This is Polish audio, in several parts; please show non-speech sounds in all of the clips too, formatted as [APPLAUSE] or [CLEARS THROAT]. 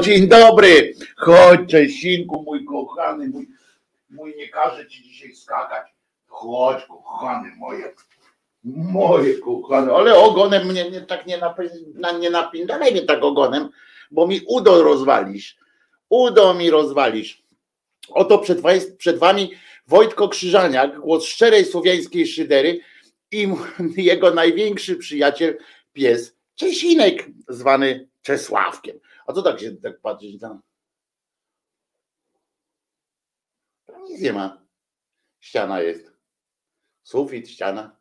dzień dobry. Chodź, Czesinku, mój kochany, mój, mój nie każe ci dzisiaj skakać. Chodź, kochany moje. Moje kochane, ale ogonem mnie nie, tak nie, napy, na, nie napindalaj mnie tak ogonem, bo mi udo rozwalisz. Udo mi rozwalisz. Oto przed, przed wami Wojtko Krzyżaniak, głos szczerej słowiańskiej szydery i [LAUGHS] jego największy przyjaciel, pies Czesinek, zwany Czesławkiem. A co tak się tak patrzysz tam? Tam nic nie ma. Ściana jest. Sufit, ściana.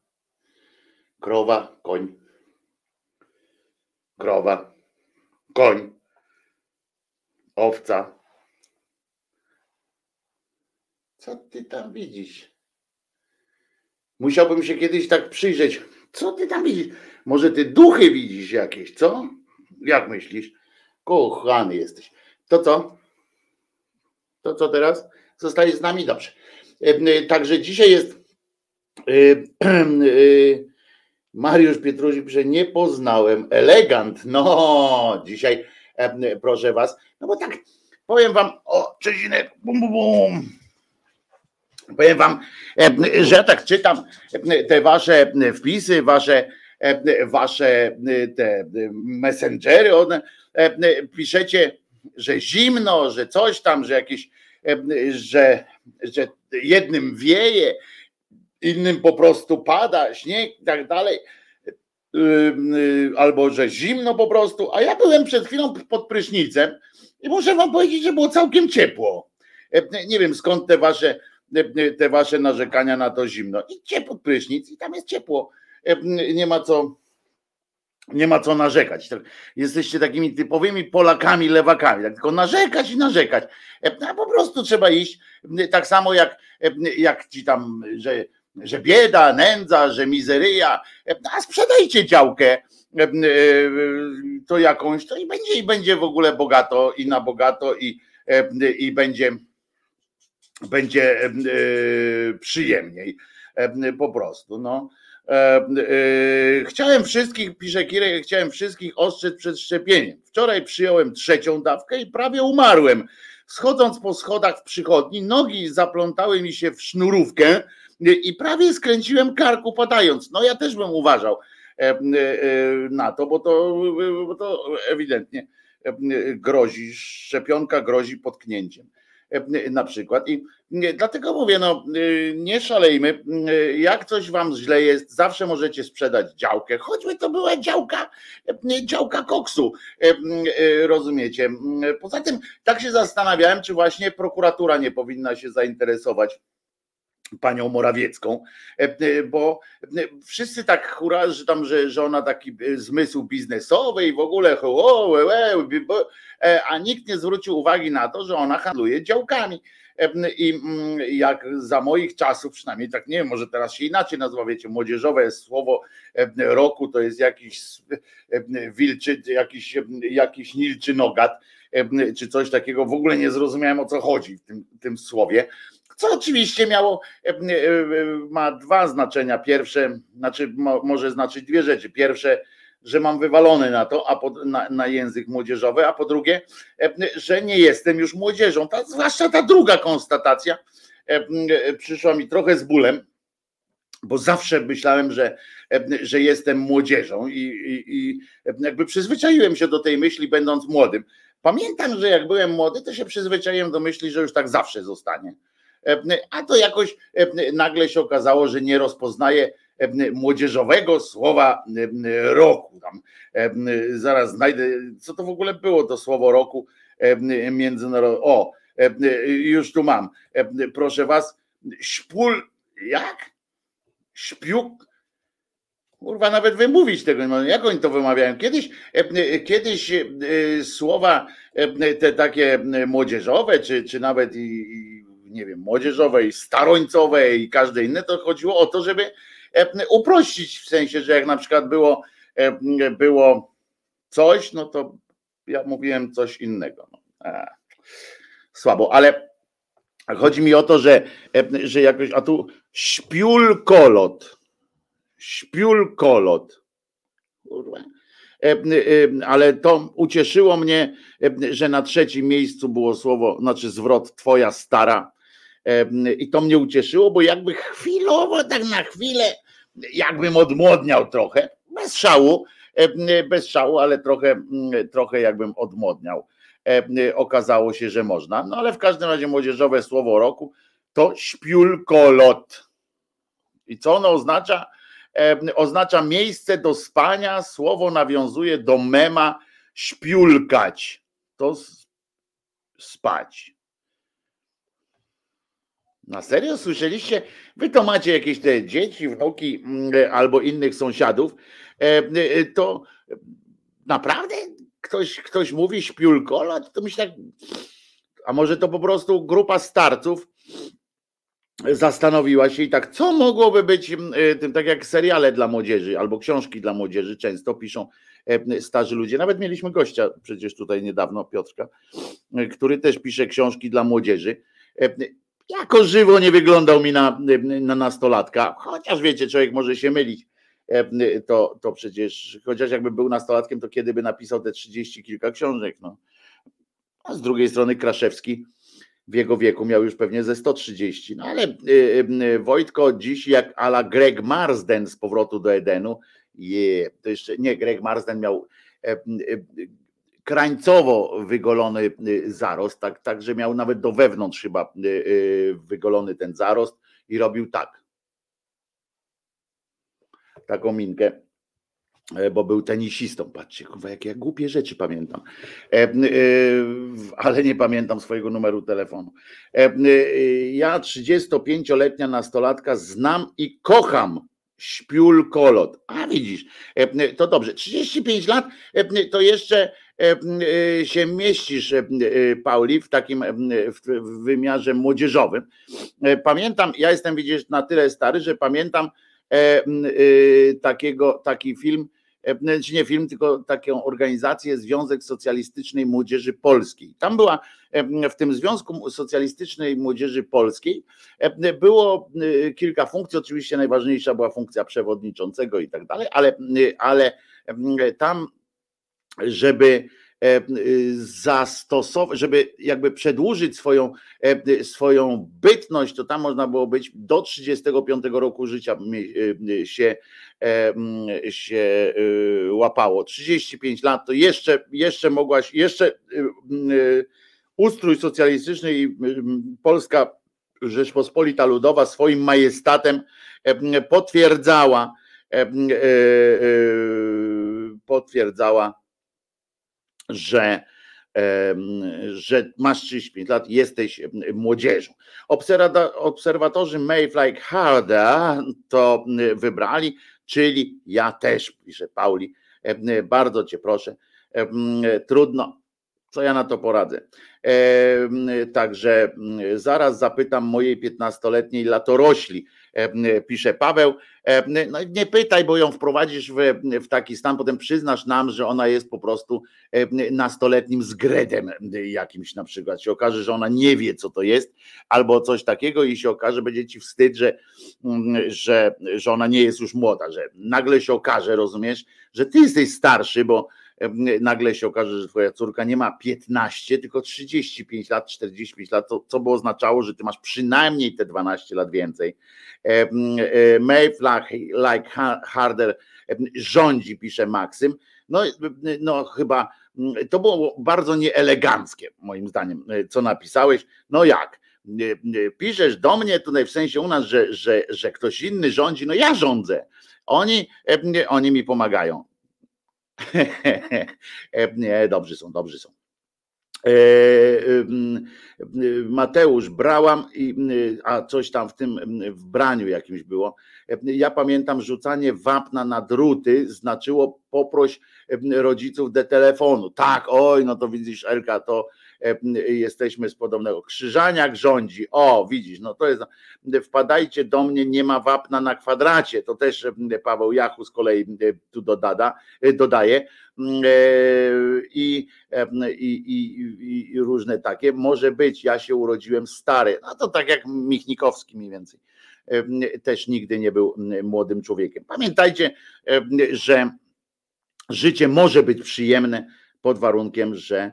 Krowa, koń. Krowa, koń. Owca. Co ty tam widzisz? Musiałbym się kiedyś tak przyjrzeć. Co ty tam widzisz? Może ty duchy widzisz jakieś, co? Jak myślisz? Kochany jesteś. To co? To co teraz? Zostajesz z nami? Dobrze. E, Także dzisiaj jest e, [CLEARS THROAT] e, Mariusz Pietruzik, że nie poznałem. Elegant. No, dzisiaj proszę was. No bo tak, powiem wam, o, Czesinek, bum, bum, bum. Powiem wam, że tak czytam te wasze wpisy, wasze, wasze te messengery, one piszecie, że zimno, że coś tam, że jakieś, że, że jednym wieje, innym po prostu pada śnieg i tak dalej, albo że zimno po prostu, a ja byłem przed chwilą pod prysznicem i muszę wam powiedzieć, że było całkiem ciepło. Nie wiem skąd te wasze, te wasze narzekania na to zimno. Idźcie pod prysznic i tam jest ciepło. Nie ma co, nie ma co narzekać. Jesteście takimi typowymi Polakami, lewakami, tak tylko narzekać i narzekać. A po prostu trzeba iść, tak samo jak, jak ci tam, że, że bieda, nędza, że mizeryja, a sprzedajcie działkę to jakąś, to i będzie, i będzie w ogóle bogato i na bogato i, i będzie, będzie przyjemniej po prostu. No. Chciałem wszystkich, pisze Kirek, chciałem wszystkich ostrzec przed szczepieniem. Wczoraj przyjąłem trzecią dawkę i prawie umarłem. Schodząc po schodach w przychodni, nogi zaplątały mi się w sznurówkę i prawie skręciłem karku padając. No ja też bym uważał na to, bo to, bo to ewidentnie grozi, szczepionka grozi potknięciem na przykład. I dlatego mówię, no nie szalejmy. Jak coś wam źle jest, zawsze możecie sprzedać działkę, choćby to była działka, działka koksu. Rozumiecie? Poza tym tak się zastanawiałem, czy właśnie prokuratura nie powinna się zainteresować panią Morawiecką, bo wszyscy tak hura, że tam, że, że ona taki zmysł biznesowy i w ogóle a nikt nie zwrócił uwagi na to, że ona handluje działkami. I jak za moich czasów, przynajmniej tak nie wiem, może teraz się inaczej nazywa, wiecie, młodzieżowe słowo roku to jest jakiś wilczy, jakiś, jakiś nilczy nogat, czy coś takiego. W ogóle nie zrozumiałem o co chodzi w tym, tym słowie co oczywiście miało, ma dwa znaczenia. Pierwsze, znaczy może znaczyć dwie rzeczy. Pierwsze, że mam wywalony na to, a po, na, na, język młodzieżowy, a po drugie, że nie jestem już młodzieżą. Ta, zwłaszcza ta druga konstatacja przyszła mi trochę z bólem, bo zawsze myślałem, że, że jestem młodzieżą i, i, i jakby przyzwyczaiłem się do tej myśli, będąc młodym. Pamiętam, że jak byłem młody, to się przyzwyczaiłem do myśli, że już tak zawsze zostanie. A to jakoś nagle się okazało, że nie rozpoznaje młodzieżowego słowa roku. Tam zaraz znajdę, co to w ogóle było to słowo roku międzynarodowe. O, już tu mam. Proszę was, śpól, jak? Śpiuk, Kurwa, nawet wymówić tego, jak oni to wymawiają. Kiedyś, kiedyś słowa te takie młodzieżowe, czy, czy nawet i, nie wiem, młodzieżowej, starońcowej i każde inne, to chodziło o to, żeby e, uprościć w sensie, że jak na przykład było, e, było coś, no to ja mówiłem coś innego. No. Słabo, ale chodzi mi o to, że, e, że jakoś, a tu śpiulkolot, śpiulkolot, kurwa ale to ucieszyło mnie, że na trzecim miejscu było słowo, znaczy zwrot twoja stara, i to mnie ucieszyło, bo jakby chwilowo, tak na chwilę, jakbym odmłodniał trochę, bez szału, bez szału, ale trochę, trochę jakbym odmłodniał. Okazało się, że można. No ale w każdym razie młodzieżowe słowo roku to śpiulkolot. I co ono oznacza? Oznacza miejsce do spania. Słowo nawiązuje do mema śpiulkać. To spać. Na serio słyszeliście? Wy to macie jakieś te dzieci, wnuki mm, albo innych sąsiadów, e, e, to naprawdę ktoś, ktoś mówi śpiulkola? To myślę a może to po prostu grupa starców zastanowiła się i tak, co mogłoby być mm, e, tym, tak jak seriale dla młodzieży albo książki dla młodzieży często piszą starzy ludzie. Nawet mieliśmy gościa przecież tutaj niedawno, Piotrka, który też pisze książki dla młodzieży jako żywo nie wyglądał mi na, na nastolatka, chociaż wiecie, człowiek może się mylić. E, to, to przecież, chociaż jakby był nastolatkiem, to kiedy by napisał te trzydzieści kilka książek. No. A z drugiej strony Kraszewski w jego wieku miał już pewnie ze 130. No ale Wojtko dziś jak ala Greg Marsden z powrotu do Edenu, je, to jeszcze nie, Greg Marsden miał krańcowo wygolony zarost, tak, tak że miał nawet do wewnątrz chyba wygolony ten zarost i robił tak. Taką minkę E, bo był tenisistą. Patrzcie, kurwa, jakie ja głupie rzeczy pamiętam. E, e, ale nie pamiętam swojego numeru telefonu. Ja, 35-letnia nastolatka, znam i kocham śpiul kolot. A widzisz, to dobrze. 35 lat to jeszcze się mieścisz, Pauli, w takim w wymiarze młodzieżowym. Pamiętam, ja jestem, widzisz, na tyle stary, że pamiętam takiego, taki film E, czy nie film, tylko taką organizację Związek Socjalistycznej Młodzieży Polskiej. Tam była e, w tym Związku Socjalistycznej Młodzieży Polskiej e, było kilka funkcji, oczywiście najważniejsza była funkcja przewodniczącego i tak dalej, ale, ale tam, żeby E, zastosować, żeby jakby przedłużyć swoją, e, swoją bytność, to tam można było być do 35 roku życia e, się, się łapało. 35 lat to jeszcze, jeszcze mogłaś, jeszcze ustrój socjalistyczny i Polska Rzeczpospolita Ludowa swoim majestatem potwierdzała potwierdzała że, że masz 35 lat, jesteś młodzieżą. Obserwatorzy Mayfly Harda to wybrali, czyli ja też, pisze Pauli, bardzo cię proszę, trudno, co ja na to poradzę. Także zaraz zapytam mojej 15-letniej latorośli, pisze Paweł. No nie pytaj, bo ją wprowadzisz w, w taki stan, potem przyznasz nam, że ona jest po prostu nastoletnim zgredem jakimś na przykład. Się okaże, że ona nie wie, co to jest, albo coś takiego i się okaże, będzie ci wstyd, że, że, że ona nie jest już młoda, że nagle się okaże, rozumiesz, że ty jesteś starszy, bo nagle się okaże, że twoja córka nie ma 15, tylko 35 lat, 45 lat, to, co by oznaczało, że ty masz przynajmniej te 12 lat więcej. E, Maeve like harder rządzi, pisze Maksym. No, no chyba to było bardzo nieeleganckie, moim zdaniem, co napisałeś. No jak? Piszesz do mnie tutaj w sensie u nas, że, że, że ktoś inny rządzi, no ja rządzę. Oni, oni mi pomagają. [LAUGHS] E, dobrzy są, dobrzy są. E, Mateusz, brałam, a coś tam w tym w braniu jakimś było. Ja pamiętam, rzucanie wapna na druty znaczyło poproś rodziców do telefonu. Tak, oj, no to widzisz, Elka, to jesteśmy z podobnego. Krzyżaniak rządzi. O, widzisz, no to jest. Wpadajcie do mnie, nie ma wapna na kwadracie. To też Paweł Jachu z kolei tu dodada, dodaje. I, i, i, i różne takie. Może być, ja się urodziłem stary. No to tak jak Michnikowski mniej więcej. Też nigdy nie był młodym człowiekiem. Pamiętajcie, że życie może być przyjemne pod warunkiem, że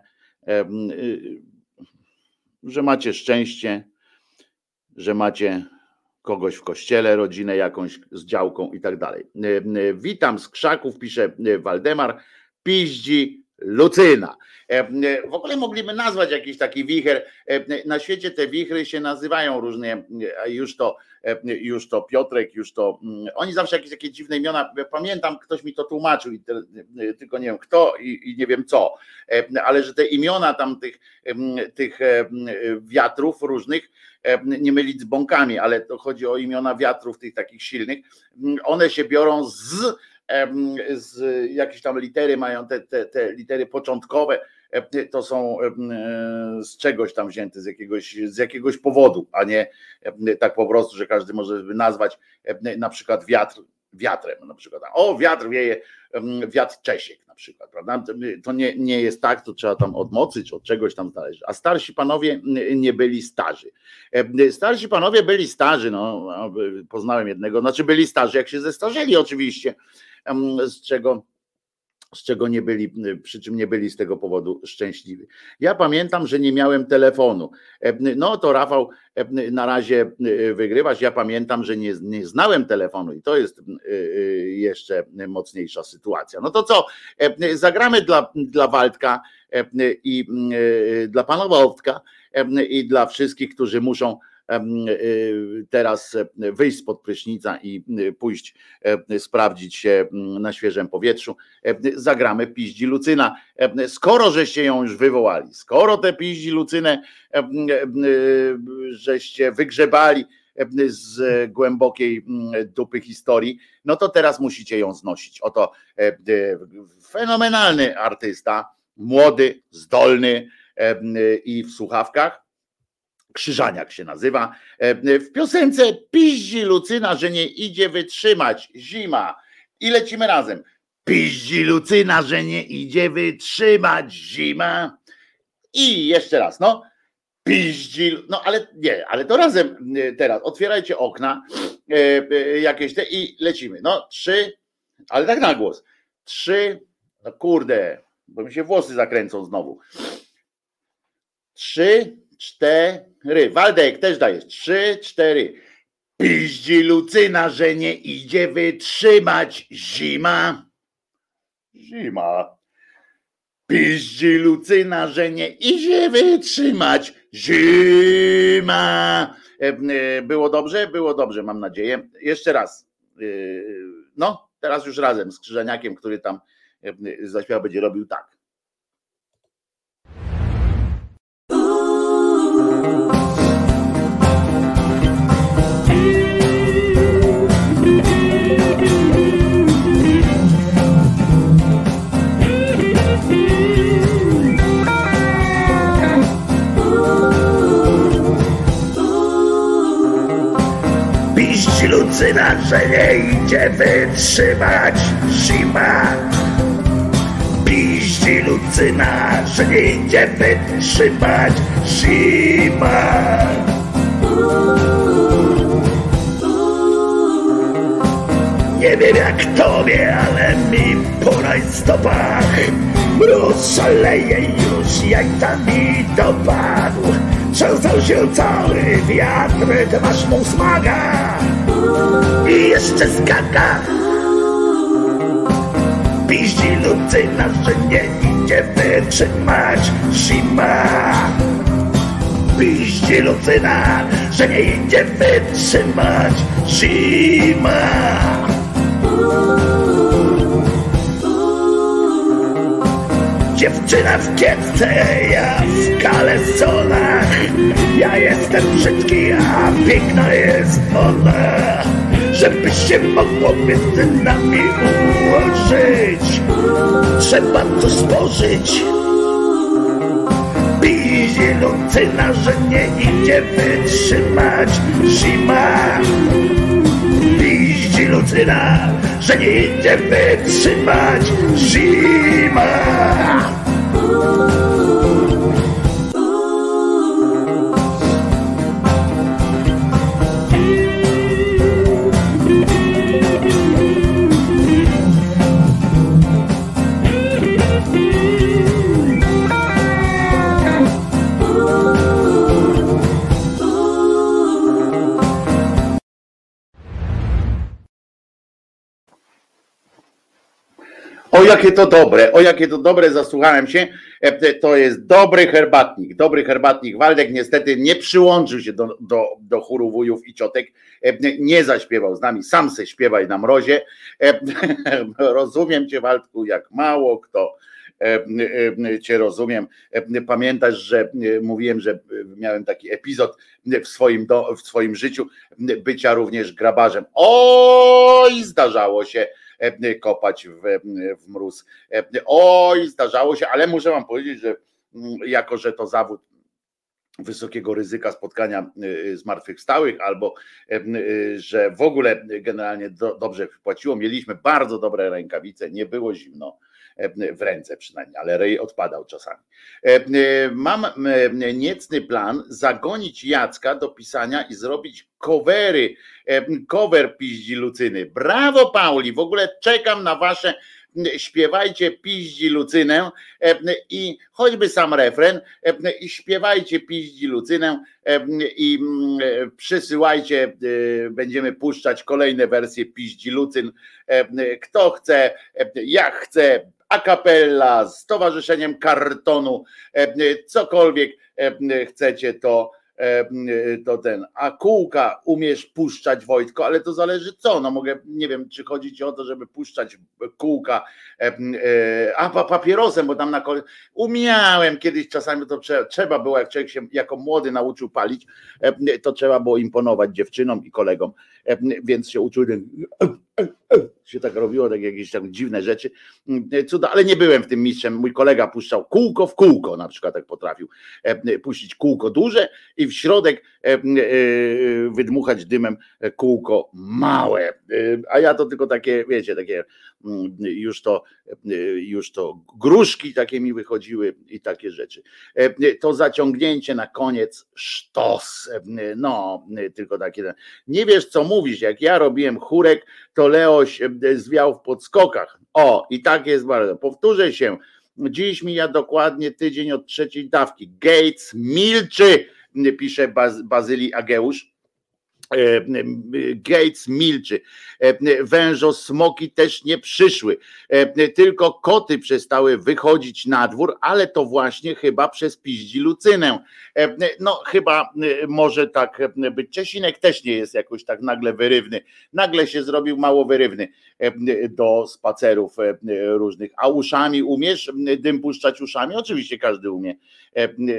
że macie szczęście, że macie kogoś w kościele, rodzinę jakąś z działką i tak dalej. Witam z krzaków, pisze Waldemar, piździ Lucyna. W ogóle mogliby nazwać jakiś taki wicher. Na świecie te wichry się nazywają różnie, już to E, już to Piotrek, już to. Mm, oni zawsze jakieś takie dziwne imiona. Pamiętam, ktoś mi to tłumaczył, e, tylko nie wiem kto i, nie wiem co, e, ale że te imiona tam tych, tych wiatrów różnych, nie mylić z bąkami, ale to chodzi o imiona wiatrów tych takich silnych, one się biorą z z jakieś tam litery mają te, te, te litery początkowe, to są z czegoś tam wzięte, z jakiegoś, z jakiegoś powodu, a nie tak po prostu, że każdy może nazwać na przykład wiatr wiatrem na przykład. O, wiatr wieje, wiatr Czesiek na przykład, prawda? To nie, nie jest tak, to trzeba tam od mocy czy od czegoś tam zależy. A starsi panowie nie byli starzy. Starsi panowie byli starzy, no, poznałem jednego, znaczy byli starzy, jak się zestarzeli oczywiście, z czego z czego nie byli, przy czym nie byli z tego powodu szczęśliwi. Ja pamiętam, że nie miałem telefonu. No to Rafał na razie wygrywasz. Ja pamiętam, że nie, nie znałem telefonu i to jest jeszcze mocniejsza sytuacja. No to co? Zagramy dla, dla Waldka i dla pana Waldka i dla wszystkich, którzy muszą Y, teraz wyjść spod prysznica i y, pójść sprawdzić się na świeżym powietrzu. Zagramy piździ Lucyna. Skoro żeście ją już wywołali, skoro te piździ Lucynę żeście wygrzebali z głębokiej dupy historii, no to teraz musicie ją znosić. Oto fenomenalny artysta, młody, zdolny i w słuchawkach Krzyżaniak się nazywa. E, w piosence piździ Lucyna, że nie idzie wytrzymać zima. I lecimy razem. Piździ Lucyna, że nie idzie wytrzymać zima. I jeszcze raz, no. Piździ, no ale nie, ale to razem e, teraz. Otwierajcie okna e, jakieś te i lecimy. No, trzy, ale tak na głos. Trzy, no kurde, bo mi się włosy zakręcą znowu. Trzy, cztery. Waldek też dajesz. Trzy, cztery. Piździ Lucyna, że nie idzie wytrzymać zima. Zima. Piździ Lucyna, że nie idzie wytrzymać zima. E, e, było dobrze? Było dobrze, mam nadzieję. Jeszcze raz. E, no, teraz już razem z Krzyżaniakiem, który tam zaśpiewa, będzie robił tak. Lucyna, że nie idzie wytrzymać zima. Piździ Lucyna, że nie idzie wytrzymać zima. Nie wiem jak tobie, ale mi po rajstopach Mróz szaleje już, jajcami dopadł Trzęsał się cały wiatr, ty masz mu smaga I jeszcze skaka. Piździ Lucyna, że nie idzie wytrzymać zima Piździ Lucyna, że nie idzie wytrzymać zima Dziewczyna w kietce, ja w kalesonach Ja jestem brzydki, a piękna jest ona Żeby się mogło między nami ułożyć. Trzeba to spożyć. Pizie Lucyna, że nie idzie wytrzymać. Zima. Piździ Lucyna, że nie idzie wytrzymać. Zima. Jakie to dobre, o jakie to dobre, zasłuchałem się. E, to jest dobry herbatnik, dobry herbatnik. Waldek niestety nie przyłączył się do, do, do chóru wujów i ciotek, e, nie zaśpiewał z nami, sam se śpiewaj na mrozie. E, [LAUGHS] rozumiem cię Waldku, jak mało kto cię rozumiem. Pamiętasz, że mówiłem, że miałem taki epizod w swoim, do, w swoim życiu bycia również grabarzem. Oj, zdarzało się kopać w, w mróz. E, oj, zdarzało się, ale muszę wam powiedzieć, że mm, jako, że to zawód wysokiego ryzyka spotkania e, zmartwychwstałych, albo że w ogóle generalnie do, dobrze płaciło. Mieliśmy bardzo dobre rękawice, nie było zimno w ręce przynajmniej, ale rej odpadał czasami. Mam niecny plan zagonić Jacka do pisania i zrobić covery, cover piździ Lucyny. Brawo Pauli, w ogóle czekam na wasze śpiewajcie piździ Lucynę i choćby sam refren i śpiewajcie piździ Lucynę i przysyłajcie, będziemy puszczać kolejne wersje piździ Lucyn. Kto chce, jak chce, a cappella, z Towarzyszeniem Kartonu, cokolwiek chcecie, to E, to ten, a kółka umiesz puszczać Wojtko, ale to zależy co, no mogę, nie wiem, czy chodzi ci o to, żeby puszczać kółka, e, e, a papierosem, bo tam na kole... umiałem kiedyś czasami, to trzeba, trzeba było, jak człowiek się jako młody nauczył palić, to trzeba było imponować dziewczynom i kolegom, więc się uczył się tak robiło, tak jakieś tam dziwne rzeczy, cuda, ale nie byłem w tym mistrzem, mój kolega puszczał kółko w kółko, na przykład tak potrafił puścić kółko duże i w środek wydmuchać dymem kółko małe, a ja to tylko takie, wiecie, takie już to, już to gruszki takie mi wychodziły i takie rzeczy. To zaciągnięcie na koniec sztos, no tylko takie, nie wiesz co mówisz, jak ja robiłem chórek, to Leoś zwiał w podskokach. O, i tak jest bardzo. Powtórzę się. Dziś mija dokładnie tydzień od trzeciej dawki. Gates milczy, pisze Baz, Bazylii Ageusz. E, Gates milczy. E, wężo smoki też nie przyszły. E, tylko koty przestały wychodzić na dwór, ale to właśnie chyba przez piździ Lucynę. No chyba może tak być. Czesinek też nie jest jakoś tak nagle wyrywny. Nagle się zrobił mało wyrywny do spacerów różnych. A uszami umiesz dym puszczać uszami? Oczywiście każdy umie.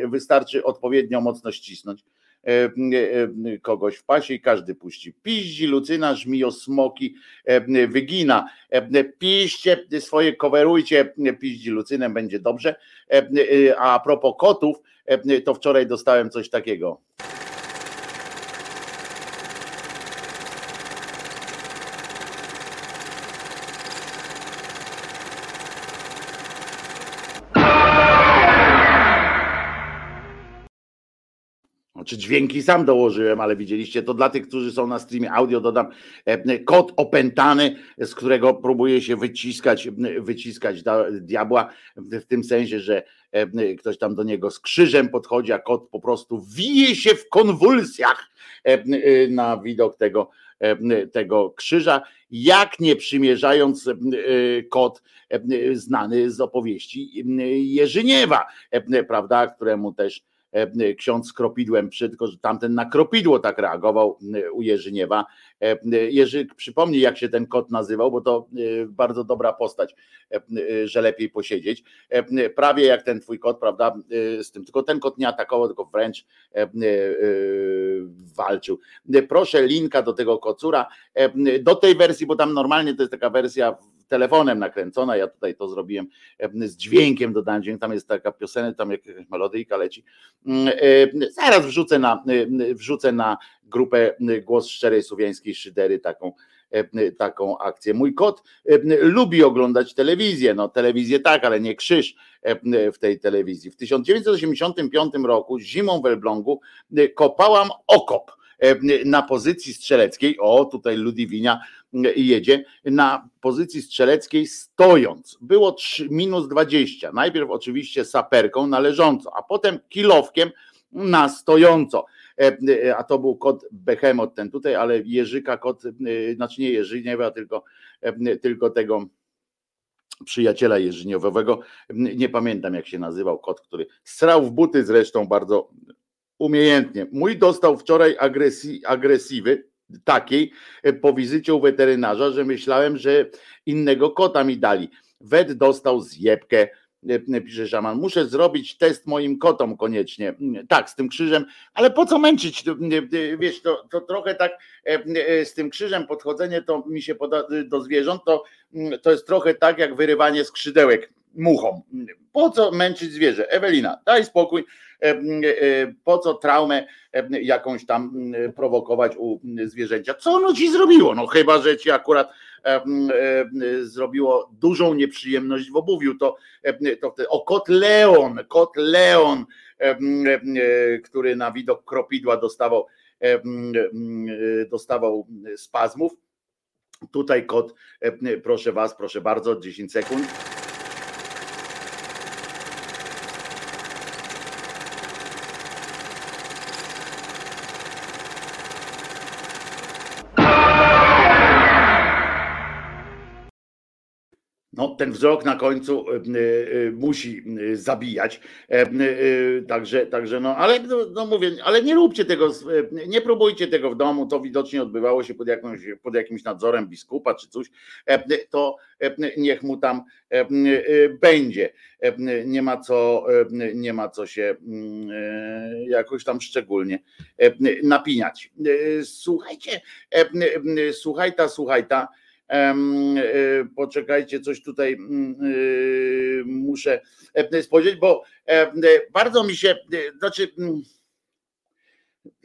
Wystarczy odpowiednio mocno ścisnąć. E, e, kogoś w pasie i każdy puści. Piździ, Lucyna, żmijo, smoki, e, wygina. Piszcie swoje, coverujcie piździ Lucynę, będzie dobrze. A propos kotów, to wczoraj dostałem coś takiego. Czy dźwięki sam dołożyłem, ale widzieliście to dla tych, którzy są na streamie audio, dodam e, kod opętany, z którego próbuje się wyciskać, wyciskać diabła, w tym sensie, że e, ktoś tam do niego z krzyżem podchodzi, a kot po prostu wije się w konwulsjach e, na widok tego, tego krzyża, jak nie przymierzając kot znany z opowieści Jerzyniewa, prawda, któremu też E, ksiądz kropidłem, tylko że tamten na kropidło tak reagował e, u Jerzyniewa. E, Jerzy, przypomnij jak się ten kot nazywał, bo to bardzo dobra postać, że lepiej posiedzieć. Prawie jak ten twój kot, prawda, z tym, tylko ten kot nie atakował, tylko wręcz walczył. Proszę linka do tego kocura, do tej wersji, bo tam normalnie to jest taka wersja telefonem nakręcona. Ja tutaj to zrobiłem z dźwiękiem, dodałem dźwięk. Tam jest taka piosenka, tam jakaś melodyjka leci. Mm, zaraz wrzucę na, wrzucę na grupę Głos Szczerej Słowiańskiej Szydery taką taką akcję. Mój kot lubi oglądać telewizję, no telewizję tak, ale nie krzyż w tej telewizji. W 1985 roku zimą w Elblągu kopałam okop na pozycji strzeleckiej, o tutaj Ludwinia jedzie, na pozycji strzeleckiej stojąc. Było 3, minus 20. Najpierw oczywiście saperką na leżąco, a potem kilowkiem na stojąco. A to był kot Behemoth ten tutaj, ale Jerzyka kot, znaczy nie Jerzyniewa, tylko, tylko tego przyjaciela jeżyniowego, nie pamiętam jak się nazywał kot, który strał w buty zresztą bardzo umiejętnie. Mój dostał wczoraj agresji, agresywy takiej e, po wizycie u weterynarza, że myślałem, że innego kota mi dali. Wed dostał zjebkę, e, pisze szaman, muszę zrobić test moim kotom koniecznie. Mm, tak, z tym krzyżem, ale po co męczyć? Wiesz, to, to trochę tak e, z tym krzyżem podchodzenie to mi się poda, do zwierząt, to, mm, to jest trochę tak jak wyrywanie skrzydełek muchom. Po co męczyć zwierzę? Ewelina, daj spokój. E, e, po co traumę e, jakąś tam prowokować u zwierzęcia? Co ono ci zrobiło? No chyba, że ci akurat zrobiło dużą nieprzyjemność w obuwiu, to, to o kot Leon, kot Leon, który na widok kropidła dostawał, dostawał spazmów, Tutaj kod, proszę Was, proszę bardzo, 10 sekund. No, ten wzrok na końcu e, e, musi e, zabijać. Także, także no, ale no, no, mówię, ale nie róbcie tego, nie próbujcie tego w domu, to widocznie odbywało się pod, jakąś, pod jakimś nadzorem biskupa czy coś, to niech mu tam będzie. Nie ma co, nie ma co się jakoś tam szczególnie napiniać. Słuchajcie, słuchaj ta, słuchaj ta E, poczekajcie, coś tutaj mm, e, muszę e, spojrzeć, bo bardzo mi się, znaczy mm,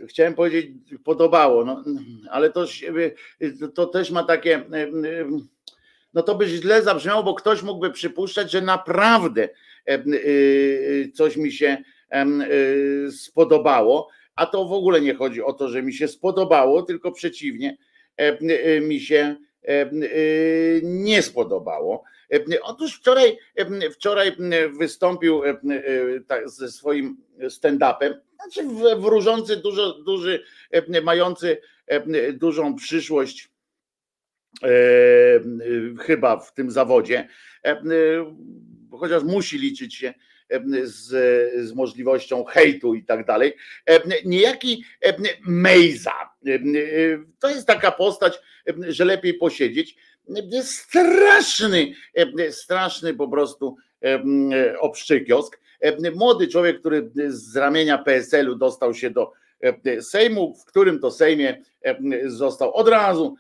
chciałem powiedzieć, podobało, no, ale to, to też ma takie, no to by źle zabrzmiało, bo ktoś mógłby przypuszczać, że naprawdę coś mi się spodobało, a to w ogóle nie chodzi o to, że mi się spodobało, tylko przeciwnie, mi się nie spodobało. Otóż wczoraj, wczoraj wystąpił tak, ze swoim stand-upem, znaczy wróżący, dużo, duży, mający dużą przyszłość chyba w tym zawodzie, chociaż musi liczyć się z, z możliwością hejtu i tak dalej. Niejaki Mejza. To jest taka postać, że lepiej posiedzieć. Straszny, straszny po prostu obszczykiosk. Młody człowiek, który z ramienia PSL-u dostał się do Sejmu, w którym to Sejmie został od razu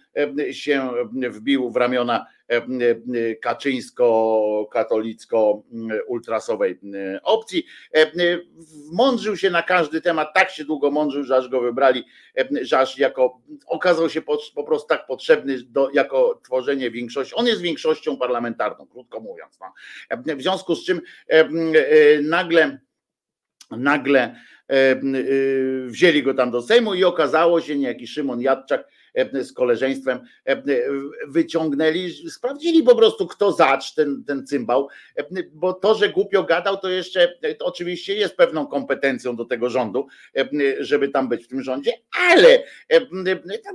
się wbił w ramiona kaczyńsko-katolicko-ultrasowej opcji. Mądrzył się na każdy temat, tak się długo mądrzył, że aż go wybrali, że aż jako okazał się po, po prostu tak potrzebny do, jako tworzenie większości. On jest większością parlamentarną, krótko mówiąc. No. W związku z czym nagle nagle wzięli go tam do Sejmu i okazało się, niejaki Szymon Jadczak E, z koleżeństwem e, wyciągnęli, sprawdzili po prostu, kto zacz ten, ten cymbał, e, bo to, że głupio gadał, to jeszcze to oczywiście jest pewną kompetencją do tego rządu, żeby tam być w tym rządzie, ale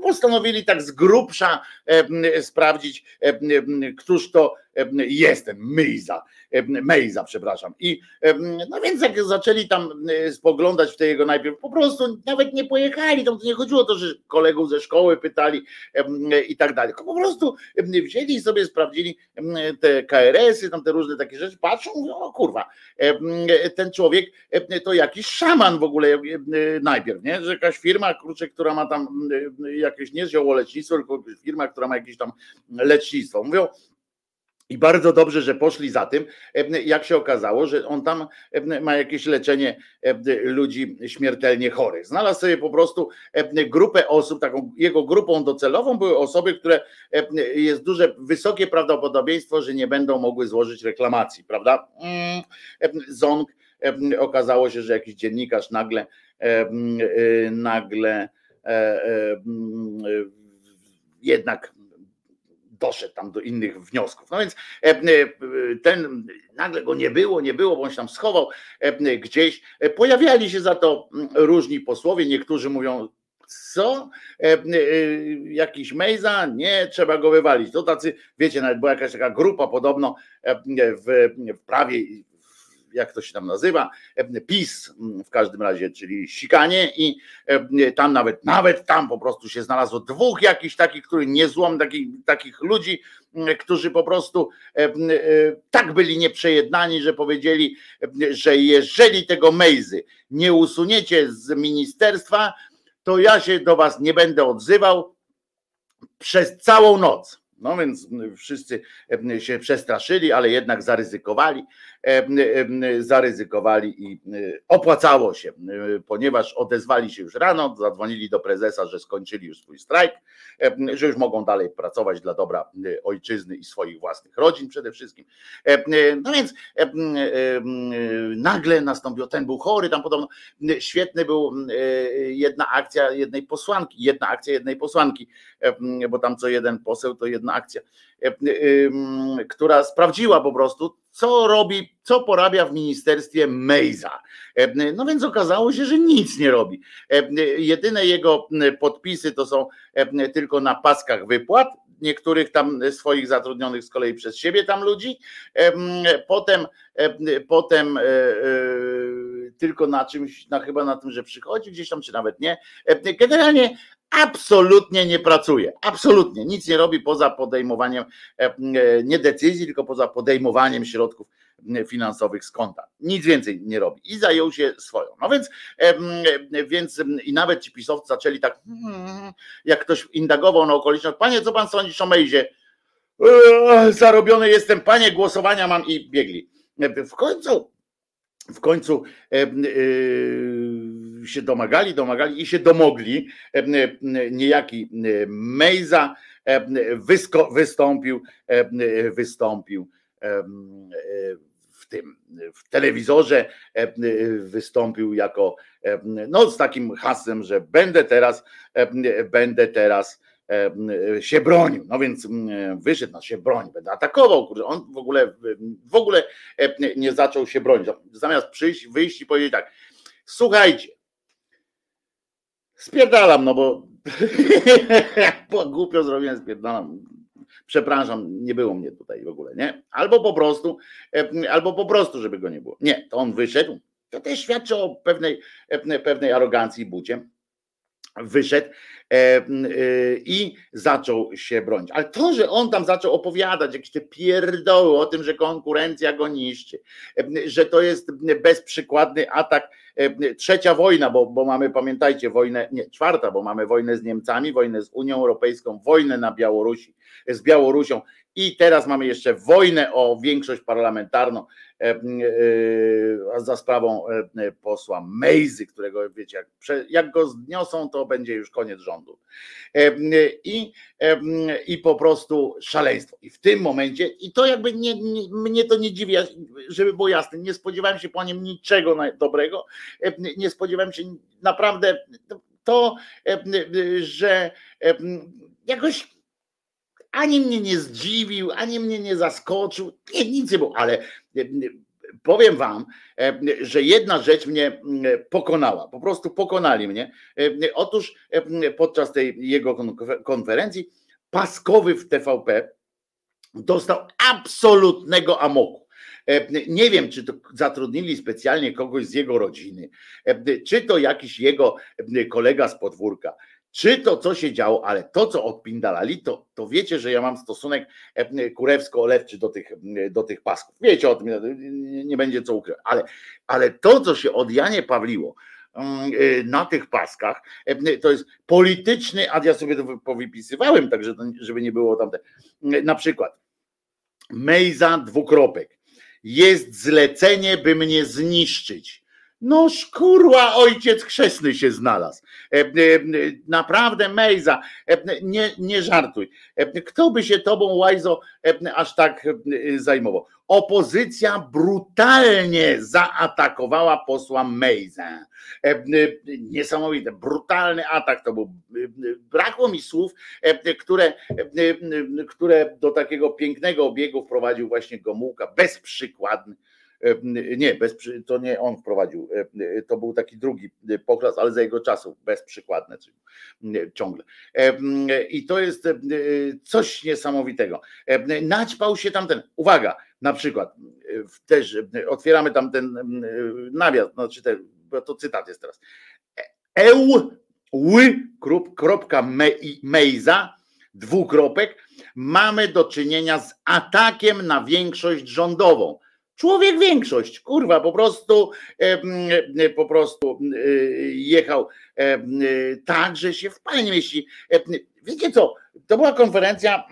postanowili tak z grubsza sprawdzić, któż to jest ten Mejza, Mejza, przepraszam. I no więc jak zaczęli tam spoglądać w te jego najpierw, po prostu nawet nie pojechali, tam nie chodziło o to, że kolegów ze szkoły pytali i tak dalej. Po prostu wzięli sobie, sprawdzili te KRS-y, tam te różne takie rzeczy, patrzą, mówią, o kurwa, ten człowiek to jakiś szaman w ogóle najpierw, nie? Że jakaś firma, kurczę, która ma tam jakieś nie ziołolecznictwo, tylko firma, która ma jakieś tam lecznictwo. Mówią, i bardzo dobrze, że poszli za tym, jak się okazało, że on tam ma jakieś leczenie ludzi śmiertelnie chorych. Znalazł sobie po prostu grupę osób, taką jego grupą docelową były osoby, które jest duże, wysokie prawdopodobieństwo, że nie będą mogły złożyć reklamacji, prawda? Mm, Ząg okazało się, że jakiś dziennikarz nagle nagle jednak doszedł tam do innych wniosków. No więc e, e, ten nagle go nie było, nie było, bo on się tam schował e, gdzieś. Pojawiali się za to mm, różni posłowie, niektórzy mówią, co? Jakiś Mejza? Nie, trzeba go wywalić. To tacy, wiecie, nawet była jakaś taka grupa podobno w, w prawie jak to się tam nazywa, PiS w każdym razie, czyli sikanie i tam nawet, nawet tam po prostu się znalazło dwóch jakichś takich, których niezłom, takich, takich ludzi, którzy po prostu tak byli nieprzejednani, że powiedzieli, że jeżeli tego Mejzy nie usuniecie z ministerstwa, to ja się do was nie będę odzywał przez całą noc. No więc wszyscy się przestraszyli, ale jednak zaryzykowali, zaryzykowali i opłacało się, ponieważ odezwali się już rano, zadzwonili do prezesa, że skończyli już swój strajk, że już mogą dalej pracować dla dobra ojczyzny i swoich własnych rodzin przede wszystkim. No więc nagle nastąpił, ten był chory, tam podobno świetny był jedna akcja jednej posłanki, jedna akcja jednej posłanki, bo tam co jeden poseł to jedna akcja, która sprawdziła po prostu, co robi, co porabia w ministerstwie Mejza. No więc okazało się, że nic nie robi. Jedyne jego podpisy to są tylko na paskach wypłat, niektórych tam swoich zatrudnionych z kolei przez siebie tam ludzi. Potem, potem e, e, tylko na czymś, na chyba na tym, że przychodzi gdzieś tam, czy nawet nie. Generalnie absolutnie nie pracuje. Absolutnie nic nie robi poza podejmowaniem nie decyzji, tylko poza podejmowaniem środków finansowych z konta. Nic więcej nie robi i zajął się swoją. No więc, więc i nawet ci pisowcy zaczęli tak, hmm, jak ktoś indagował na okoliczność, panie, co pan sądzisz o Mejzie? Zarobiony jestem, panie, głosowania mam i biegli. W końcu, w końcu e, się domagali, domagali i się domogli. Niejaki Mejza wystąpił, wystąpił w tym w telewizorze e, wystąpił jako no z takim hasłem, że będę teraz będę teraz się bronił. No więc wyszedł na się broni, będę atakował. On w ogóle w ogóle nie zaczął się bronić. Zamiast przyjść, wyjść i powiedzieć tak: słuchajcie, spierdalam, no bo, [LAUGHS] bo głupio zrobiłem, spierdalam przepraszam, nie było mnie tutaj w ogóle, nie? Albo po prostu, e, albo po prostu, żeby go nie było. Nie, to on wyszedł. To też świadczy o pewnej, e, pewnej arogancji i bucie. Wyszedł e, e, i zaczął się bronić. Ale to, że on tam zaczął opowiadać jakieś te pierdoły o tym, że konkurencja go niszczy, e, że to jest bezprzykładny atak, trzecia wojna, bo, bo mamy, pamiętajcie, wojnę, nie, czwarta, bo mamy wojnę z Niemcami, wojnę z Unią Europejską, wojnę na Białorusi, z Białorusią i teraz mamy jeszcze wojnę o większość parlamentarną E, e, za sprawą e, posła Mejzy, którego wiecie, jak, jak go zniosą, to będzie już koniec rządu. I, i po prostu szaleństwo. I w tym momencie, i to jakby nie, nie, mnie to nie dziwi, żeby było jasne, nie spodziewałem się po nim niczego dobrego, nie spodziewałem się naprawdę to, że jakoś ani mnie nie zdziwił, ani mnie nie zaskoczył, nie, nic nie było, ale e, powiem wam, e, że jedna rzecz mnie pokonała, po prostu pokonali mnie. E, otóż podczas tej jego konferencji Paskowy w TVP dostał absolutnego amoku. Nie wiem, czy to zatrudnili specjalnie kogoś z jego rodziny, czy to jakiś jego kolega z podwórka, czy to, co się działo, ale to, co odpindalali, to, to wiecie, że ja mam stosunek e, kurewsko-olewczy do tych, do tych pasków. Wiecie o tym, nie będzie co ukrywać, ale, ale to, co się od Janie Pawliło mm, e, na tych paskach, e, to jest polityczny, a ja sobie to powypisywałem, także żeby nie było tamte. Na przykład Mejza dwukropek. Jest zlecenie, by mnie zniszczyć no szkurła, ojciec chrzestny się znalazł. E, e, naprawdę Mejza, e, nie, nie żartuj. Kto by się tobą, Łajzo, aż tak zajmował? Opozycja brutalnie zaatakowała posła Mejza. Niesamowite, brutalny atak to był. Brakło mi słów, które, które do takiego pięknego obiegu wprowadził właśnie Gomułka, bezprzykładny nie, bez, to nie on wprowadził, e, to był taki drugi poklas, ale za jego czasów, bezprzykładne ciągle. E, I to jest coś niesamowitego. Naćpał się tamten, uwaga, na przykład też otwieramy tam ten nawias, znaczy te, to cytat jest teraz. Eł, ły, kropka mejza, dwukropek, mamy do czynienia z atakiem na większość rządową Człowiek większość, kurwa, po prostu po prostu jechał tak, że się w panie mieści. Wiecie co, to była konferencja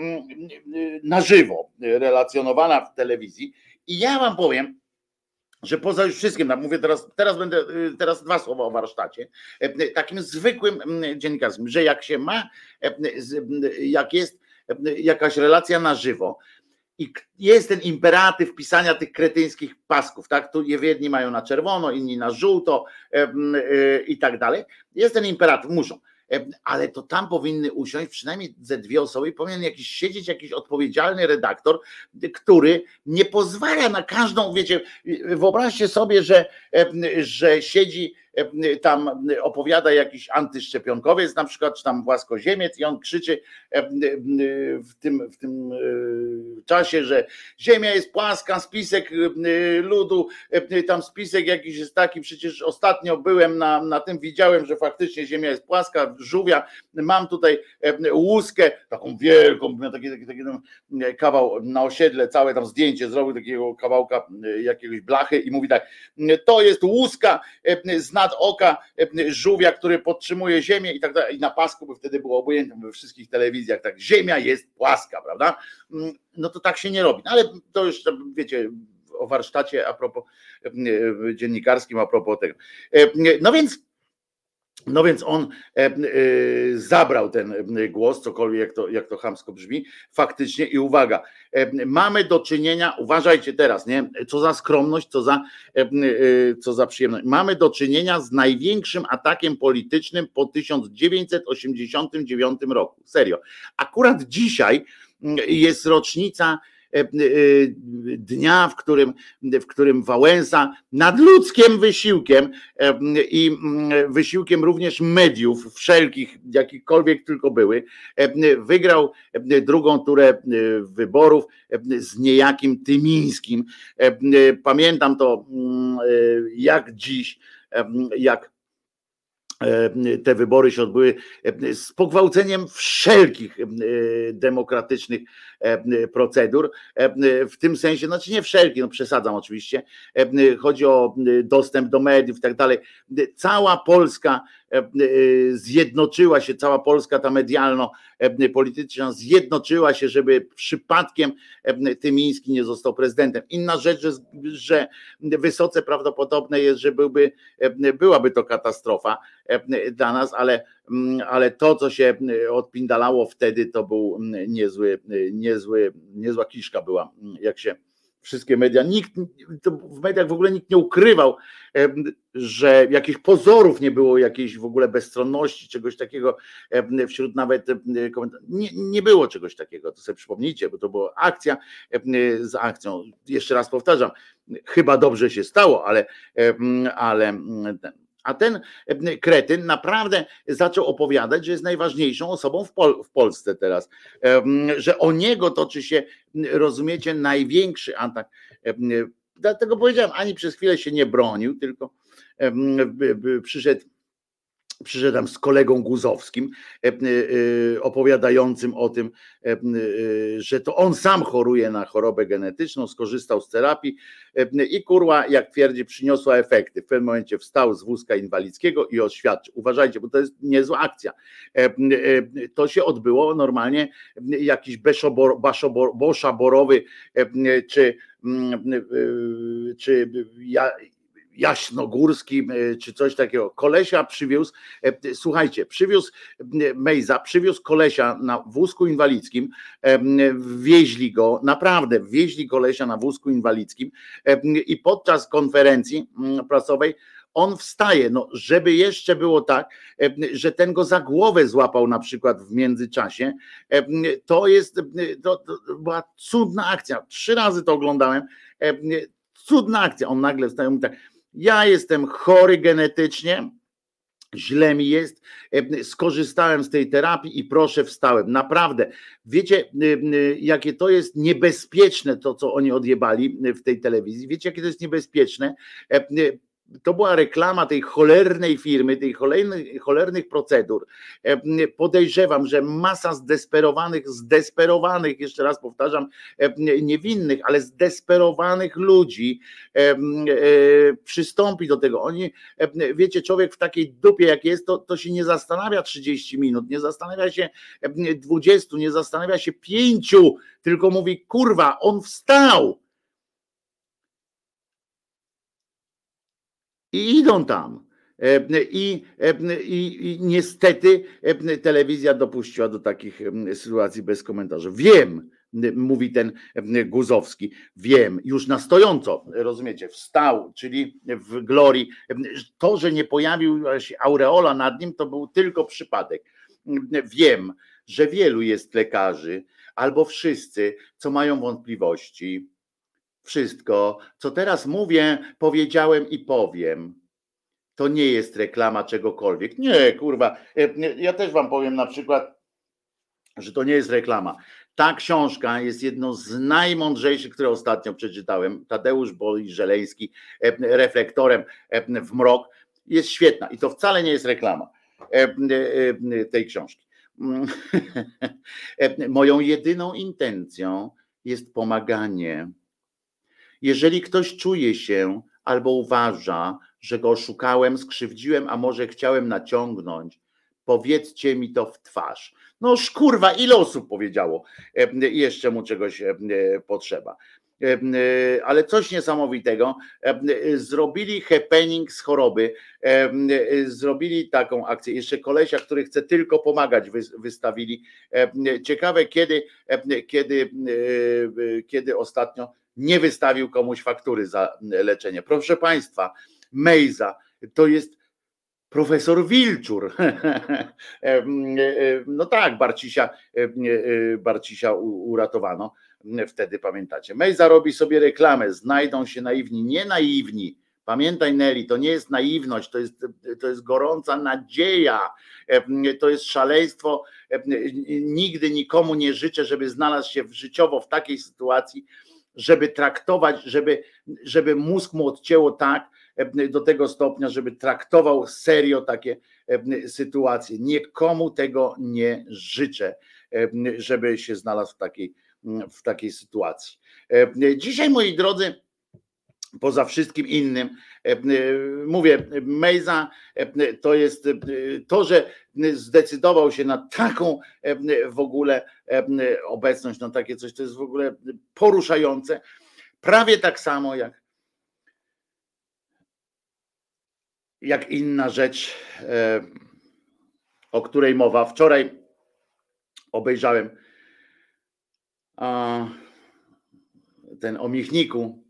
na żywo, relacjonowana w telewizji i ja wam powiem, że poza już wszystkim, mówię teraz, teraz będę, y, teraz dwa słowa o warsztacie, takim zwykłym dziennikarzem, że jak się ma, jak jest jakaś relacja na żywo, i jest ten imperatyw pisania tych kretyńskich pasków, tak? Tu jedni mają na czerwono, inni na żółto e, i tak dalej. Jest ten imperatyw, muszą ale to tam powinny usiąść przynajmniej ze dwie osoby, powinien jakiś siedzieć jakiś odpowiedzialny redaktor, który nie pozwala na każdą, wiecie, wyobraźcie sobie, że, że siedzi tam opowiada jakiś antyszczepionkowiec, na przykład, czy tam płaskoziemiec, i on krzyczy w tym, w tym e, czasie, że Ziemia jest płaska, spisek ludu, tam spisek jakiś jest taki, przecież ostatnio byłem na, na tym, widziałem, że faktycznie Ziemia jest płaska, żółwia, mam tutaj łuskę, taką wielką, taki, taki, taki kawał na osiedle, całe tam zdjęcie zrobił takiego kawałka jakiegoś blachy i mówi tak, to jest łuska zna nad oka e, żółwia, który podtrzymuje ziemię i tak dalej. I na pasku by wtedy było obojętne we wszystkich telewizjach, tak, ziemia jest płaska, prawda? Mm, no to tak się nie robi. No ale to już, wiecie, o warsztacie a propos e, dziennikarskim, a propos tego. E, no więc no więc on e, e, zabrał ten e, głos, cokolwiek jak to, jak to chamsko brzmi, faktycznie i uwaga, mamy do czynienia, uważajcie teraz, nie? Co za skromność, co za, co za przyjemność. Mamy do czynienia z największym atakiem politycznym po 1989 roku. Serio. Akurat dzisiaj jest rocznica dnia, w którym, w którym Wałęsa nadludzkim wysiłkiem e, i mm, wysiłkiem również mediów, wszelkich, jakichkolwiek tylko były, wygrał drugą turę wyborów z niejakim Tymińskim. Pamiętam to mm, jak dziś, jak E, te wybory się odbyły e, z pogwałceniem wszelkich e, demokratycznych procedur, w tym sensie, znaczy nie wszelkich, no przesadzam oczywiście, chodzi o dostęp do mediów i tak dalej. Cała Polska zjednoczyła się, cała Polska ta medialno-polityczna zjednoczyła się, żeby przypadkiem Tymiński nie został prezydentem. Inna rzecz, że, że wysoce prawdopodobne jest, że byłby, byłaby to katastrofa dla nas, ale, ale to, co się odpindalało wtedy, to był niezły, niezły, niezła kiszka była, jak się wszystkie media, nikt, w mediach w ogóle nikt nie ukrywał, że jakichś pozorów nie było, jakiejś w ogóle bezstronności, czegoś takiego wśród nawet komentarzy. Nie, nie było czegoś takiego, to sobie przypomnijcie, bo to była akcja z akcją. Jeszcze raz powtarzam, chyba dobrze się stało, ale, ale a ten e, kretyn naprawdę zaczął opowiadać, że jest najważniejszą osobą w, Pol w Polsce teraz, że o niego toczy się, rozumiecie, największy atak. Dlatego powiedziałem, ani przez chwilę się nie bronił, tylko przyszedł przyszedłem z kolegą Guzowskim, e, e, opowiadającym o tym, e, że to on sam choruje na chorobę genetyczną, skorzystał z terapii i kurwa, jak twierdzi, przyniosła efekty. W pewnym momencie wstał z wózka inwalidzkiego i oświadczył. Uważajcie, bo to jest niezła akcja. To się odbyło normalnie, jakiś baszoborowy czy czy ja, Jaśnogórskim e, czy coś takiego. Kolesia przywiózł, e, słuchajcie, przywiózł e, Mejza, przywiózł kolesia na wózku inwalidzkim, wieźli go, naprawdę wieźli kolesia na wózku inwalidzkim i podczas konferencji prasowej on wstaje, no żeby jeszcze było tak, że ten go za głowę złapał na przykład w międzyczasie, to jest, to, to była cudna akcja, trzy razy to oglądałem, cudna akcja, on nagle wstaje mówi tak, ja jestem chory genetycznie, źle mi jest, e, skorzystałem z tej terapii i proszę, wstałem. Naprawdę, wiecie, e, e, jakie to jest niebezpieczne, to co oni odjebali w tej telewizji, wiecie, jakie to jest niebezpieczne? To była reklama tej cholernej firmy, tej cholernych, cholernych procedur. E, podejrzewam, że masa zdesperowanych, zdesperowanych, jeszcze raz powtarzam, e, niewinnych, ale zdesperowanych ludzi e, przystąpi do tego. Oni, wiecie, człowiek w takiej dupie jak jest, to, to się nie zastanawia 30 minut, nie zastanawia się 20, nie zastanawia się 5, tylko mówi, kurwa, on wstał i idą tam. E, I, e, i, I, niestety e, telewizja dopuściła do takich sytuacji bez komentarzy. Wiem, mówi ten Guzowski, wiem, już na stojąco, rozumiecie, wstał, czyli w glorii. To, że nie pojawił się aureola nad nim, to był tylko przypadek. Wiem, że wielu jest lekarzy, albo wszyscy, co mają wątpliwości. Wszystko, co teraz mówię, powiedziałem i powiem to nie jest reklama czegokolwiek. Nie, kurwa. E, ja też wam powiem na przykład, że to nie jest reklama. Ta książka jest jedną z najmądrzejszych, które ostatnio przeczytałem. Tadeusz Boli Żeleński, e, reflektorem e, w mrok. Jest świetna i to wcale nie jest reklama tej książki. [LAUGHS] Moją jedyną intencją jest pomaganie. Jeżeli ktoś czuje się albo uważa, że go oszukałem, skrzywdziłem, a może chciałem naciągnąć. Powiedzcie mi to w twarz. No szkurwa, ile osób powiedziało, e, jeszcze mu czegoś e, potrzeba. E, ale coś niesamowitego. Zrobili happening z choroby, zrobili taką akcję. Jeszcze kolesia, który chce tylko pomagać, wystawili. Ciekawe, kiedy, kiedy, kiedy ostatnio nie wystawił komuś faktury za leczenie. Proszę Państwa, Mejza, to jest profesor Wilczur. [LAUGHS] No tak, Barcisia, Barcisia uratowano. Wtedy pamiętacie. Mejza robi sobie reklamę, znajdą się naiwni, nie naiwni. Pamiętaj, Nelly, to nie jest naiwność, to jest, to jest gorąca nadzieja, to jest szaleństwo. Nigdy nikomu nie życzę, żeby znalazł się życiowo w takiej sytuacji, żeby traktować, żeby, żeby mózg mu odcięło tak, E, do tego stopnia, żeby traktował serio takie e, sytuacje. Nikomu tego nie życzę, e, żeby się znalazł w takiej, w takiej sytuacji. Dzisiaj, moi drodzy, poza wszystkim innym, mówię, Mejza to jest to, że zdecydował się na taką w ogóle obecność, na takie coś, to jest w ogóle poruszające. Prawie tak samo jak jak inna rzecz, e, o której mowa. Wczoraj obejrzałem ten o Michniku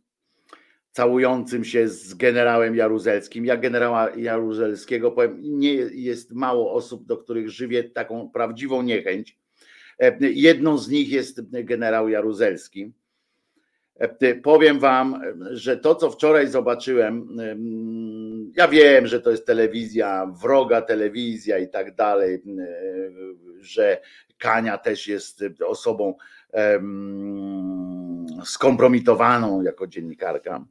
całującym się z generałem Jaruzelskim. Ja generała Jaruzelskiego powiem, nie jest mało osób, do których żywię taką prawdziwą niechęć. E, jedną z nich jest generał Jaruzelski E, powiem Wam, że to, co wczoraj zobaczyłem, ja wiem, że to jest telewizja, wroga telewizja i tak dalej, że Kania też jest osobą skompromitowaną jako dziennikarka,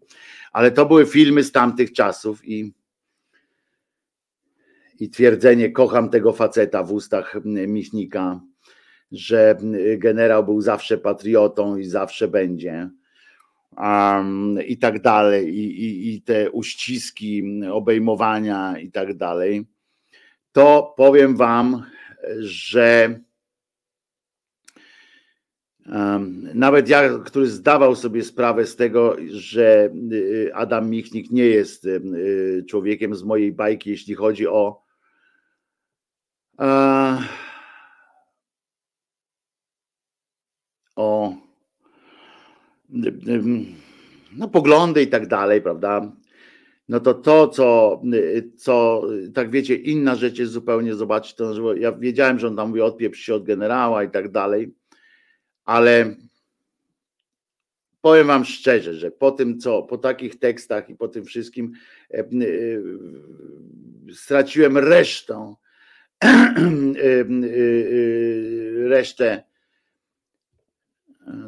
ale to były filmy z tamtych czasów i, i twierdzenie kocham tego faceta w ustach Michnika, że generał był zawsze patriotą i zawsze będzie. Um, i tak dalej, i, i, i te uściski, obejmowania i tak dalej, to powiem Wam, że nawet ja, który zdawał sobie sprawę z tego, że y, Adam Michnik nie jest y, człowiekiem z mojej bajki, jeśli chodzi o o no, poglądy i tak dalej, prawda? No to to, co, co tak wiecie, inna rzecz jest zupełnie zobaczyć to, że ja wiedziałem, że on tam mówi odpieprz się od generała i tak dalej, ale powiem wam szczerze, że po tym, co, po takich tekstach i po tym wszystkim e, e, straciłem resztę, e, resztę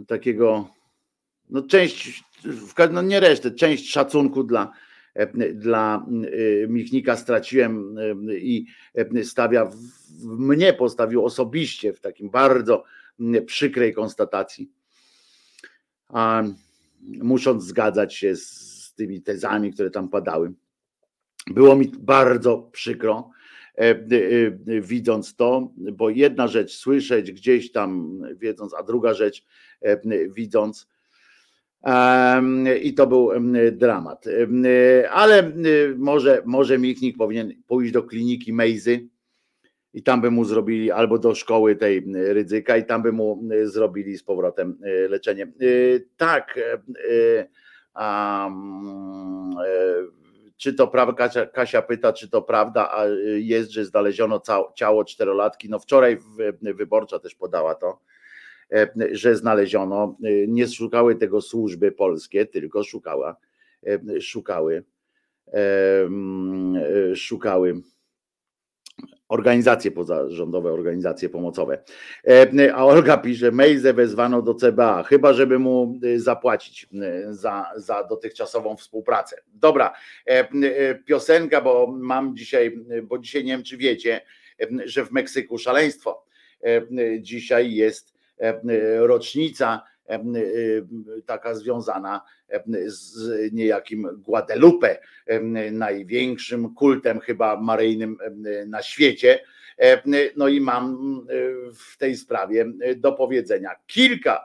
takiego no część, no nie resztę, część szacunku dla, dla Michnika straciłem i stawia mnie postawił osobiście w takim bardzo przykrej konstatacji, musząc zgadzać się z tymi tezami, które tam padały. Było mi bardzo przykro, e, e, widząc to, bo jedna rzecz słyszeć gdzieś tam, wiedząc, a druga rzecz e, widząc. I to był dramat. Ale może, może Michnik powinien pójść do kliniki Mejzy i tam by mu zrobili, albo do szkoły tej ryzyka, i tam by mu zrobili z powrotem leczenie. Tak. Um, czy to prawda, Kasia, Kasia, pyta, czy to prawda, jest, że znaleziono ciało czterolatki. No wczoraj wyborcza też podała to, e, że znaleziono. E, nie szukały tego służby polskie, tylko szukała, e, szukały, szukały organizacje pozarządowe, organizacje pomocowe. E, a Olga pisze, Mejzę wezwano do CBA, chyba żeby mu e, zapłacić e, za, za dotychczasową współpracę. Dobra, piosenka, bo mam dzisiaj, bo dzisiaj nie wiem czy wiecie, że w Meksyku szaleństwo. Dzisiaj jest rocznica taka związana z niejakim Guadalupe, największym kultem chyba maryjnym na świecie. No i mam w tej sprawie do powiedzenia kilka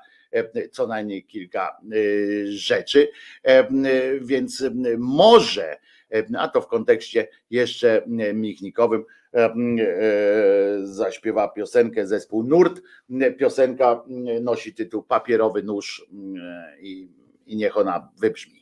co najmniej kilka rzeczy, więc może, a to w kontekście jeszcze michnikowym, zaśpiewa piosenkę zespół Nurt. Piosenka nosi tytuł Papierowy nóż i i niech ona wybrzmi.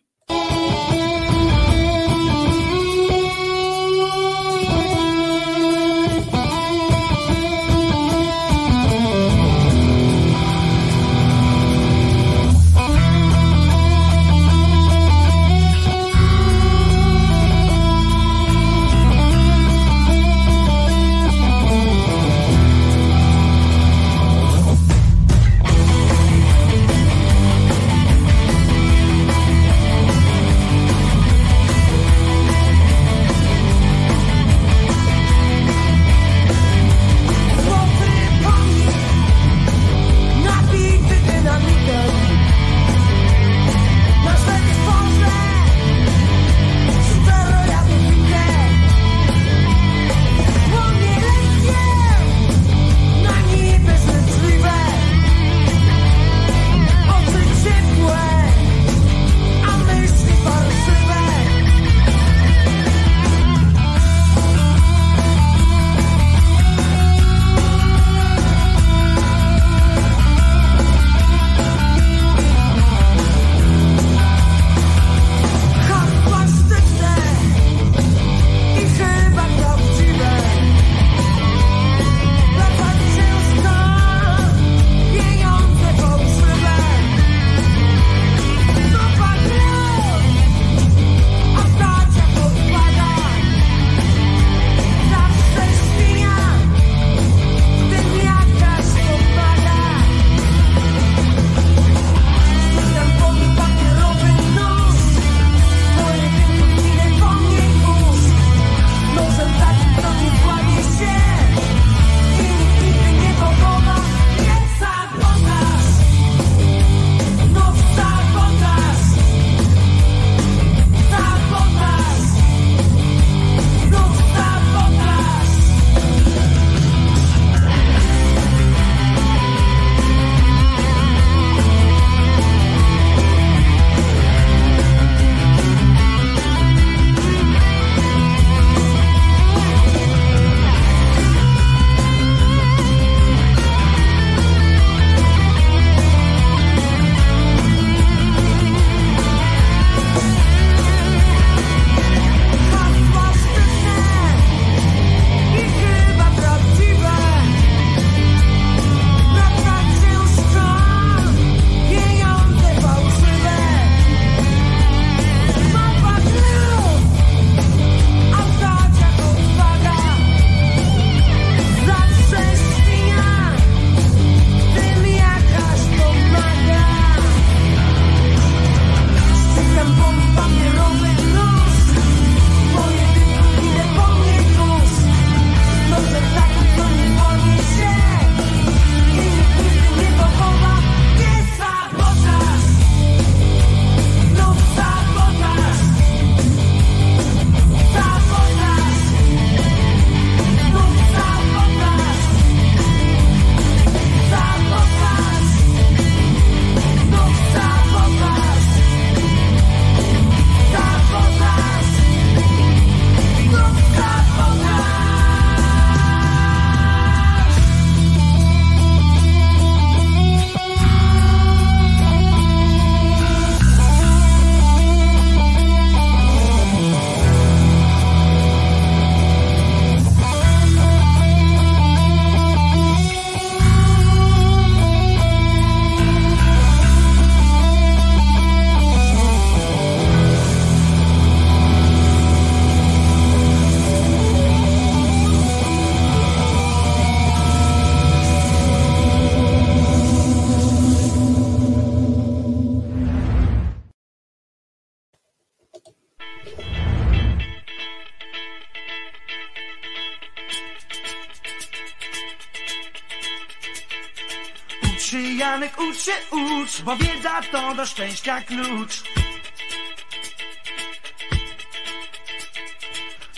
Bo wiedza to do szczęścia klucz.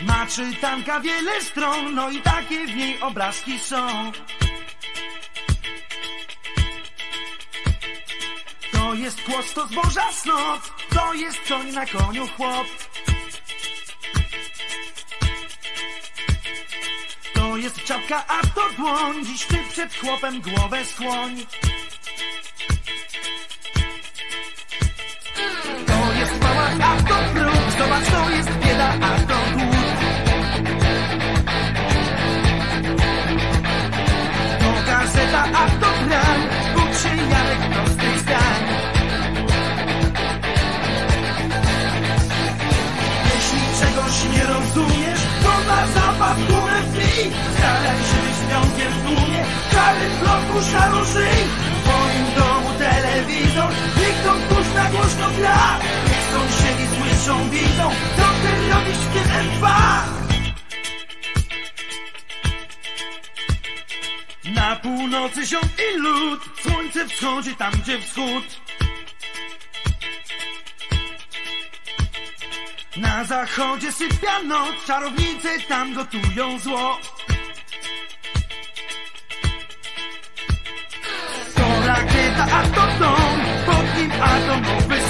Ma czytanka wiele stron, no i takie w niej obrazki są. To jest głos, to zboża snot, to jest koń na koniu chłop. To jest czapka, a to dłoń, dziś ty przed chłopem głowę skłoń. A to próg, zobacz, to jest bieda, a to głód. To gazeta, a to gran, ucz się Jarek prostych zdań. Jeśli czegoś nie rozumiesz, to na zapas górę wbij. Staraj się być pionkiem w tłumie, czary w bloku szaro żyj. W twoim domu telewizor, niech to na głośno gra. Sąsiedzi słyszą, widzą, co ty robisz tym M2. Na północy ziom i lód, słońce wschodzi tam, gdzie wschód. Na zachodzie sypia noc, czarownice tam gotują zło. To rakieta, a to dom, pod nim atomowy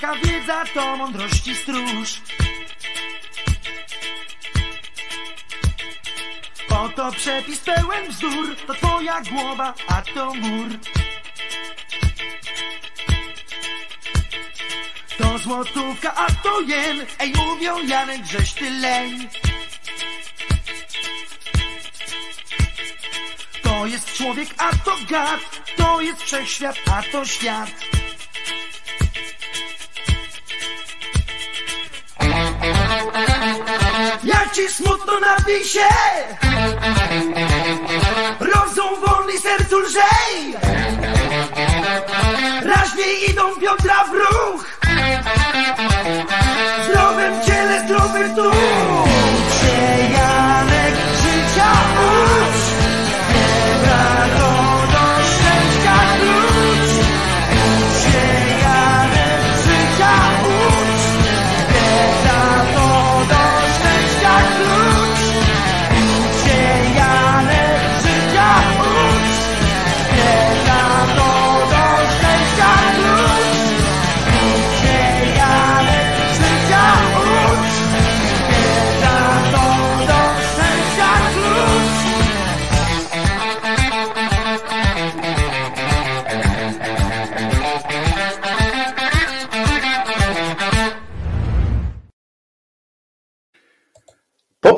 taka wiedza to mądrości stróż. Oto przepis pełen bzdur, to twoja głowa, a to mur. To złotówka, a to jen, ej mówią Janek, żeś ty leń. To jest człowiek, a to gad, to jest wszechświat, a to świat. Jak ci smutno napij się Rozum wolny, sercu lżej. Raźniej idą biodra w ruch. Zdrowym ciele zdrowy duch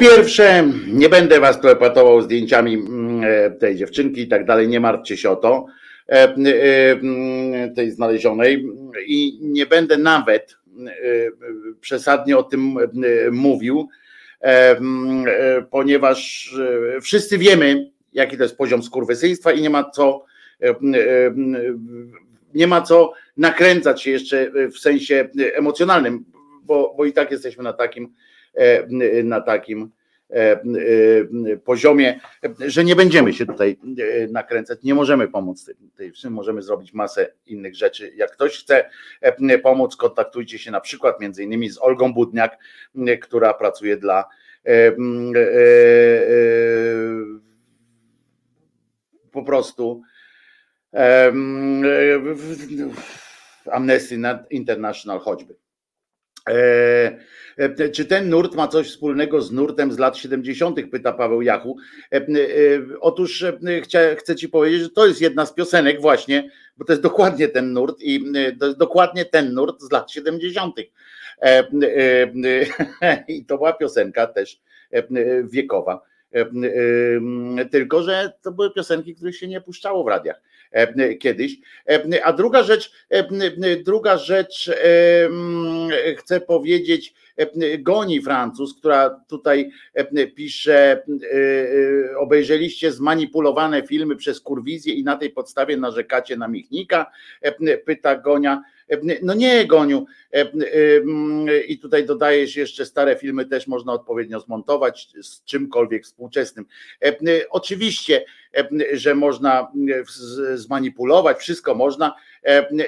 pierwsze, nie będę was tu epatował zdjęciami mm, e, tej dziewczynki i tak dalej, nie martwcie się o to, e, e, tej znalezionej. I nie będę nawet przesadnie o tym mówił, ponieważ wszyscy wiemy, jaki to jest poziom skurwysyństwa i nie ma co nie ma co nakręcać się jeszcze w sensie emocjonalnym, bo, bo i tak jesteśmy na takim na takim e, e, poziomie, że nie będziemy się tutaj e, nakręcać, nie możemy pomóc tej- wszym, możemy zrobić masę innych rzeczy. Jak ktoś chce e, pomóc, kontaktujcie się na przykład między innymi z Olgą Budniak, która pracuje dla e, e, e, po prostu e, Amnesty International choćby. E, Czy ten nurt ma coś wspólnego z nurtem z lat 70., pyta Paweł Jachu. Otóż chcę ci powiedzieć, że to jest jedna z piosenek właśnie, bo to jest dokładnie ten nurt i to jest dokładnie ten nurt z lat 70. [LAUGHS] I to była piosenka też wiekowa. Tylko, że to były piosenki, których się nie puszczało w radiach kiedyś. A druga rzecz, druga rzecz, chcę powiedzieć, goni Francuz, która tutaj pisze, obejrzeliście zmanipulowane filmy przez kurwizję i na tej podstawie narzekacie na Michnika, pyta Gonia. No nie, Goniu. I tutaj dodajesz jeszcze stare filmy też można odpowiednio zmontować z czymkolwiek współczesnym. Oczywiście, że można zmanipulować, wszystko można,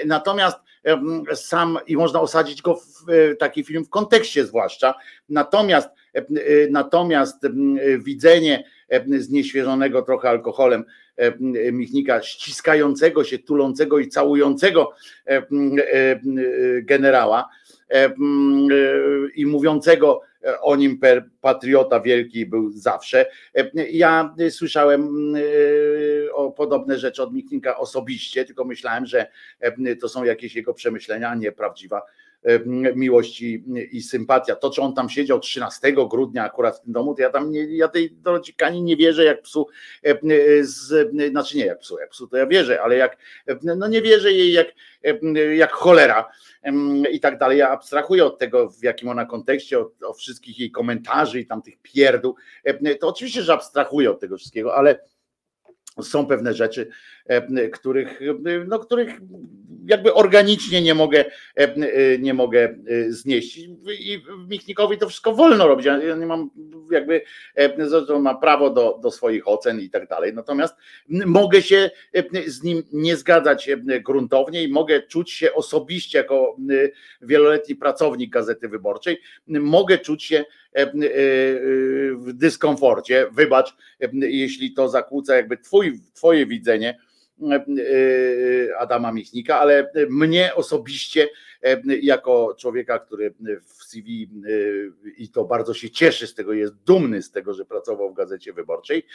natomiast sam i można osadzić go w taki film w kontekście zwłaszcza. Natomiast natomiast widzenie znieświeżonego trochę alkoholem Michnika, ściskającego się, tulącego i całującego generała i mówiącego o nim per patriota wielki był zawsze. Ja słyszałem o podobne rzeczy od Michnika osobiście, tylko myślałem, że to są jakieś jego przemyślenia, a nie prawdziwa miłość i, sympatia. To, czy on tam siedział 13 grudnia akurat w tym domu, to ja tam nie, ja tej nie wierzę jak psu, z, znaczy nie jak psu, jak psu to ja wierzę, ale jak, no nie wierzę jej jak, jak cholera i tak dalej. Ja abstrahuję od tego, w jakim ona kontekście, od, od wszystkich jej komentarzy i tam tych pierdół. To oczywiście, że abstrahuję od tego wszystkiego, ale są pewne rzeczy, których, no, których jakby organicznie nie mogę, e, nie mogę e, znieść. I Michnikowi to wszystko wolno robić. Ja nie mam jakby, ma prawo do, do swoich ocen i tak dalej. Natomiast mogę się z nim nie zgadzać gruntownie i mogę czuć się osobiście jako wieloletni pracownik Gazety Wyborczej, mogę czuć się w dyskomforcie. Wybacz, jeśli to zakłóca jakby twój, twoje widzenie Adama Michnika, ale mnie osobiście jako człowieka, który w CV i to bardzo się cieszy z tego, jest dumny z tego, że pracował w Gazecie Wyborczej,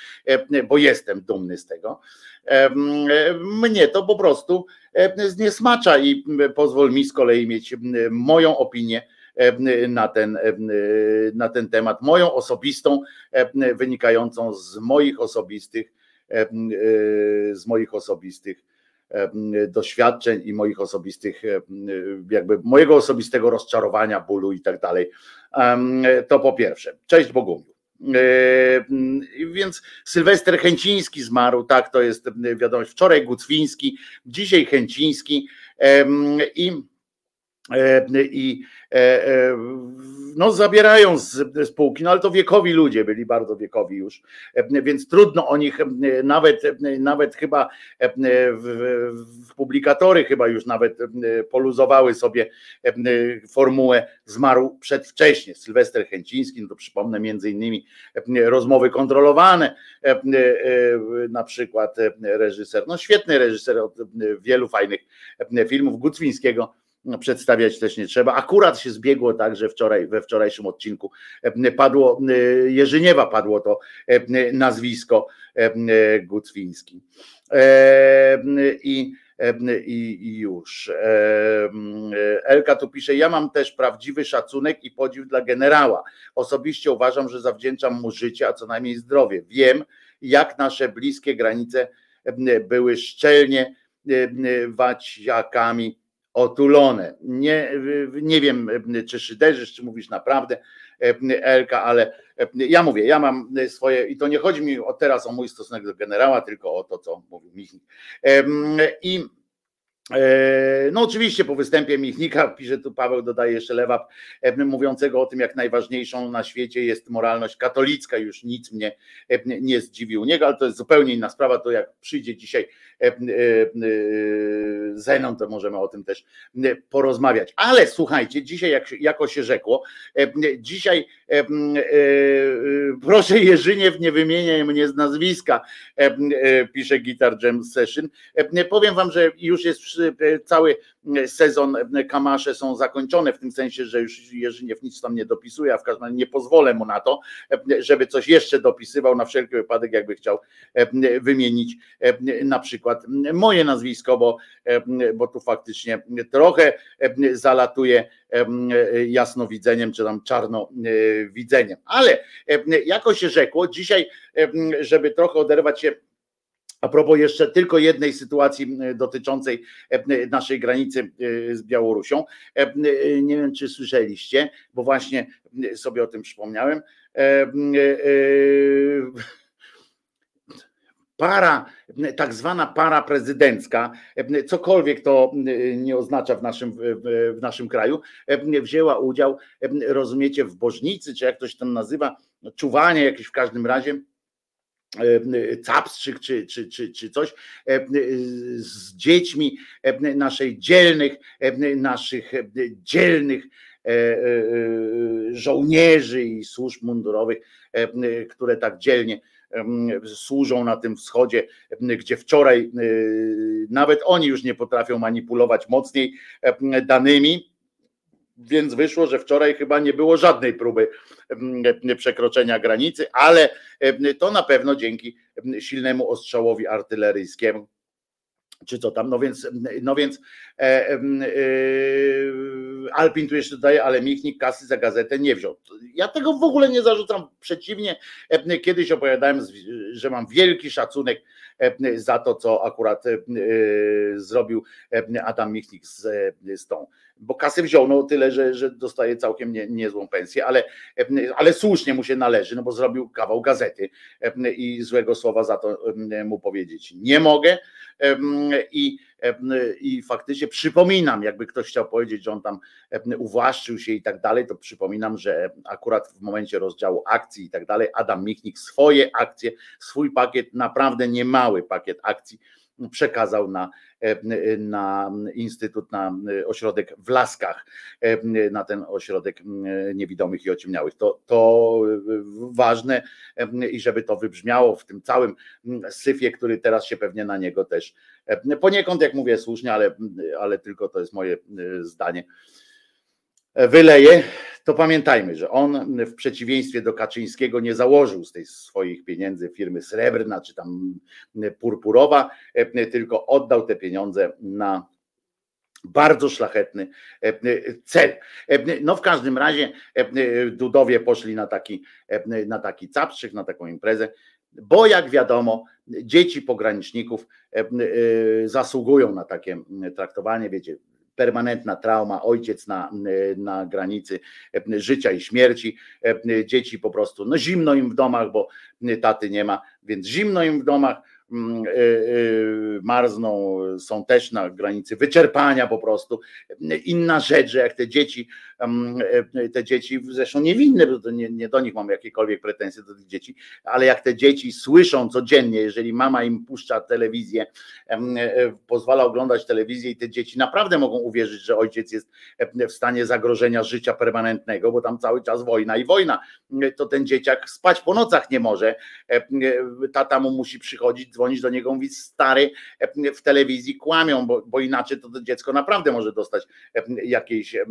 bo jestem dumny z tego. Mnie to po prostu zniesmacza i pozwól mi z kolei mieć moją opinię na ten, na ten temat, moją osobistą, wynikającą z moich osobistych, z moich osobistych doświadczeń i moich osobistych, jakby mojego osobistego rozczarowania, bólu i tak dalej. To po pierwsze. Cześć Bogumiu. Więc Sylwester Chęciński zmarł, tak, to jest wiadomość. Wczoraj Gucwiński, dzisiaj Chęciński i i e, e, no, zabierają z spółki, no ale to wiekowi ludzie byli bardzo wiekowi już, więc trudno o nich nawet, nawet chyba w publikatory chyba już nawet poluzowały sobie formułę zmarł przedwcześnie. Sylwester Chęciński, no to przypomnę między innymi rozmowy kontrolowane, na przykład reżyser, no świetny reżyser od wielu fajnych filmów Gucwińskiego przedstawiać też nie trzeba. Akurat się zbiegło tak, że wczoraj, we wczorajszym odcinku e, padło, e, Jerzyniewa padło to e, nazwisko Gucwiński. I, i, i już. Elka tu pisze, ja mam też prawdziwy szacunek i podziw dla generała. Osobiście uważam, że zawdzięczam mu życie, a co najmniej zdrowie. Wiem, jak nasze bliskie granice były szczelnie waciakami otulone. Nie, nie wiem, czy szyderzysz, czy mówisz naprawdę, Elka, ale ja mówię, ja mam swoje, i to nie chodzi mi teraz o mój stosunek do generała, tylko o to, co mówił Michnik. I E, no oczywiście po występie Michnika, pisze tu Paweł, dodaje jeszcze Lewap, mówiącego o tym, jak najważniejszą na świecie jest moralność katolicka, już nic mnie nie zdziwił niego, ale to jest zupełnie inna sprawa, to jak przyjdzie dzisiaj Zenon, to możemy o tym też porozmawiać. Ale słuchajcie, dzisiaj jak, jako się rzekło, dzisiaj proszę Jerzyniew, nie wymieniaj mnie z nazwiska, pisze Guitar Jam Session. Powiem wam, że już jest cały sezon Kamasze są zakończone w tym sensie, że już Jerzyniew nic tam nie dopisuje, a w każdym razie nie pozwolę mu na to, żeby coś jeszcze dopisywał na wszelki wypadek, jakby chciał wymienić na przykład moje nazwisko, bo, bo tu faktycznie trochę zalatuje jasnowidzeniem, czy tam czarnowidzeniem. Ale jako się rzekło, dzisiaj, żeby trochę oderwać się a propos jeszcze tylko jednej sytuacji dotyczącej naszej granicy z Białorusią. Nie wiem, czy słyszeliście, bo właśnie sobie o tym przypomniałem. Para, tak zwana para prezydencka, cokolwiek to nie oznacza w naszym, w naszym kraju, wzięła udział, rozumiecie, w bożnicy, czy jak to się tam nazywa, czuwanie jakieś w każdym razie capstrzyk czy, czy, czy, czy coś z dziećmi naszej dzielnych, naszych dzielnych żołnierzy i służb mundurowych, które tak dzielnie służą na tym wschodzie, gdzie wczoraj nawet oni już nie potrafią manipulować mocniej danymi, więc wyszło, że wczoraj chyba nie było żadnej próby przekroczenia granicy, ale to na pewno dzięki silnemu ostrzałowi artyleryjskiemu czy co tam, no więc, no więc e, e, Alpin tu jeszcze dodaje, ale Michnik kasy za gazetę nie wziął. Ja tego w ogóle nie zarzucam, przeciwnie, e, kiedyś opowiadałem, że mam wielki szacunek e, za to, co akurat e, zrobił Adam Michnik z, z tą. Bo kasy wziął, no tyle, że, że dostaje całkiem nie, niezłą pensję, ale, ale słusznie mu się należy, no bo zrobił kawał gazety i złego słowa za to mu powiedzieć nie mogę. I, i faktycznie przypominam, jakby ktoś chciał powiedzieć, że on tam uwłaszczył się i tak dalej, to przypominam, że akurat w momencie rozdziału akcji i tak dalej, Adam Michnik swoje akcje, swój pakiet, naprawdę niemały pakiet akcji przekazał na, na Instytut, na ośrodek w Laskach, na ten ośrodek niewidomych i ociemniałych. To, to ważne i żeby to wybrzmiało w tym całym syfie, który teraz się pewnie na niego też poniekąd, jak mówię słusznie, ale, ale tylko to jest moje zdanie, wyleje, to pamiętajmy, że on w przeciwieństwie do Kaczyńskiego nie założył z tej swoich pieniędzy firmy srebrna czy tam purpurowa, tylko oddał te pieniądze na bardzo szlachetny cel. No w każdym razie Dudowie poszli na taki, na taki capstrzyk, na taką imprezę, bo jak wiadomo, dzieci pograniczników zasługują na takie traktowanie, wiecie, permanentna trauma, ojciec na, na granicy życia i śmierci, dzieci po prostu, no zimno im w domach, bo taty nie ma, więc zimno im w domach, y, y, marzną, są też na granicy wyczerpania po prostu. Inna rzecz, że jak te dzieci, mm, y, te dzieci zresztą niewinne, bo nie, nie do nich mam jakiekolwiek pretensje do tych dzieci, ale jak te dzieci słyszą codziennie, jeżeli mama im puszcza telewizję, pozwala oglądać telewizję i te dzieci naprawdę mogą uwierzyć, że ojciec jest w stanie zagrożenia życia permanentnego, bo tam cały czas wojna i wojna, to ten dzieciak spać po nocach nie może, tata mu musi przychodzić, dzwonić do niego, mówić stary e, w telewizji kłamią, bo, bo inaczej to, dziecko naprawdę może dostać e, jakiejś e,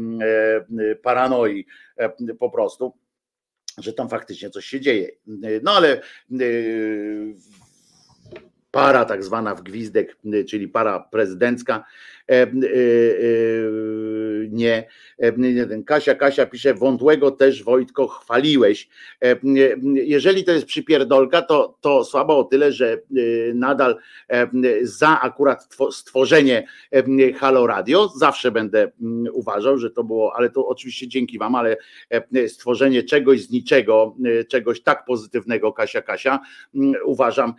paranoi po prostu że tam faktycznie coś się dzieje. No ale para tak zwana w gwizdek, czyli para prezydencka, nie, ten Kasia, Kasia pisze, wątłego też Wojtko chwaliłeś. Jeżeli to jest przypierdolka, to, to słabo o tyle, że nadal za akurat stworzenie Halo Radio, zawsze będę uważał, że to było, ale to oczywiście dzięki wam, ale stworzenie czegoś z niczego, czegoś tak pozytywnego, Kasia, Kasia, uważam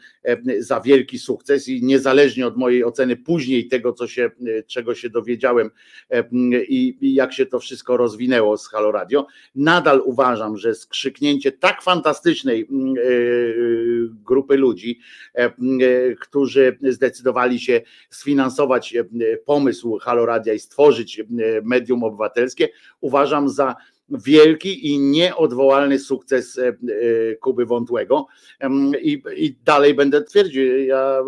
za wielki sukces i niezależnie od mojej oceny później tego, co się, czego się dowiedziałem i, i jak się to wszystko rozwinęło z Halo Radio. Nadal uważam, że skrzyknięcie tak fantastycznej mm, e, grupy ludzi, e, e, którzy zdecydowali się sfinansować pomysł Halo Radia i stworzyć medium obywatelskie, uważam za wielki i nieodwołalny sukces Kuby Wątłego. I, i dalej będę twierdził, ja,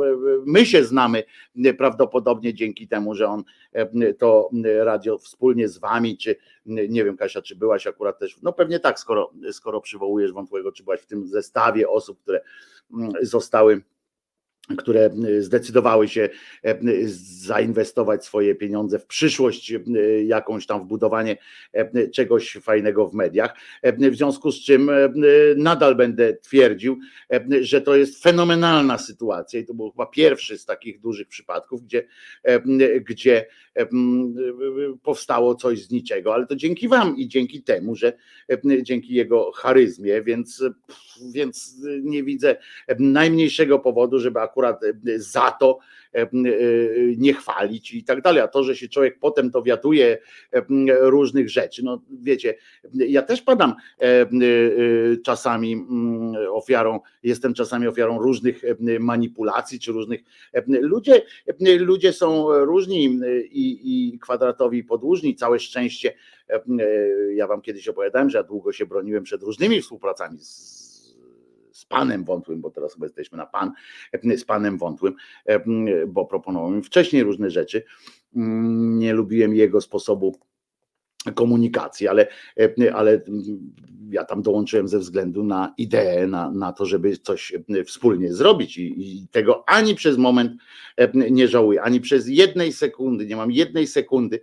my się znamy prawdopodobnie dzięki temu, że on to radio wspólnie z wami, czy nie wiem Kasia, czy byłaś akurat też, no pewnie tak, skoro, skoro przywołujesz Wątłego, czy byłaś w tym zestawie osób, które zostały które zdecydowały się zainwestować swoje pieniądze w przyszłość, jakąś tam w budowanie czegoś fajnego w mediach. W związku z czym nadal będę twierdził, że to jest fenomenalna sytuacja i to był chyba pierwszy z takich dużych przypadków, gdzie, gdzie powstało coś z niczego, ale to dzięki Wam i dzięki temu, że dzięki jego charyzmie, więc, więc nie widzę najmniejszego powodu, żeby akurat za to nie chwalić i tak dalej. A to, że się człowiek potem dowiaduje różnych rzeczy, no wiecie, ja też padam czasami ofiarą, jestem czasami ofiarą różnych manipulacji, czy różnych ludzie, ludzie są różni i, i kwadratowi podłużni, całe szczęście. Ja wam kiedyś opowiadałem, że ja długo się broniłem przed różnymi współpracami z z panem wątłym, bo teraz chyba jesteśmy na pan, z panem wątłym, bo proponował mi wcześniej różne rzeczy. Nie lubiłem jego sposobu komunikacji, ale, ale ja tam dołączyłem ze względu na ideę, na, na to, żeby coś wspólnie zrobić I, i tego ani przez moment nie żałuję, ani przez jednej sekundy, nie mam jednej sekundy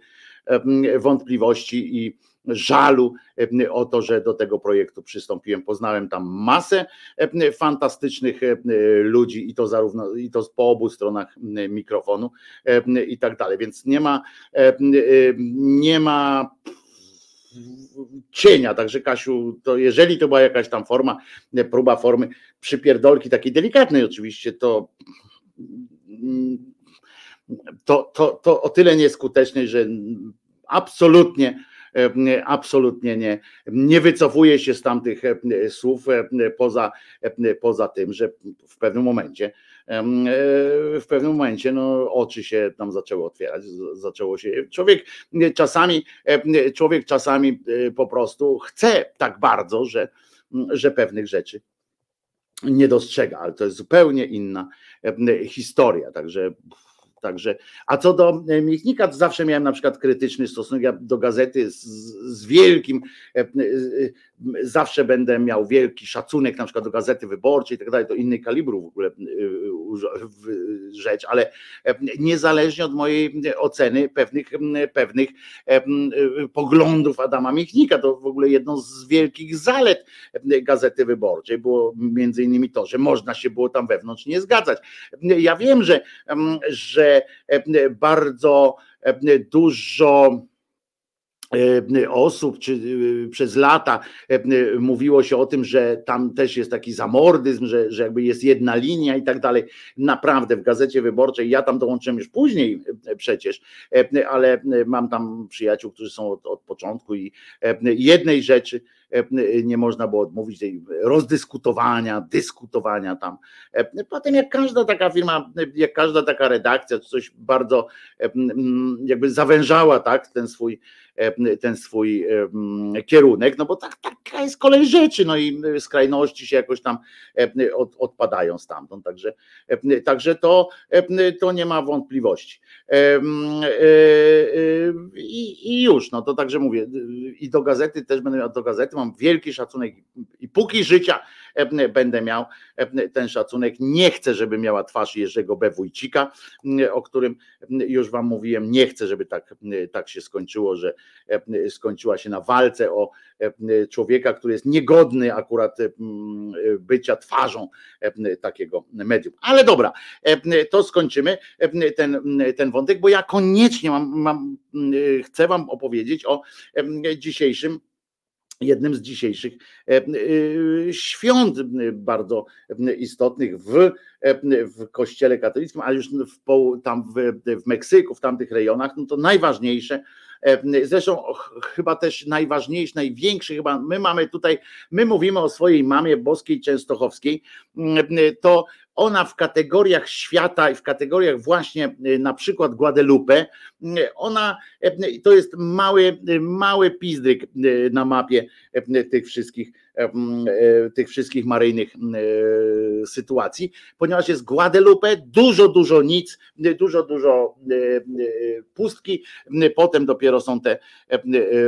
wątpliwości i żalu o to, że do tego projektu przystąpiłem. Poznałem tam masę fantastycznych ludzi i to zarówno i to po obu stronach mikrofonu i tak dalej. Więc nie ma nie ma cienia. Także Kasiu, to jeżeli to była jakaś tam forma, próba formy przypierdolki takiej delikatnej oczywiście, to to, to, to o tyle nieskutecznej, że absolutnie absolutnie nie, nie wycofuje się z tamtych słów poza, poza tym, że w pewnym momencie w pewnym momencie no, oczy się tam zaczęły otwierać, zaczęło się. Człowiek czasami, człowiek czasami po prostu chce tak bardzo, że, że pewnych rzeczy nie dostrzega, ale to jest zupełnie inna historia. Także Także, a co do e, Michnika, to zawsze miałem na przykład krytyczny stosunek. Do gazety z, z wielkim, e, e, zawsze będę miał wielki szacunek na przykład do gazety wyborczej i tak dalej, to inny kalibru w ogóle rzecz, ale niezależnie od mojej oceny pewnych, pewnych poglądów Adama Michnika, to w ogóle jedną z wielkich zalet gazety wyborczej było między innymi to, że można się było tam wewnątrz nie zgadzać. Ja wiem, że, że E, bardzo e, dużo e, osób, czy przez lata mówiło się o tym, że tam też jest taki zamordyzm, że, że jakby jest jedna linia i tak dalej. Naprawdę w gazecie wyborczej, ja tam dołączyłem już później przecież, ale mam tam przyjaciół, którzy są od, od początku i jednej rzeczy E, nie można było odmówić tej rozdyskutowania, dyskutowania tam. E, potem jak każda taka firma, jak każda taka redakcja, coś bardzo e, jakby zawężała tak, ten swój ten swój kierunek, no bo tak, taka jest kolej rzeczy, no i skrajności się jakoś tam od, odpadają stamtąd, także, także to, to nie ma wątpliwości. I, I już, no to także mówię, i do gazety też będę miał do gazety, mam wielki szacunek i póki życia będę miał ten szacunek. Nie chcę, żeby miała twarz Jerzego B. Wójcika, o którym już wam mówiłem. Nie chcę, żeby tak, tak się skończyło, że skończyła się na walce o człowieka, który jest niegodny akurat bycia twarzą takiego medium. Ale dobra, to skończymy ten, ten wątek, bo ja koniecznie mam, mam chcę wam opowiedzieć o dzisiejszym jednym z dzisiejszych e, e, świąt bardzo istotnych w, w kościele katolickim, ale już w, tam w, w Meksyku, w tamtych rejonach, no to najważniejsze, e, zresztą chyba też najważniejszy, największy chyba, my mamy tutaj, my mówimy o swojej mamie boskiej częstochowskiej, to ona w kategoriach świata i w kategoriach właśnie na przykład Guadalupe, ona to jest mały, mały pizdryk na mapie tych wszystkich tych wszystkich maryjnych sytuacji, ponieważ jest Guadalupe, dużo, dużo nic, dużo, dużo pustki, potem dopiero są te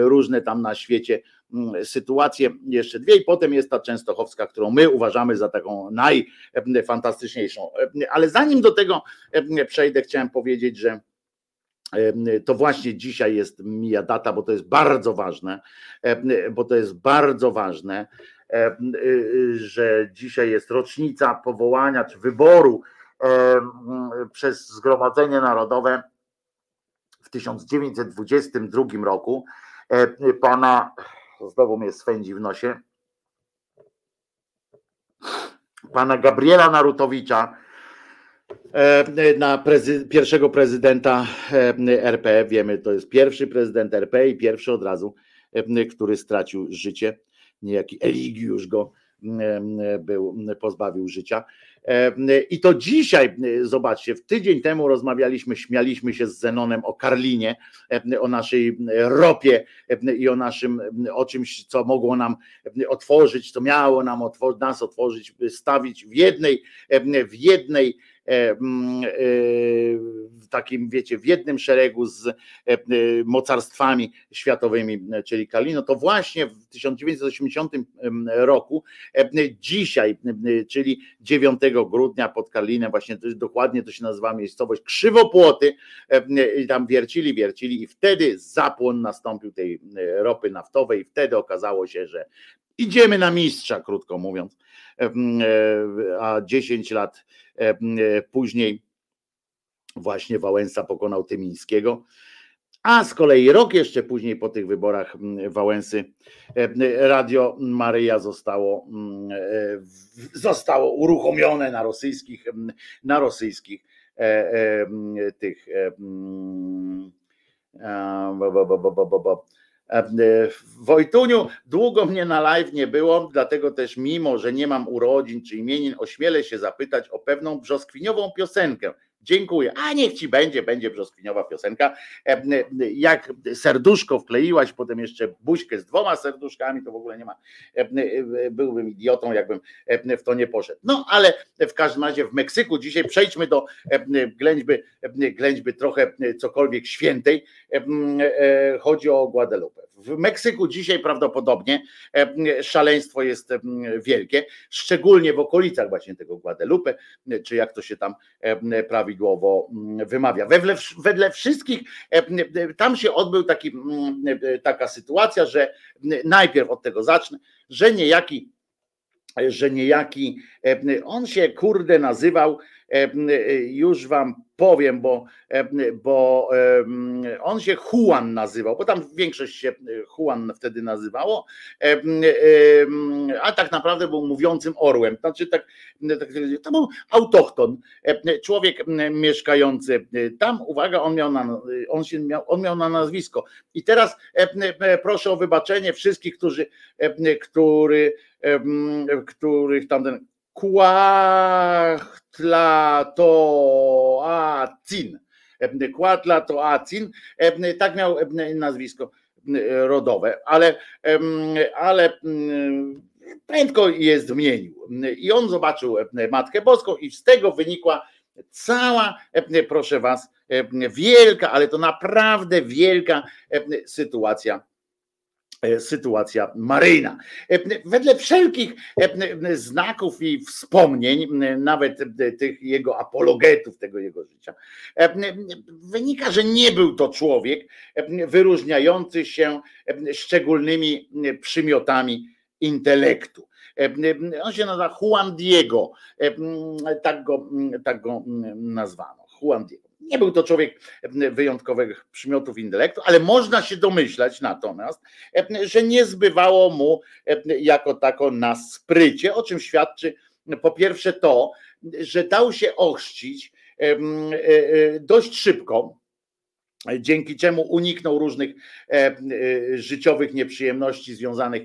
różne tam na świecie Mm, sytuacje, jeszcze dwie i potem jest ta częstochowska, którą my uważamy za taką najfantastyczniejszą. Ale zanim do tego przejdę, chciałem powiedzieć, że to właśnie dzisiaj jest mija data, bo to jest bardzo ważne, bo to jest bardzo ważne, że dzisiaj jest rocznica powołania czy wyboru przez Zgromadzenie Narodowe w 1922 roku pana znowu mnie swędzi w nosie, pana Gabriela Narutowicza e, na prezy pierwszego prezydenta e, RP. Wiemy, to jest pierwszy prezydent RP i pierwszy od razu, e, który stracił życie. Niejaki Eligiusz go był, pozbawił życia. I to dzisiaj, zobaczcie, w tydzień temu rozmawialiśmy, śmialiśmy się z Zenonem o Karlinie, o naszej ropie i o naszym, o czymś, co mogło nam otworzyć, co miało nam nas otworzyć, stawić w jednej, w jednej w takim, wiecie, w jednym szeregu z e, mocarstwami światowymi, czyli Kalino, to właśnie w 1980 roku, dzisiaj, czyli 9 grudnia pod Kalinem, właśnie to dokładnie to się nazywa miejscowość Krzywopłoty, i tam wiercili, wiercili i wtedy zapłon nastąpił tej ropy naftowej. I wtedy okazało się, że idziemy na mistrza, krótko mówiąc, a 10 lat E, później właśnie Wałęsa pokonał Tymińskiego. A z kolei rok jeszcze później po tych wyborach Wałęsy Radio Maryja zostało, e, zostało uruchomione na rosyjskich, na rosyjskich e, tych Wojtuniu, długo mnie na live nie było, dlatego też mimo, że nie mam urodzin czy imienin, ośmielę się zapytać o pewną brzoskwiniową piosenkę. Dziękuję. A niech ci będzie, będzie brzoskwiniowa piosenka. Jak serduszko wkleiłaś, potem jeszcze buźkę z dwoma serduszkami, to w ogóle nie ma. Byłbym idiotą, jakbym w to nie poszedł. No ale w każdym razie w Meksyku dzisiaj przejdźmy do ględźby, ględźby trochę cokolwiek świętej. Chodzi o Guadalupe. W Meksyku dzisiaj prawdopodobnie szaleństwo jest wielkie, szczególnie w okolicach właśnie tego Guadalupe, czy jak to się tam prawidłowo wymawia. Wedle, wedle wszystkich tam się odbył taki, taka sytuacja, że najpierw od tego zacznę, że niejaki że niejaki, on się kurde nazywał, już wam powiem, bo, bo on się Juan nazywał, bo tam większość się Juan wtedy nazywało, a tak naprawdę był mówiącym orłem. Znaczy tak, tak, to był autochton, człowiek mieszkający tam, uwaga, on miał na, on się miał, on miał na nazwisko. I teraz proszę o wybaczenie wszystkich, którzy, który, których tamten Kłatlatоacin. Kłatlatоacin, tak miał nazwisko rodowe, ale, ale prędko je zmienił. I on zobaczył Matkę Boską i z tego wynikła cała, proszę was, wielka, ale to naprawdę wielka sytuacja E, sytuacja maryjna. E, wedle wszelkich e, znaków i wspomnień, nawet tych jego apologetów, tego jego życia, wynika, że nie był to człowiek wyróżniający się szczególnymi przymiotami intelektu. On się nazywa Juan Diego, tak go, tak go nazwano. Juan Diego. Nie był to człowiek wyjątkowych przymiotów intelektu, ale można się domyślać natomiast, że nie zbywało mu jako tako na sprycie, o czym świadczy po pierwsze to, że dał się ochrzcić e, e, dość szybko, dzięki czemu uniknął różnych e, życiowych nieprzyjemności związanych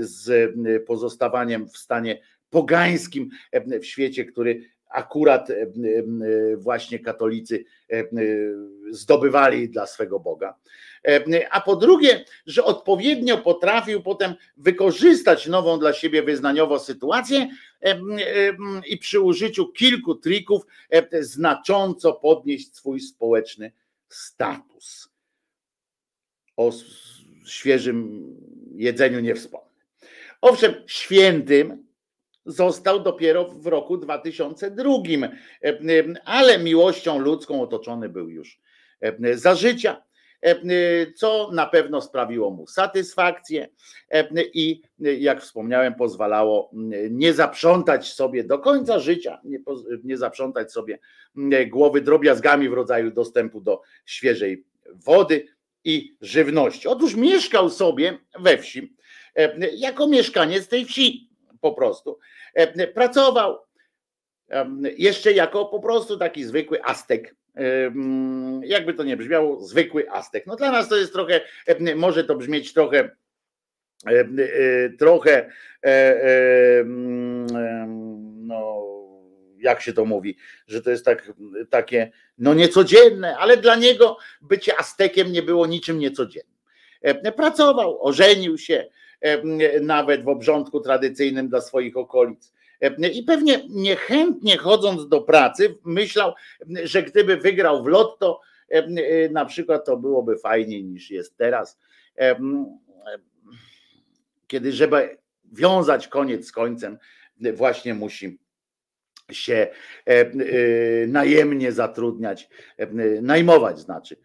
z pozostawaniem w stanie pogańskim w świecie, który akurat właśnie katolicy zdobywali dla swego Boga. A po drugie, że odpowiednio potrafił potem wykorzystać nową dla siebie wyznaniowo sytuację i przy użyciu kilku trików znacząco podnieść swój społeczny status. O świeżym jedzeniu nie wspomnę. Owszem, świętym został dopiero w roku 2002, ale miłością ludzką otoczony był już za życia, co na pewno sprawiło mu satysfakcję i jak wspomniałem, pozwalało nie zaprzątać sobie do końca życia, nie, nie zaprzątać sobie głowy drobiazgami w rodzaju dostępu do świeżej wody i żywności. Otóż mieszkał sobie we wsi jako mieszkaniec tej wsi po prostu. Pracował jeszcze jako po prostu taki zwykły Aztek. Jakby to nie brzmiało, zwykły Aztek. No dla nas to jest trochę, może to brzmieć trochę, trochę no jak się to mówi, że to jest tak, takie no niecodzienne, ale dla niego bycie Aztekiem nie było niczym niecodziennym. Pracował, ożenił się, nawet w obrządku tradycyjnym dla swoich okolic. I pewnie niechętnie chodząc do pracy, myślał, że gdyby wygrał w lotto, na przykład to byłoby fajniej niż jest teraz. Kiedy, żeby wiązać koniec z końcem, właśnie musi się najemnie zatrudniać, najmować znaczy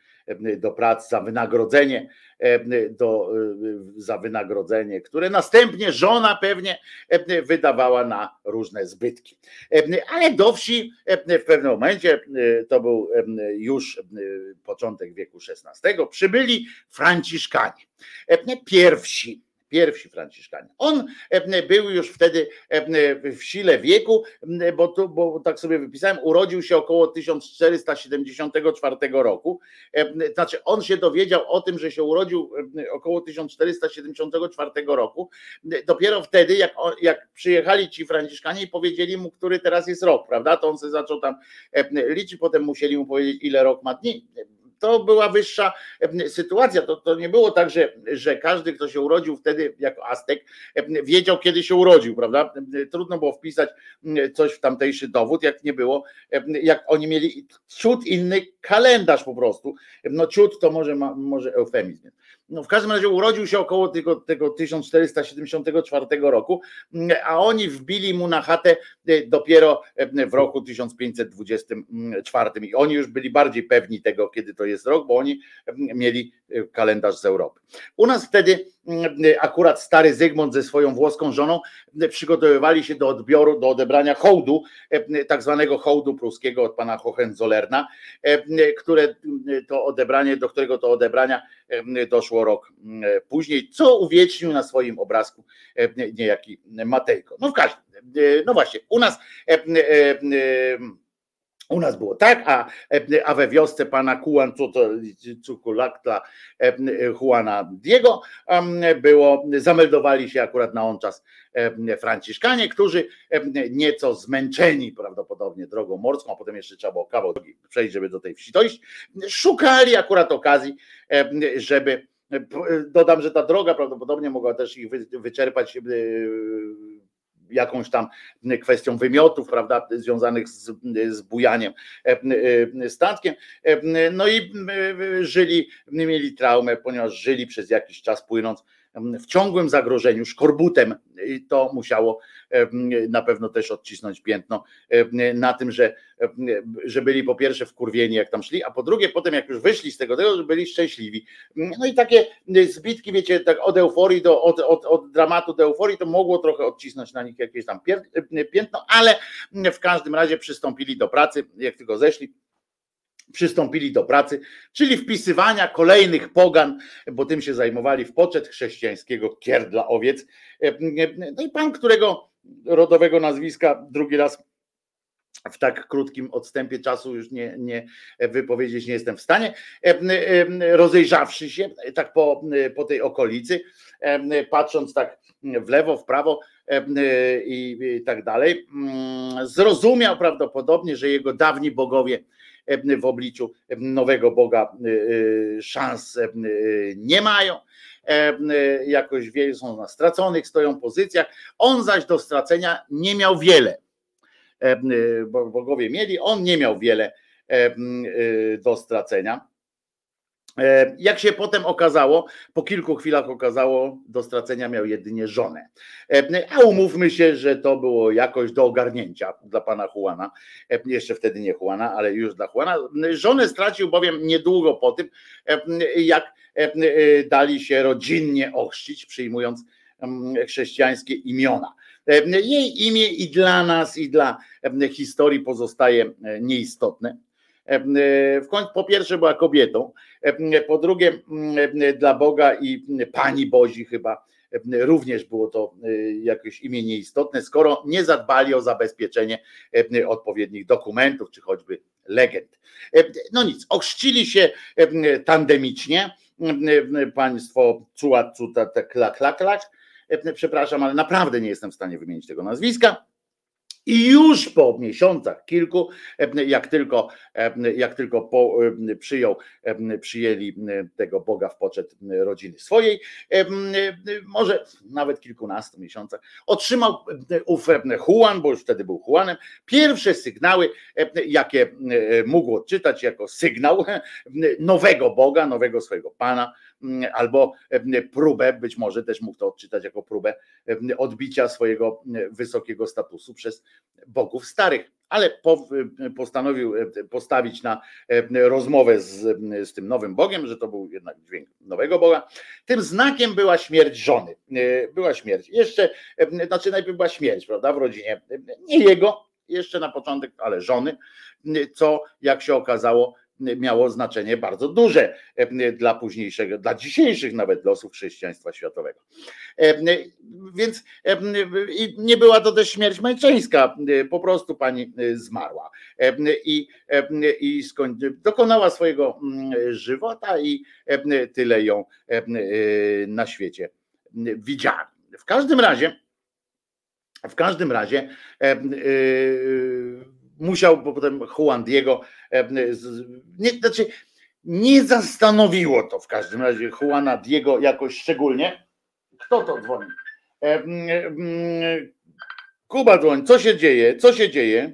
do pracy za wynagrodzenie, do, za wynagrodzenie, które następnie żona pewnie wydawała na różne zbytki. Ale do wsi w pewnym momencie, to był już początek wieku XVI, przybyli Franciszkanie. Pierwsi pierwsi Franciszkanie. On e, był już wtedy e, w sile wieku, bo, tu, bo tak sobie wypisałem, urodził się około 1474 roku. E, znaczy, on się dowiedział o tym, że się urodził około 1474 roku. Dopiero wtedy, jak, jak przyjechali ci Franciszkanie i powiedzieli mu, który teraz jest rok, prawda? To on sobie zaczął tam liczyć, potem musieli mu powiedzieć, ile rok ma dni to była wyższa sytuacja. To, to nie było tak, że, że każdy, kto się urodził wtedy jako Aztek, wiedział, kiedy się urodził, prawda? Trudno było wpisać coś w tamtejszy dowód, jak nie było, jak oni mieli ciut inny kalendarz po prostu. No ciut to może, może eufemizm. No w każdym razie urodził się około tego, tego 1474 roku, a oni wbili mu na chatę dopiero w roku 1524 i oni już byli bardziej pewni tego, kiedy to jest rok, bo oni mieli kalendarz z Europy. U nas wtedy akurat stary Zygmunt ze swoją włoską żoną przygotowywali się do odbioru, do odebrania hołdu, tak zwanego hołdu pruskiego od pana Hohenzollerna, które to odebranie, do którego to odebrania doszło rok później, co uwiecznił na swoim obrazku niejaki Matejko. No w każdym, no właśnie, u nas u nas było tak, a, a we wiosce pana Kuan Cukulakta Juana Diego było, zameldowali się akurat na on czas Franciszkanie, którzy nieco zmęczeni prawdopodobnie drogą morską, a potem jeszcze trzeba było kawał przejść, żeby do tej wsi dojść, szukali akurat okazji, żeby dodam, że ta droga prawdopodobnie mogła też ich wyczerpać jakąś tam kwestią wymiotów, prawda, związanych z, z bujaniem e, e, statkiem. E, no i żyli, mieli traumę, ponieważ żyli przez jakiś czas płynąc w ciągłym zagrożeniu szkorbutem. I to musiało na pewno też odcisnąć piętno na tym, że, że byli po pierwsze wkurwieni, jak tam szli, a po drugie, potem jak już wyszli z tego, to byli szczęśliwi. No i takie zbitki, wiecie, tak od euforii do, od, od, od dramatu do euforii, to mogło trochę odcisnąć na nich jakieś tam piętno, ale w każdym razie przystąpili do pracy, jak tylko zeszli przystąpili do pracy, czyli wpisywania kolejnych pogan, bo tym się zajmowali w poczet chrześcijańskiego kier dla owiec. No i pan, którego rodowego nazwiska drugi raz w tak krótkim odstępie czasu już nie, nie wypowiedzieć nie jestem w stanie. Rozejrzawszy się tak po, po tej okolicy, patrząc tak w lewo, w prawo i, i tak dalej, mm, zrozumiał prawdopodobnie, że jego dawni bogowie w obliczu nowego Boga szans nie mają. Jakoś wie, są na straconych, stoją pozycjach. On zaś do stracenia nie miał wiele E, bogowie mieli, on nie miał wiele e, e, do stracenia. Jak się potem okazało, po kilku chwilach okazało, do stracenia miał jedynie żonę. A umówmy się, że to było jakoś do ogarnięcia dla pana Juana. Jeszcze wtedy nie Juana, ale już dla Juana. Żonę stracił bowiem niedługo po tym, jak dali się rodzinnie ochrzcić, przyjmując chrześcijańskie imiona. Jej imię i dla nas, i dla historii pozostaje e, nieistotne. W końcu po pierwsze była kobietą, po drugie dla Boga i Pani Bozi chyba również było to e, jakieś imię nieistotne, skoro nie zadbali o zabezpieczenie odpowiednich dokumentów, czy choćby legend. No nic, ochrzcili się tandemicznie, państwo Cuła, Cuta, Klak, Klak, Klak, E, przepraszam, ale naprawdę nie jestem w stanie wymienić tego nazwiska. I już po miesiącach kilku, e, jak tylko, e, jak tylko po, przyjął, przyjęli tego Boga w poczet rodziny swojej, może nawet kilkunastu miesiącach, otrzymał ów Juan, bo już wtedy był Juanem, pierwsze sygnały, jakie mógł odczytać jako sygnał nowego Boga, nowego swojego Pana, albo próbę, być może też mógł to odczytać jako próbę odbicia swojego wysokiego statusu przez bogów starych, ale postanowił postawić na rozmowę z, z tym nowym Bogiem, że to był jednak dźwięk nowego Boga. Tym znakiem była śmierć żony. Była śmierć. Jeszcze, znaczy najpierw była śmierć, prawda, w rodzinie. Nie jego, jeszcze na początek, ale żony, co jak się okazało, miało znaczenie bardzo duże e, dla późniejszego, dla dzisiejszych nawet losów chrześcijaństwa światowego. E, więc e, nie była to też śmierć męczeńska, po prostu pani zmarła i, i dokonała swojego mm, żywota i tyle ją na świecie widziano. W każdym razie, w każdym razie musiał, bo potem Juan Diego, e, nie, znaczy nie zastanowiło to w każdym razie Juana Diego jakoś szczególnie. Kto to dzwoni? E, Kuba dzwoni, co się dzieje? Co się dzieje?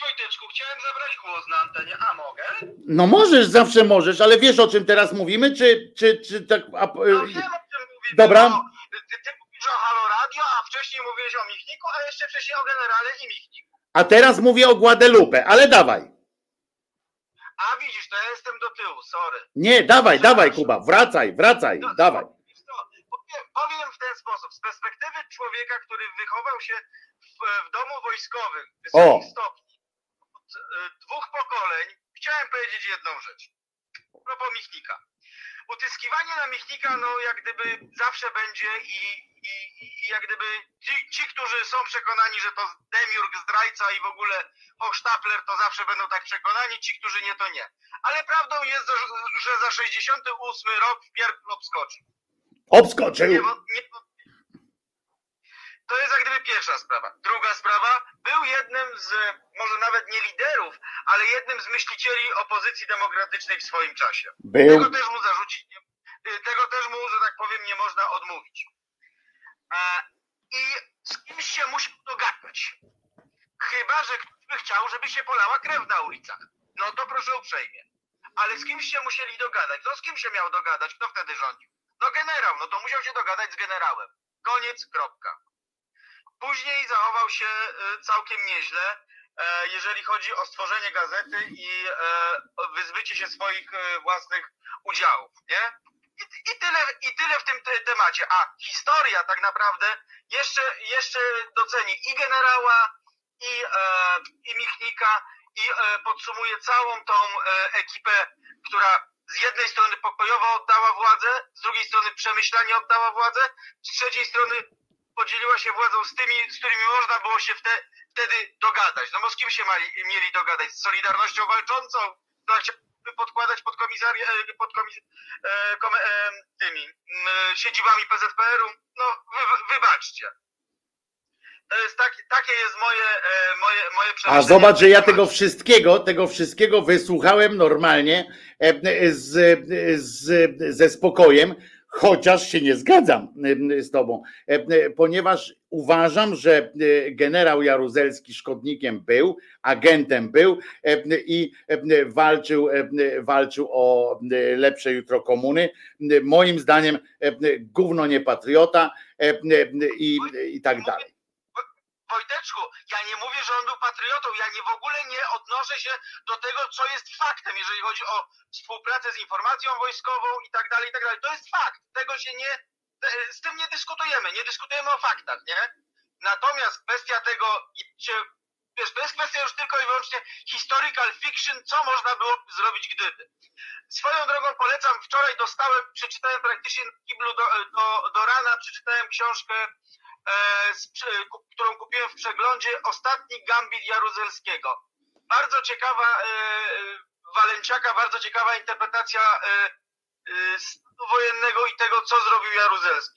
Wojteczku, chciałem zabrać głos na antenie, a mogę? No możesz, zawsze możesz, ale wiesz o czym teraz mówimy, czy, czy, czy tak... A, no wiem o czym mówimy. Dobra. No, ty, ty mówisz o Halo Radio, a wcześniej mówiłeś o Michniku, a jeszcze wcześniej o Generale i Michniku. A teraz mówię o Guadalupe, ale dawaj. A widzisz, to ja jestem do tyłu, sorry. Nie, dawaj, dawaj Kuba, wracaj, wracaj, No, dawaj. powiem, powiem w ten sposób, z perspektywy człowieka, który wychował się w, w domu wojskowym wysokich O. stopni, od y, dwóch pokoleń, chciałem powiedzieć jedną rzecz. Propos Michnika. Utyskiwanie na Michnika, no jak gdyby zawsze będzie i, i, i jak gdyby ci, ci, którzy są przekonani, że to demiurg, zdrajca i w ogóle hochsztapler, to zawsze będą tak przekonani, ci, którzy nie, to nie. Ale prawdą jest, że za 68 rok w pierdol obskoczył. Obskoczył. Nie, nie, to jest jak gdyby pierwsza sprawa. Druga sprawa, był jednym z, może nawet nie liderów, ale jednym z myślicieli opozycji demokratycznej w swoim czasie. Był. Tego też mu zarzucić, nie, y, tego też mu, że tak powiem, nie można odmówić. E, I z kimś się musiał dogadać. Chyba, że ktoś by chciał, żeby się polała krew na ulicach. No to proszę uprzejmie. Ale z kimś się musieli dogadać. No z kim się miał dogadać? Kto wtedy rządził? No generał, no to musiał się dogadać z generałem. Koniec, kropka. Później zachował się y, całkiem nieźle, e, jeżeli chodzi o stworzenie gazety i e, wyzbycie się swoich e, własnych udziałów, nie? I, i, tyle, I tyle w tym te, temacie. A historia tak naprawdę jeszcze, jeszcze doceni i generała, i, e, i Michnika, i e, podsumuje całą tą e, ekipę, która z jednej strony pokojowo oddała władzę, z drugiej strony przemyślanie oddała władzę, z trzeciej strony podzieliła się władzą z tymi, z którymi można było się wte, wtedy dogadać. No bo z kim się mali, mieli dogadać? Z Solidarnością Walczącą, która chciałaby podkładać pod komisariat, pod komis, e, kom, e, tymi siedzibami PZPR-u? No wy, wybaczcie. To jest tak, takie jest moje, e, moje, moje A przemyślenie zobacz, że ja tego wszystkiego, tego wszystkiego wysłuchałem normalnie e, z, z, ze spokojem, chociaż się nie zgadzam z tobą, ponieważ uważam, że e, generał Jaruzelski szkodnikiem był, agentem był i walczył, walczył o lepsze jutro komuny. Moim zdaniem gówno nie patriota i, i tak dalej. Wojteczku, ja nie mówię, że on był patriotą, ja nie w ogóle nie odnoszę się do tego, co jest faktem, jeżeli chodzi o współpracę z informacją wojskową i tak dalej, i tak dalej. To jest fakt, tego się nie, te- z tym nie dyskutujemy, nie dyskutujemy o faktach, nie? Natomiast kwestia tego, czy, wiesz, to jest kwestia już tylko i wyłącznie historical fiction, co można było zrobić gdyby. Swoją drogą polecam, wczoraj dostałem, przeczytałem praktycznie kiblu do, do, do rana, przeczytałem książkę e, którą kupiłem w przeglądzie Ostatni Gambit Jaruzelskiego. Bardzo ciekawa e, Walenciaka, bardzo ciekawa interpretacja e, e, wojennego i tego, co zrobił Jaruzelski.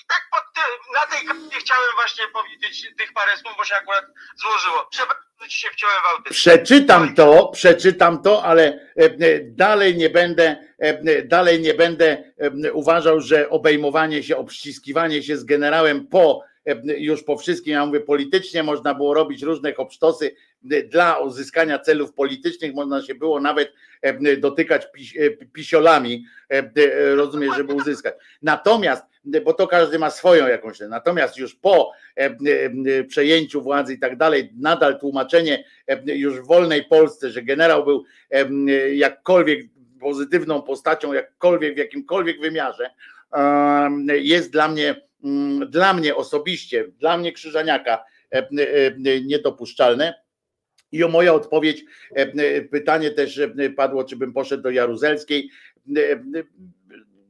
I, tak ty, na tej karcie chciałem właśnie powiedzieć tych parę słów, bo się akurat złożyło. Przepraszam, że ci się wciąłem w. Przeczytam to, przeczytam to, ale e, e, dalej nie będę, e, dalej nie będę uważał, że obejmowanie się, obściskiwanie się z generałem po już po wszystkim, ja mówię politycznie, można było robić różne hopsztosy e, dla uzyskania celów politycznych, można się było nawet dotykać pis, pisiolami, rozumiesz, żeby uzyskać. Natomiast, bo to każdy ma swoją jakąś, natomiast już po e, e, przejęciu władzy i tak dalej, nadal tłumaczenie e, już w wolnej Polsce, że generał był jakkolwiek pozytywną postacią, jakkolwiek w jakimkolwiek wymiarze, jest dla mnie, dla mnie osobiście, dla mnie Krzyżaniaka e, e, niedopuszczalne. I o moja odpowiedź, e, e, pytanie też e, padło, czy bym poszedł do Jaruzelskiej.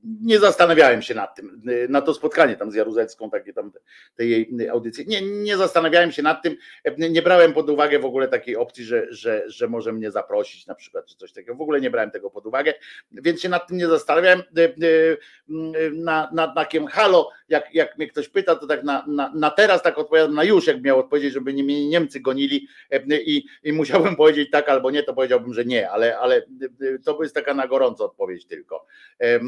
Nie zastanawiałem się nad tym, na to spotkanie tam z Jaruzelską, takie tam te jej audycje. Nie, nie zastanawiałem się nad tym, nie brałem pod uwagę w ogóle takiej opcji, że, że, że może mnie zaprosić na przykład, czy coś takiego. W ogóle nie brałem tego pod uwagę, więc się nad tym nie zastanawiałem. E, e, Na, na takim halo, jak, jak mnie ktoś pyta, to tak na, na, na teraz tak odpowiadam na już, jak miał odpowiedzieć, żeby nie mnie Niemcy gonili e, i, i musiałbym [LAUGHS] powiedzieć tak albo nie, to powiedziałbym, że nie, ale, ale e, to jest taka na gorąco odpowiedź tylko. E,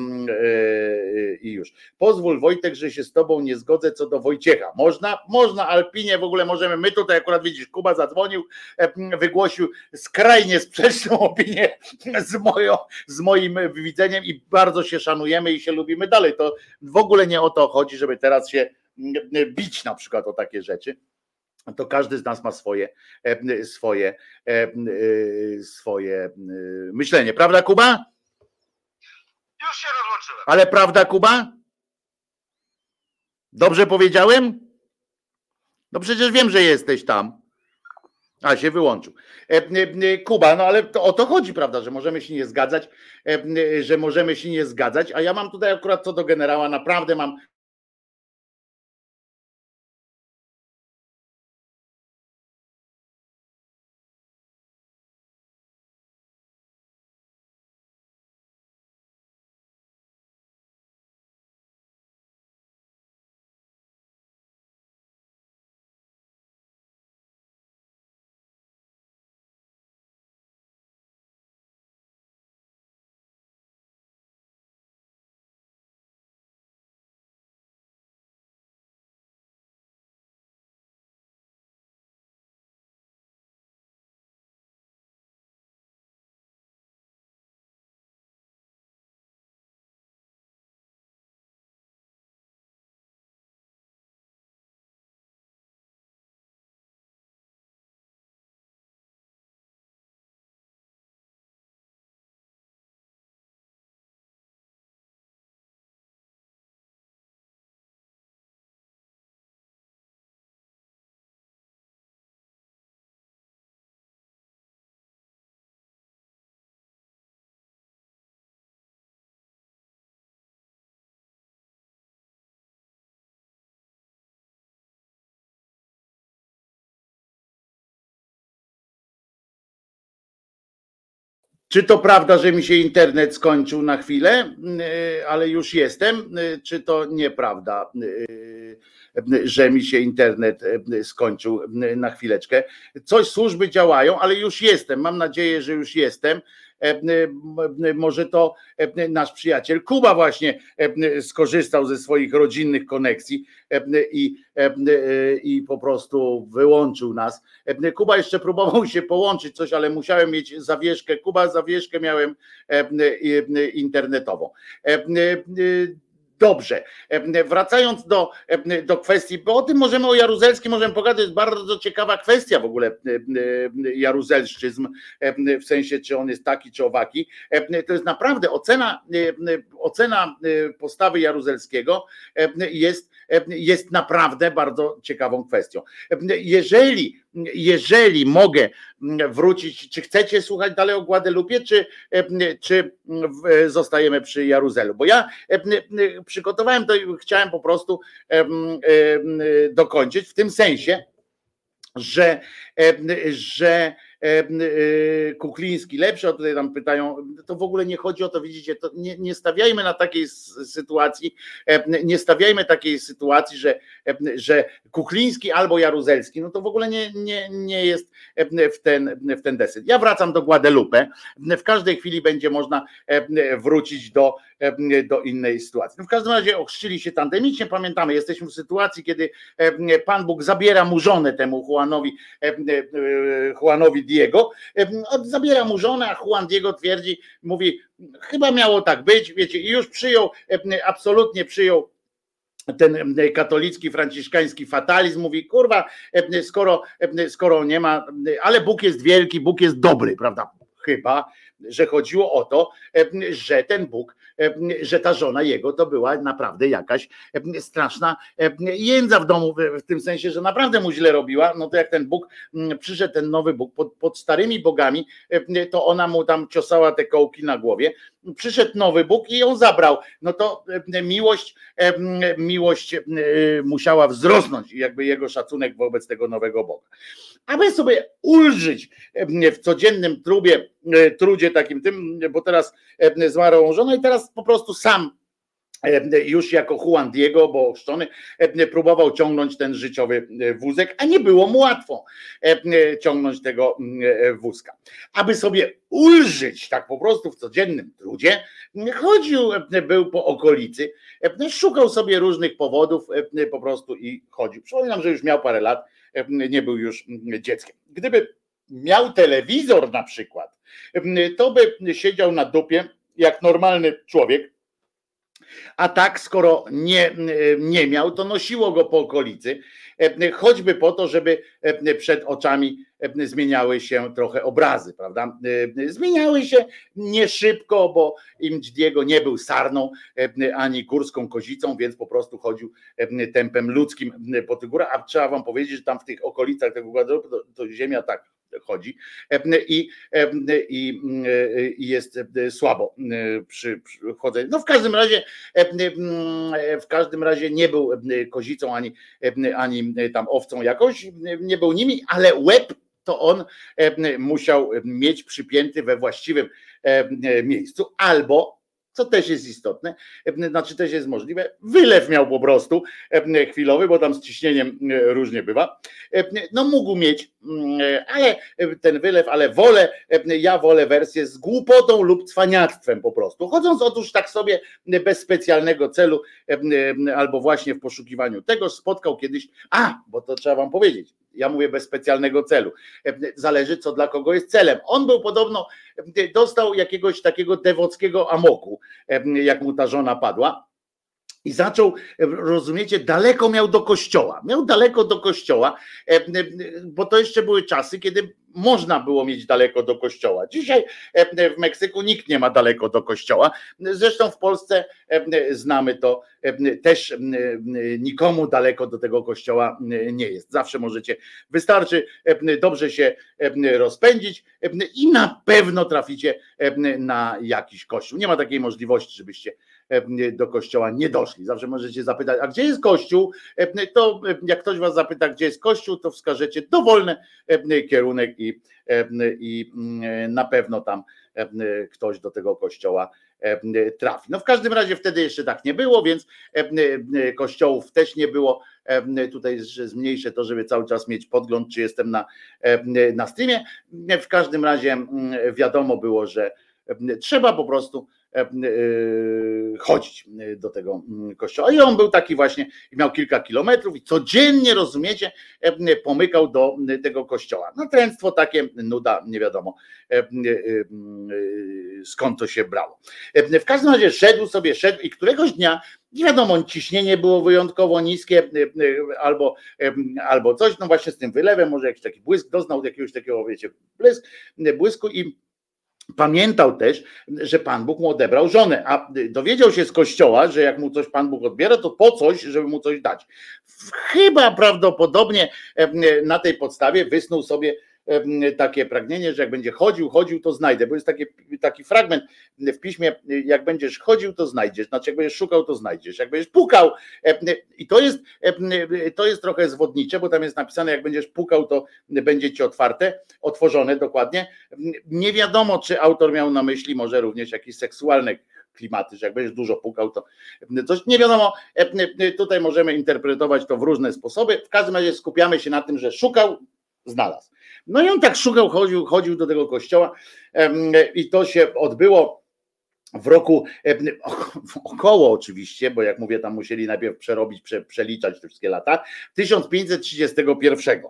I już. Pozwól Wojtek, że się z tobą nie zgodzę co do Wojciecha. Można? Można, Alpinie w ogóle możemy. My tutaj akurat widzisz, Kuba zadzwonił, e, wygłosił skrajnie sprzeczną [LAUGHS] opinię z, moją, z moim widzeniem i bardzo się szanujemy i się lubimy dalej. To w ogóle nie o to chodzi, żeby teraz się mm, bić na przykład o takie rzeczy. To każdy z nas ma swoje, e, swoje, e, e, swoje myślenie. Prawda, Kuba? Już się rozłączyłem. Ale prawda, Kuba? Dobrze powiedziałem? No przecież wiem, że jesteś tam. A się wyłączył. Kuba, no ale to, o to chodzi, prawda, że możemy się nie zgadzać, że możemy się nie zgadzać, a ja mam tutaj akurat co do generała, naprawdę mam Czy to prawda, że mi się internet skończył na chwilę, y, ale już jestem? Y, czy to nieprawda, y, że mi się internet skończył na chwileczkę? Coś służby działają, ale już jestem. Mam nadzieję, że już jestem. E, e, może to e, nasz przyjaciel Kuba właśnie skorzystał ze swoich rodzinnych koneksji i, i po prostu wyłączył nas. Kuba jeszcze próbował się połączyć coś, ale musiałem mieć zawieszkę. Kuba, zawieszkę miałem internetową. Dobrze, wracając do, do kwestii, bo o tym możemy o Jaruzelskim możemy pogadać, jest bardzo ciekawa kwestia w ogóle jaruzelszczyzm, w sensie czy on jest taki czy owaki. To jest naprawdę ocena, ocena postawy Jaruzelskiego jest, jest naprawdę bardzo ciekawą kwestią. Jeżeli jeżeli mogę wrócić, czy chcecie słuchać dalej o Guadalupe, czy, czy zostajemy przy Jaruzelu? Bo ja przygotowałem to i chciałem po prostu dokończyć w tym sensie, że, że Kukliński lepszy, a tutaj tam pytają, to w ogóle nie chodzi o to, widzicie, to nie, nie stawiajmy na takiej sytuacji, nie stawiajmy takiej sytuacji, że, że Kukliński albo Jaruzelski, no to w ogóle nie, nie, nie jest w ten, w ten desyt. Ja wracam do Guadalupe, w każdej chwili będzie można wrócić do, do innej sytuacji. No w każdym razie ochrzcili się tandemicznie, pamiętamy, jesteśmy w sytuacji, kiedy Pan Bóg zabiera mu żonę temu Juanowi, Juanowi Diego, zabiera mu żonę, a Juan Diego twierdzi, mówi, chyba miało tak być, wiecie, i już przyjął, absolutnie przyjął ten katolicki, franciszkański fatalizm mówi, kurwa, skoro, skoro nie ma, ale Bóg jest wielki, Bóg jest dobry, prawda? Chyba, że chodziło o to, że ten Bóg, że ta żona jego to była naprawdę jakaś straszna jędza w domu, w tym sensie, że naprawdę mu źle robiła, no to jak ten Bóg, przyszedł ten nowy Bóg pod, pod starymi bogami, to ona mu tam ciosała te kołki na głowie, przyszedł nowy Bóg i ją zabrał, no to miłość, miłość musiała wzrosnąć, jakby jego szacunek wobec tego nowego Boga. Aby sobie ulżyć w codziennym trubie, trudzie takim tym, bo teraz zmarł żonę i teraz po prostu sam już jako Juan Diego, bo ochrzczony, próbował ciągnąć ten życiowy wózek, a nie było mu łatwo ciągnąć tego wózka. Aby sobie ulżyć tak po prostu w codziennym trudzie, chodził, był po okolicy, szukał sobie różnych powodów po prostu i chodził. Przypominam, że już miał parę lat, nie był już dzieckiem. Gdyby miał telewizor na przykład, to by siedział na dupie jak normalny człowiek, a tak, skoro nie, nie miał, to nosiło go po okolicy, choćby po to, żeby przed oczami zmieniały się trochę obrazy, prawda? Zmieniały się nie szybko, bo Imdźdiego nie był sarną ani górską kozicą, więc po prostu chodził tempem ludzkim po tych górach, a trzeba wam powiedzieć, że tam w tych okolicach tego to, to ziemia tak chodzi i, i, i jest słabo przy, przy chodzeniu. No w każdym razie w każdym razie nie był kozicą ani, ani tam owcą jakoś, nie był nimi, ale łeb to on musiał mieć przypięty we właściwym miejscu albo co też jest istotne, znaczy też jest możliwe, wylew miał po prostu chwilowy, bo tam z ciśnieniem różnie bywa. No mógł mieć, ale ten wylew, ale wolę, ja wolę wersję z głupotą lub cwaniactwem po prostu. Chodząc otóż tak sobie bez specjalnego celu albo właśnie w poszukiwaniu tego spotkał kiedyś, a, bo to trzeba wam powiedzieć, ja mówię bez specjalnego celu. Zależy, co dla kogo jest celem. On był podobno, dostał jakiegoś takiego dewockiego amoku, jak mu ta żona padła. I zaczął, rozumiecie, daleko miał do kościoła. Miał daleko do kościoła, bo to jeszcze były czasy, kiedy można było mieć daleko do kościoła. Dzisiaj w Meksyku nikt nie ma daleko do kościoła. Zresztą w Polsce znamy to też nikomu daleko do tego kościoła nie jest. Zawsze możecie, wystarczy dobrze się rozpędzić i na pewno traficie na jakiś kościół. Nie ma takiej możliwości, żebyście do kościoła nie doszli. Zawsze możecie zapytać, a gdzie jest kościół? To jak ktoś was zapyta, gdzie jest kościół, to wskażecie dowolny kierunek i, i mm, na pewno tam ktoś do tego kościoła trafi. No w każdym razie wtedy jeszcze tak nie było, więc kościołów też nie było. Tutaj zmniejszę to, żeby cały czas mieć podgląd, czy jestem na, na streamie. W każdym razie wiadomo było, że trzeba po prostu chodzić do tego kościoła. I on był taki właśnie, miał kilka kilometrów i codziennie, rozumiecie, pomykał do tego kościoła. Natręctwo takie, nuda, nie wiadomo skąd to się brało. W każdym razie szedł sobie, szedł i któregoś dnia nie wiadomo, ciśnienie było wyjątkowo niskie albo, albo coś, no właśnie z tym wylewem, może jakiś taki błysk, doznał jakiegoś takiego, wiecie, błysk, błysku i Pamiętał też, że Pan Bóg mu odebrał żonę, a dowiedział się z kościoła, że jak mu coś Pan Bóg odbiera, to po coś, żeby mu coś dać. Chyba prawdopodobnie na tej podstawie wysnuł sobie takie pragnienie, że jak będzie chodził, chodził, to znajdę, bo jest taki, taki fragment w piśmie, jak będziesz chodził, to znajdziesz, znaczy jak będziesz szukał, to znajdziesz, jak będziesz pukał i to jest, to jest trochę zwodnicze, bo tam jest napisane, jak będziesz pukał, to będzie ci otwarte, otworzone dokładnie. Nie wiadomo, czy autor miał na myśli może również jakieś seksualne klimaty, że jak będziesz dużo pukał, to coś nie wiadomo. Tutaj możemy interpretować to w różne sposoby. W każdym razie skupiamy się na tym, że szukał, znalazł. No i on tak szukał, chodził, chodził do tego kościoła i to się odbyło w roku około oczywiście, bo jak mówię, tam musieli najpierw przerobić, prze, przeliczać te wszystkie lata, 1531.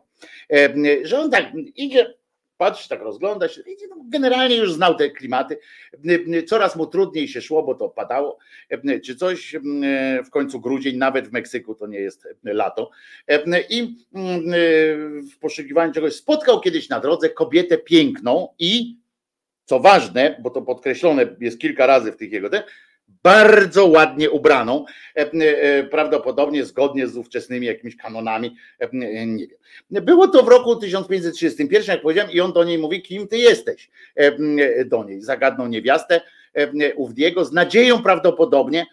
Że on tak idzie, patrzy, tak rozgląda się, generalnie już znał te klimaty, coraz mu trudniej się szło, bo to padało, czy coś, w końcu grudzień, nawet w Meksyku to nie jest lato. I w poszukiwaniu czegoś spotkał kiedyś na drodze kobietę piękną i co ważne, bo to podkreślone jest kilka razy w tych jego bardzo ładnie ubraną, e, e, prawdopodobnie zgodnie z ówczesnymi jakimiś kanonami, e, nie wiem. Było to w roku 1531, jak powiedziałem, i on do niej mówi, kim ty jesteś do niej. Zagadnął niewiastę Ówdiego z nadzieją prawdopodobnie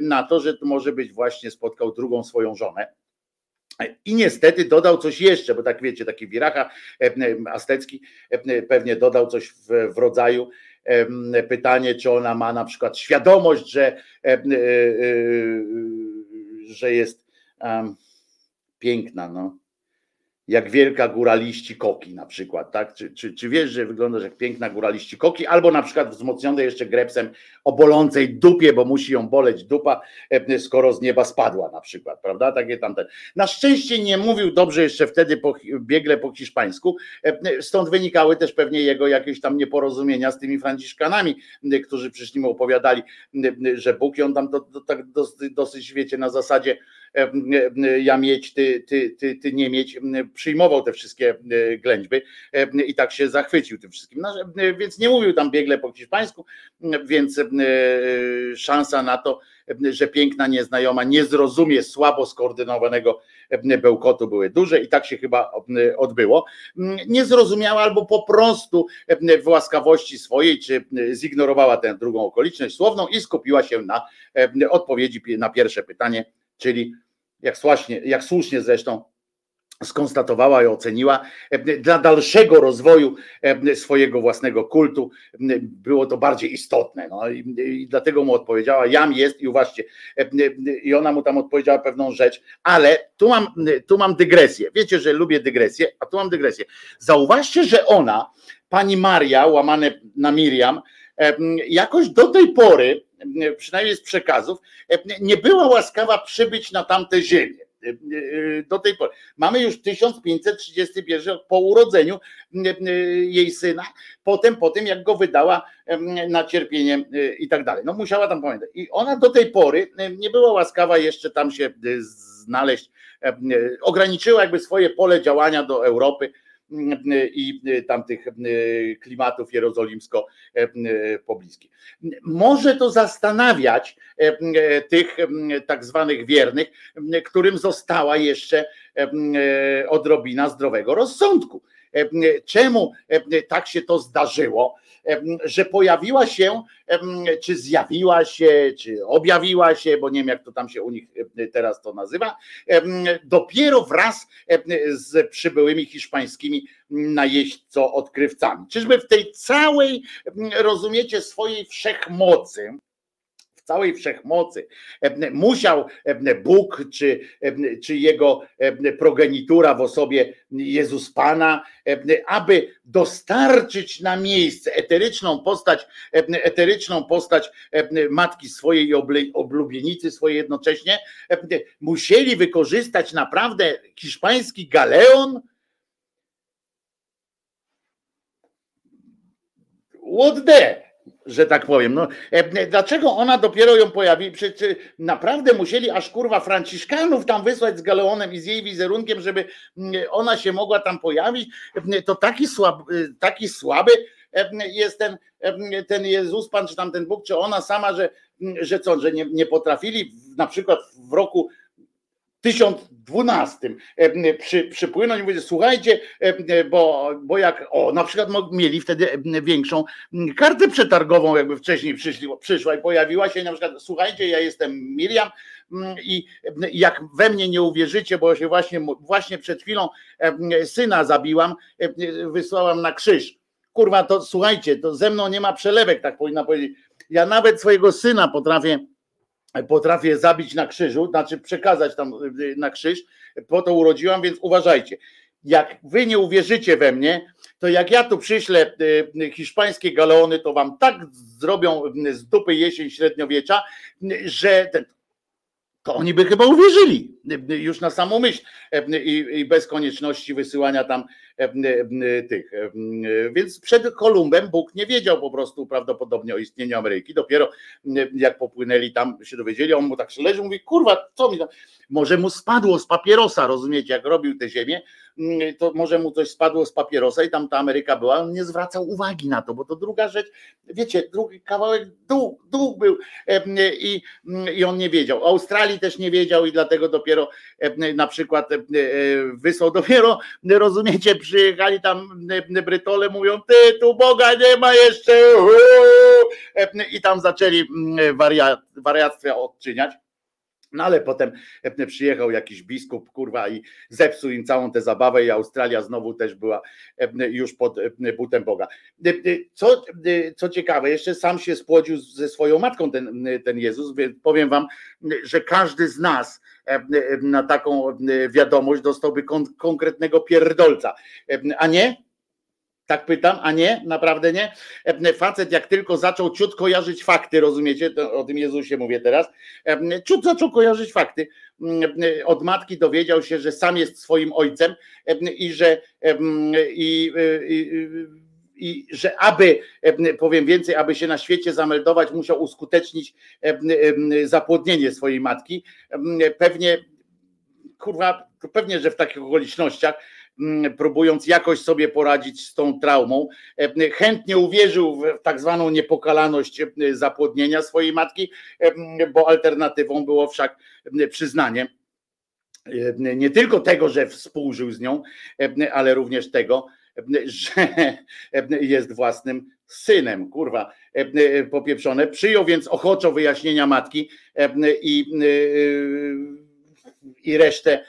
na to, że to może być właśnie spotkał drugą swoją żonę. I niestety dodał coś jeszcze, bo tak wiecie, taki wiracha aztecki pewnie dodał coś w, w rodzaju pytanie, czy ona ma na przykład świadomość, że, e, e, że jest piękna, no jak wielka góra liści koki na przykład, tak? Czy, czy, czy wiesz, że wyglądasz jak piękna góra liści koki, albo na przykład wzmocnione jeszcze grepsem o bolącej dupie, bo musi ją boleć dupa, e, skoro z nieba spadła na przykład, prawda? Takie tamte. Na szczęście nie mówił dobrze jeszcze wtedy po, biegle po hiszpańsku, e, stąd wynikały też pewnie jego jakieś tam nieporozumienia z tymi franciszkanami, e, którzy przyszli mu opowiadali, że Bóg on tam do, do, tak dosyć, wiecie, na zasadzie ja mieć, ty, ty, ty, ty nie mieć, przyjmował te wszystkie ględźby i tak się zachwycił tym wszystkim. No, więc nie mówił tam biegle po hiszpańsku, więc szansa na to, że piękna nieznajoma nie zrozumie słabo skoordynowanego bełkotu były duże i tak się chyba odbyło. Nie zrozumiała albo po prostu w łaskawości swojej, czy zignorowała tę drugą okoliczność słowną i skupiła się na odpowiedzi na pierwsze pytanie, czyli jak słusznie, jak słusznie zresztą skonstatowała i oceniła, dla dalszego rozwoju swojego własnego kultu było to bardziej istotne. No i, i, dlatego mu odpowiedziała, jam jest i uważcie, i ona mu tam odpowiedziała pewną rzecz, ale tu mam, tu mam dygresję. Wiecie, że lubię dygresję, a tu mam dygresję. Zauważcie, że ona, pani Maria, łamane na Miriam, jakoś do tej pory przynajmniej z przekazów, nie była łaskawa przybyć na tamte ziemię do tej pory. Mamy już 1531 po urodzeniu jej syna, potem po tym jak go wydała na cierpienie i tak dalej. No musiała tam pamiętać. I ona do tej pory nie była łaskawa jeszcze tam się znaleźć, ograniczyła jakby swoje pole działania do Europy i tamtych klimatów jerozolimsko-pobliskich. Może to zastanawiać tych tak zwanych wiernych, którym została jeszcze odrobina zdrowego rozsądku. Czemu tak się to zdarzyło? Że pojawiła się, czy zjawiła się, czy objawiła się, bo nie wiem jak to tam się u nich teraz to nazywa, dopiero wraz z przybyłymi hiszpańskimi najeźdźco odkrywcami. Czyżby w tej całej, rozumiecie, swojej wszechmocy, całej wszechmocy musiał Bóg czy, czy jego progenitura w osobie Jezus Pana, aby dostarczyć na miejsce eteryczną postać, eteryczną postać matki swojej i oblubienicy swojej jednocześnie, musieli wykorzystać naprawdę hiszpański galeon, what the? Że tak powiem. No, e, dlaczego ona dopiero ją pojawi? Przecież naprawdę musieli aż kurwa Franciszkanów tam wysłać z Galeonem i z jej wizerunkiem, żeby ona się mogła tam pojawić. E, to taki, e, taki słaby jest ten, ten Jezus Pan, czy tam ten Bóg, czy ona sama, że, że co, że nie, nie potrafili na przykład w roku 1012 e, przy, przypłynąć i powiedzieć, słuchajcie, e, bo, bo jak, o, na przykład mieli wtedy większą kartę przetargową, jakby wcześniej przyszli, przyszła i pojawiła się, na przykład, słuchajcie, ja jestem Miriam i jak we mnie nie uwierzycie, bo się właśnie, właśnie przed chwilą syna zabiłam, wysłałam na krzyż. Kurwa, to słuchajcie, to ze mną nie ma przelewek, tak powinna powiedzieć. Ja nawet swojego syna potrafię potrafię zabić na krzyżu, znaczy przekazać tam y, na krzyż, po to urodziłam, więc uważajcie. Jak wy nie uwierzycie we mnie, to jak ja tu przyślę y, hiszpańskie galeony, to wam tak zrobią z dupy jesień średniowiecza, że ten, to oni by chyba uwierzyli już na samą myśl i, i bez konieczności wysyłania tam tych. Więc przed Kolumbem Bóg nie wiedział po prostu prawdopodobnie o istnieniu Ameryki. Dopiero jak popłynęli tam, się dowiedzieli, on mu tak leży, mówi, kurwa, co mi tam? Może mu spadło z papierosa, rozumiecie, jak robił tę ziemię, to może mu coś spadło z papierosa i tam ta Ameryka była, on nie zwracał uwagi na to, bo to druga rzecz, wiecie, drugi kawałek dół, dół był i, i on nie wiedział. Australii też nie wiedział i dlatego dopiero na przykład wysłał [LAUGHS] dopiero, rozumiecie, przyjechali tam Brytole, mówią, ty tu Boga nie ma jeszcze i tam zaczęli wariat, wariactwa odczyniać. No ale potem przyjechał jakiś biskup, kurwa, i zepsuł im całą tę zabawę i Australia znowu też była już pod butem Boga. Co, co ciekawe, jeszcze sam się spłodził ze swoją matką ten, ten Jezus, więc powiem wam, że każdy z nas na taką wiadomość dostałby kon konkretnego pierdolca, a nie? Tak pytam, a nie? Naprawdę nie? Facet jak tylko zaczął ciut kojarzyć fakty, rozumiecie? To o tym Jezusie mówię teraz. Ciut zaczął kojarzyć fakty. Od matki dowiedział się, że sam jest swoim ojcem i że i, i, i że aby, powiem więcej, aby się na świecie zameldować, musiał uskutecznić zapłodnienie swojej matki. Pewnie, kurwa, pewnie, że w takich okolicznościach Mm, próbując jakoś sobie poradzić z tą traumą. E, chętnie uwierzył w tak zwaną niepokalaność e, zapłodnienia swojej matki, e, bo alternatywą było wszak przyznanie nie tylko tego, że współżył z nią, ale również tego, że jest własnym synem, kurwa, popieprzone. Przyjął więc ochoczo wyjaśnienia matki i, i resztę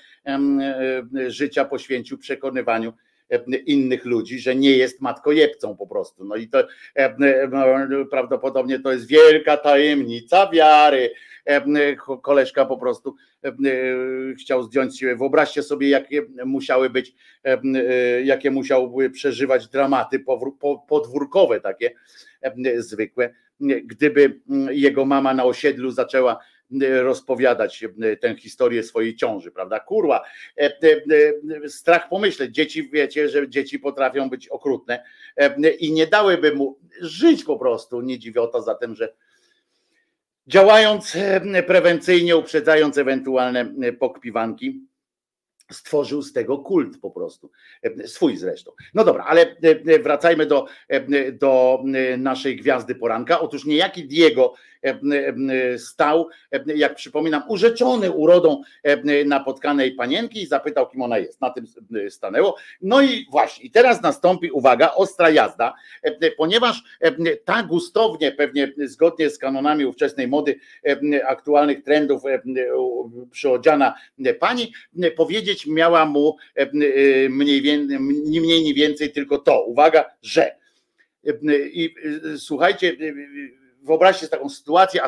życia poświęcił przekonywaniu e, innych ludzi, że nie jest matkojebcą po prostu. No i to e, prawdopodobnie to jest wielka tajemnica wiary. Koleżka po prostu chciał zdjąć siłę. Wyobraźcie sobie, jakie musiały być, jakie musiałby przeżywać dramaty podwórkowe takie zwykłe, gdyby jego mama na osiedlu zaczęła rozpowiadać e, tę historię swojej ciąży, prawda? Kurwa, e, e, strach pomyśleć, dzieci wiecie, że dzieci potrafią być okrutne i nie dałyby mu żyć po prostu, nie dziwiota zatem, że działając prewencyjnie, uprzedzając ewentualne pokpiwanki, stworzył z tego kult po prostu, swój zresztą. No dobra, ale wracajmy do, do naszej gwiazdy poranka. Otóż niejaki Diego stał, jak przypominam, urzeczony urodą napotkanej panienki i zapytał, kim ona jest. Na tym stanęło. No i właśnie, i teraz nastąpi, uwaga, ostra jazda, ponieważ tak gustownie, pewnie zgodnie z kanonami ówczesnej mody, aktualnych trendów przyodziana pani, powiedzieć miała mu mniej, nie mniej, nie więcej tylko to. Uwaga, że i słuchajcie, wyobraźcie taką sytuację,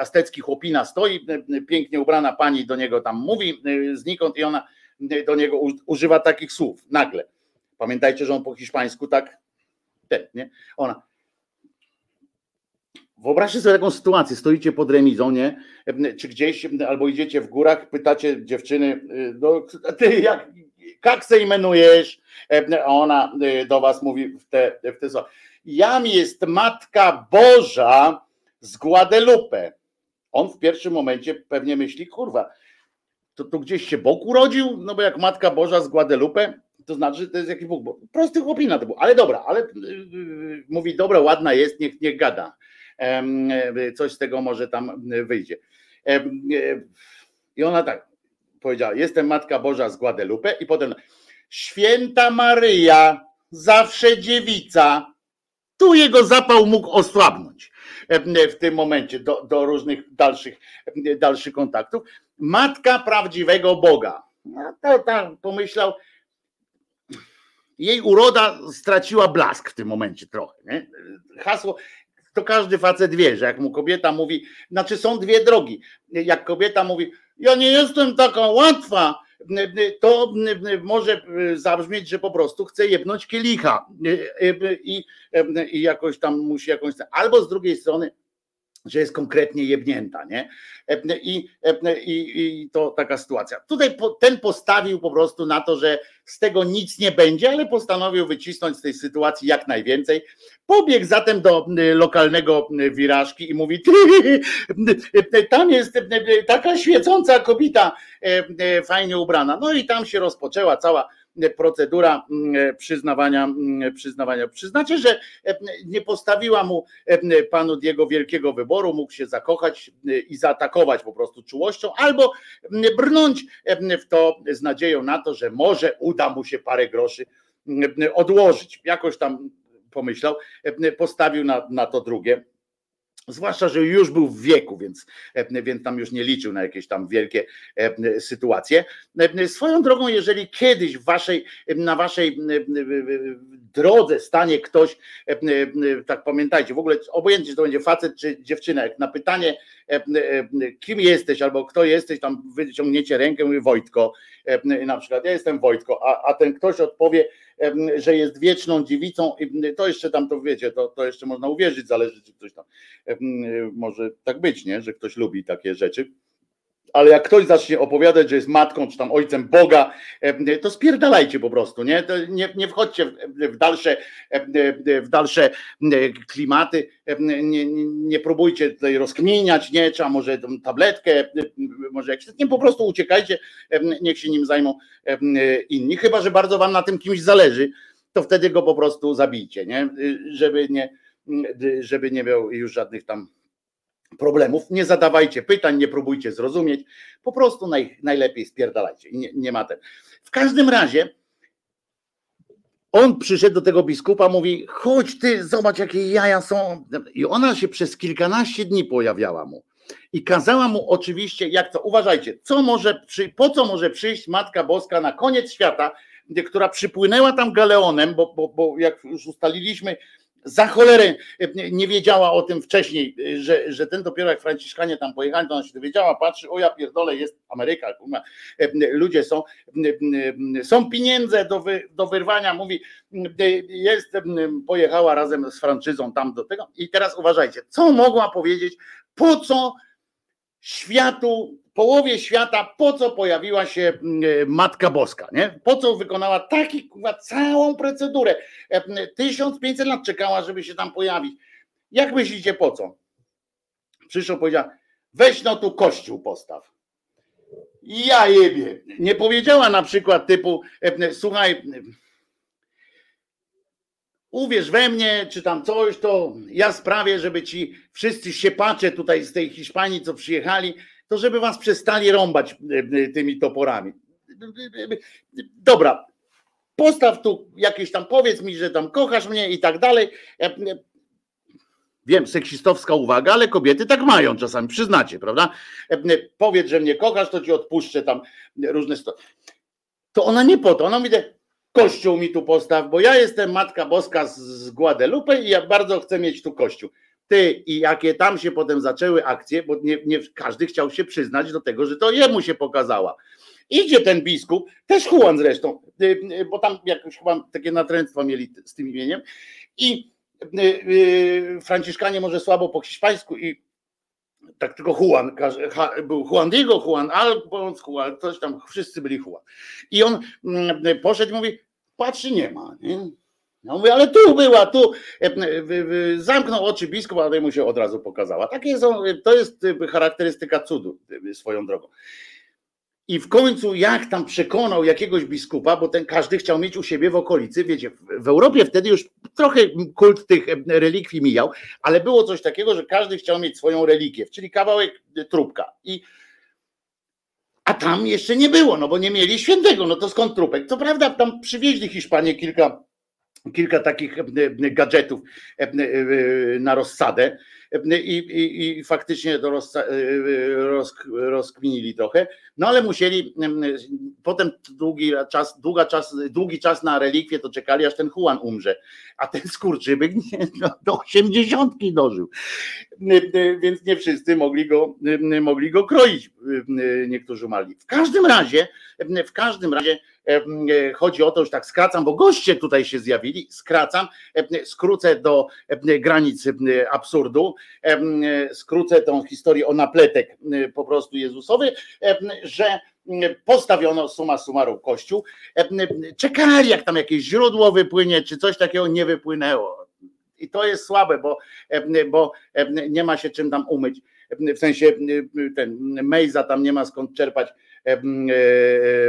astecki chłopina stoi, pięknie ubrana pani do niego tam mówi znikąd i ona do niego używa takich słów nagle. Pamiętajcie, że on po hiszpańsku tak, ten, nie? Ona. Wyobraźcie sobie taką sytuację, stoicie pod remizą, nie? Czy gdzieś, albo idziecie w górach, pytacie dziewczyny, no, ty jak, jak se imenujesz? A ona do was mówi w te, w te słowa. Jam jest Matka Boża z Guadalupe. On w pierwszym momencie pewnie myśli, kurwa, to, to gdzieś się Bóg urodził? No bo jak Matka Boża z Guadalupe, to znaczy, że to jest jakiś Bóg. Bo prosty chłopina to był, ale dobra, ale yy, mówi, dobra, ładna jest, niech, niech gada. Yy, coś z tego może tam wyjdzie. Yy, I ona tak powiedziała, jestem Matka Boża z Guadalupe i potem Święta Maryja, zawsze dziewica, tu jego zapał mógł osłabnąć w tym momencie do, do różnych dalszych, dalszych kontaktów. Matka prawdziwego Boga. No, to tam pomyślał, jej uroda straciła blask w tym momencie trochę. Nie? Hasło, to każdy facet wie, że jak mu kobieta mówi, znaczy są dwie drogi. Jak kobieta mówi, ja nie jestem taka łatwa, to może zabrzmieć, że po prostu chce jebnąć kielicha i, i jakoś tam musi jakąś. Albo z drugiej strony, że jest konkretnie jebnięta, nie? I, i, I to taka sytuacja. Tutaj ten postawił po prostu na to, że z tego nic nie będzie, ale postanowił wycisnąć z tej sytuacji jak najwięcej. Pobiegł zatem do lokalnego wirażki i mówi: Tam jest taka świecąca kobieta, fajnie ubrana. No i tam się rozpoczęła cała procedura mm, przyznawania, mm, przyznawania. Przyznacie, że e, nie postawiła mu e, panu Diego wielkiego wyboru, mógł się zakochać e, i zaatakować po prostu czułością, albo brnąć w to z nadzieją na to, że może uda mu się parę groszy odłożyć. Jakoś tam pomyślał, postawił na, na to drugie Zwłaszcza, że już był w wieku, więc, e, więc tam już nie liczył na jakieś tam wielkie e, sytuacje. E, swoją drogą, jeżeli kiedyś waszej, na waszej drodze stanie ktoś, tak pamiętajcie, w ogóle obojętnie, czy to będzie facet czy dziewczyna, jak na pytanie, kim jesteś albo kto jesteś, tam wyciągniecie rękę mówi Wojtko, na przykład ja jestem Wojtko, a, a ten ktoś odpowie, że jest wieczną dziewicą, to jeszcze tam to wiecie, to, to jeszcze można uwierzyć, zależy czy ktoś tam może tak być, nie? że ktoś lubi takie rzeczy ale jak ktoś zacznie opowiadać, że jest matką czy tam ojcem Boga, to spierdalajcie po prostu, nie? nie, nie wchodźcie w dalsze, w dalsze klimaty, nie, nie próbujcie tutaj rozkminiać, nie? Trzeba może tabletkę, może jak nie po prostu uciekajcie, niech się nim zajmą inni, chyba że bardzo wam na tym kimś zależy, to wtedy go po prostu zabijcie, nie? Żeby nie, żeby nie miał już żadnych tam problemów. Nie zadawajcie pytań, nie próbujcie zrozumieć, po prostu naj, najlepiej spierdalajcie. Nie, nie ma ten. W każdym razie on przyszedł do tego biskupa, mówi: chodź ty, zobacz, jakie jaja są. I ona się przez kilkanaście dni pojawiała mu. I kazała mu oczywiście, jak to, uważajcie, co może po co może przyjść Matka Boska na koniec świata, która przypłynęła tam galeonem, bo, bo, bo jak już ustaliliśmy, za cholerę e, nie wiedziała o tym wcześniej, e, że, że ten dopiero jak Franciszkanie tam pojechali, to ona się dowiedziała, patrzy, o ja pierdolę, jest Ameryka, e, ludzie są, są pieniądze do, wy, do wyrwania, mówi, jest, pojechała razem z franczyzą tam do tego. I teraz uważajcie, co mogła powiedzieć, po co światu połowie świata, po co pojawiła się mm, e, Matka Boska, nie? Po co wykonała taki, całą procedurę. 1500 e, lat czekała, żeby się tam pojawić. Jak myślicie, po co? Przyszło, powiedziała, weź no tu kościół postaw. Ja jebie. Nie powiedziała na przykład typu, e, słuchaj, uwierz we mnie, czy tam coś, to ja sprawię, żeby ci wszyscy siepacze tutaj z tej Hiszpanii, co przyjechali, to żeby was przestali rąbać e, e, tymi toporami. Dobra, postaw tu jakieś tam, powiedz mi, że tam kochasz mnie i tak dalej. E, wiem, seksistowska uwaga, ale kobiety tak mają czasami, przyznacie, prawda? Powiedz, że mnie kochasz, to ci odpuszczę tam różne sto. To ona nie po to, ona mówi, kościół mi tu postaw, bo ja jestem Matka Boska z Guadalupe i ja bardzo chcę mieć tu kościół. Ty i jakie tam się potem zaczęły akcje, bo nie, nie każdy chciał się przyznać do tego, że to jemu się pokazała. Idzie ten biskup, też Juan zresztą, y, y, bo tam jakoś chyba takie natręctwo mieli z tym imieniem i y, Franciszkanie może słabo po hiszpańsku i tak tylko Juan, był Juan Diego, Juan Alphonse, Juan, coś tam, wszyscy byli Juan. I on mm, poszedł i mówi, patrzy, nie ma. Nie? Ja mówię, ale tu była, tu. E, zamknął oczy biskup, ale mu się od razu pokazała. Takie są, to jest charakterystyka cudu swoją drogą. I w końcu jak tam przekonał jakiegoś biskupa, bo ten każdy chciał mieć u siebie w okolicy, wiecie, w Europie wtedy już trochę kult tych relikwii mijał, ale było coś takiego, że każdy chciał mieć swoją relikwię, czyli kawałek trupka. I a tam jeszcze nie było, no bo nie mieli świętego, no to skąd trupek? Co prawda tam przywieźli Hiszpanie kilka, kilka takich gadżetów na rozsadę, i, i, i faktycznie to roz, roz, rozkminili trochę, no ale musieli, potem długi czas, długa czas, długi czas na relikwie to czekali, aż ten Juan umrze, a ten skurczybyk [LAUGHS] no, do osiemdziesiątki dożył, więc nie wszyscy mogli go, mogli go kroić, niektórzy umarli. W każdym razie, w każdym razie E, chodzi o to, już tak skracam, bo goście tutaj się zjawili, skracam, skrócę do granic absurdu, skrócę tą historię o napletek po prostu Jezusowy, że postawiono suma summarum kościół, czekali jak tam jakieś źródło wypłynie, czy coś takiego nie wypłynęło. I to jest słabe, bo, bo nie ma się czym tam umyć. W sensie ten Mejza tam nie ma skąd czerpać. E, e,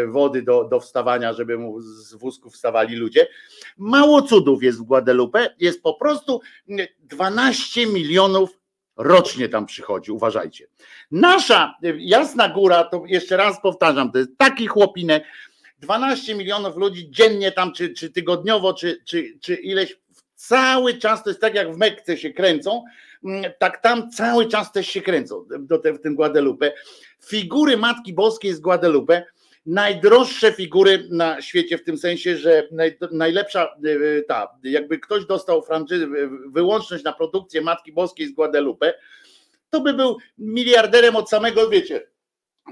wody do, do wstawania, żeby mu z wózków wstawali ludzie. Mało cudów jest w Guadalupe, jest po prostu 12 milionów rocznie tam przychodzi, uważajcie. Nasza Jasna Góra, to jeszcze raz powtarzam, to jest taki chłopinek, 12 milionów ludzi dziennie tam, czy, czy tygodniowo, czy, czy, czy ileś, cały czas to jest tak jak w Mekce się kręcą, tak tam cały czas też się kręcą do te, w tym Guadalupe figury Matki Boskiej z Guadalupe, najdroższe figury na świecie, w tym sensie, że najlepsza e, ta, jakby ktoś dostał franczyzę, wyłączność na produkcję Matki Boskiej z Guadalupe, to by był miliarderem od samego, wiecie,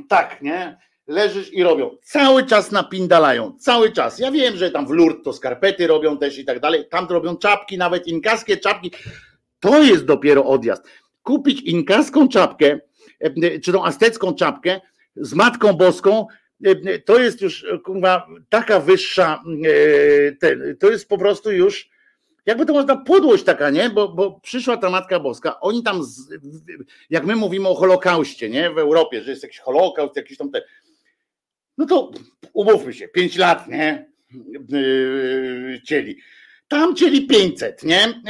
tak, nie? Leżysz i robią. Cały czas napindalają, cały czas. Ja wiem, że tam w Lourdes to skarpety robią też i tak dalej. Tam robią czapki, nawet inkaskie czapki. To jest dopiero odjazd. Kupić inkaską czapkę, E, czy tą aztecką czapkę z Matką Boską, e, to jest już kurwa, taka wyższa, e, to jest po prostu już, jakby to można podłość taka, nie? Bo, bo przyszła ta Matka Boska, oni tam, jak my mówimy o Holokauście, nie? W Europie, że jest jakiś Holokaust, jakiś tam te, no to umówmy się, pięć lat, nie? Cieli. Tam chcieli 500, nie?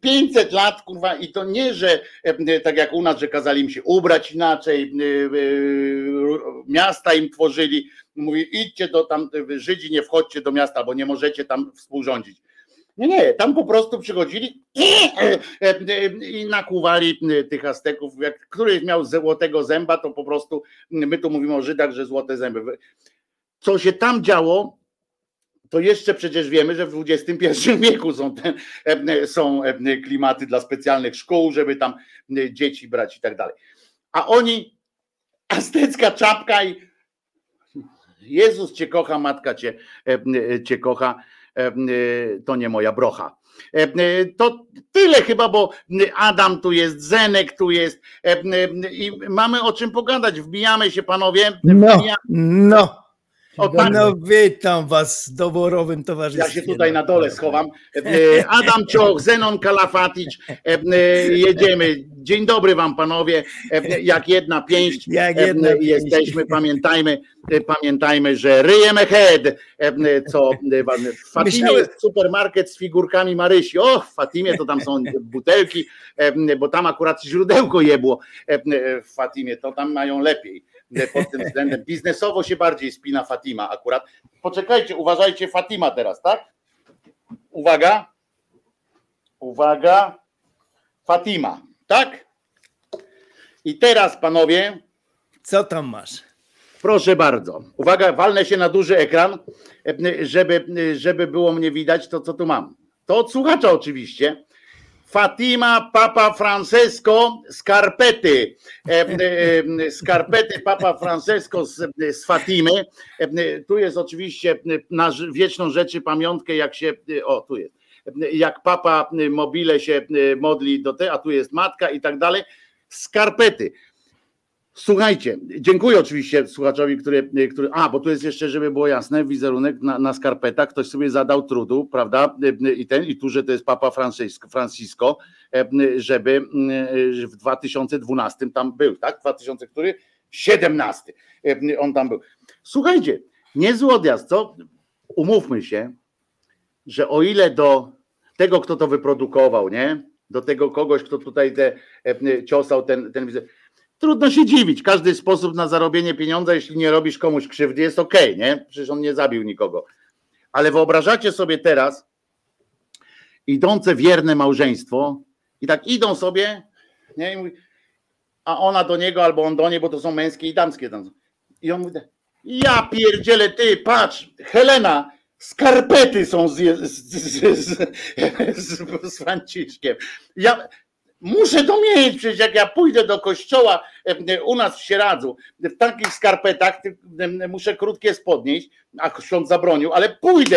500 lat, kurwa, i to nie, że tak jak u nas, że kazali im się ubrać inaczej, miasta im tworzyli, mówi idźcie do tam, Żydzi nie wchodźcie do miasta, bo nie możecie tam współrządzić. Nie, nie, tam po prostu przychodzili i, i nakłuwali tych Azteków. Jak któryś miał złotego zęba, to po prostu my tu mówimy o Żydach, że złote zęby. Co się tam działo, to jeszcze przecież wiemy, że w XXI [LAUGHS] wieku są, te, e, są e, klimaty dla specjalnych szkół, żeby tam e, dzieci brać i tak dalej. A oni, [LAUGHS] aztecka czapka i Jezus cię kocha, matka cię, cię kocha, to nie moja brocha. To tyle chyba, bo Adam tu jest, Zenek tu jest i mamy o czym pogadać. Wbijamy się, panowie. No, no. O, tak. No witam was w doborowym towarzystwie. Ja się tutaj na dole schowam. E, Adam Cioch, Zenon Kalafatic, e, e, jedziemy. Dzień dobry wam panowie. E, Jak jedna pięść Jak e, jedna pięść. jesteśmy. Pamiętajmy, e, pamiętajmy, że ryjemy head, e, co e, w Fatimie jest supermarket z figurkami Marysi. O, w Fatimie to tam są butelki, e, bo tam akurat źródełko jebło e, w Fatimie, to tam mają lepiej. E, Pod tym względem biznesowo się bardziej spina Fatima akurat. Poczekajcie, uważajcie, Fatima teraz, tak? Uwaga. Uwaga. Fatima, tak? I teraz, panowie, Co tam masz? proszę bardzo. Uwaga, walnę się na duży ekran, e, żeby, żeby było mnie widać, to co tu mam. To od słuchacza oczywiście. Fatima Papa Francesco skarpety. E, e, Skarpety Papa Francesco z, z Fatimy. E, Tu jest oczywiście na wieczną rzeczy pamiątkę, jak się. O, tu jest. Jak papa mobile się modli do te, a tu jest matka i tak dalej. Skarpety. Słuchajcie, dziękuję oczywiście słuchaczowi, który, który. A, bo tu jest jeszcze, żeby było jasne, wizerunek na, na skarpetach. Ktoś sobie zadał trudu, prawda? I ten, i tu, że to jest Papa Francisco, Francisco żeby że w 2012 tam był, tak? 2000 który? 17. On tam był. Słuchajcie, niezły odjazd, co? Umówmy się, że o ile do tego, kto to wyprodukował, nie? Do tego kogoś, kto tutaj te, e, ciosał ten, ten wizerunek, trudno się dziwić. Każdy sposób na zarobienie pieniądza, jeśli nie robisz komuś krzywdy, jest ok, nie? Przecież on nie zabił nikogo. Ale wyobrażacie sobie teraz idące wierne małżeństwo i tak idą sobie, nie? A ona do niego albo on do niej, bo to są męskie i damskie tam. I on mówi, ja pierdzielę, ty, patrz, Helena, skarpety są z, z, z, z, z Franciszkiem. Ja, Muszę to mieć, przecież jak ja pójdę do kościoła u nas w Sieradzu, w takich skarpetach, muszę krótkie spodnie, iść, a ksiądz zabronił, ale pójdę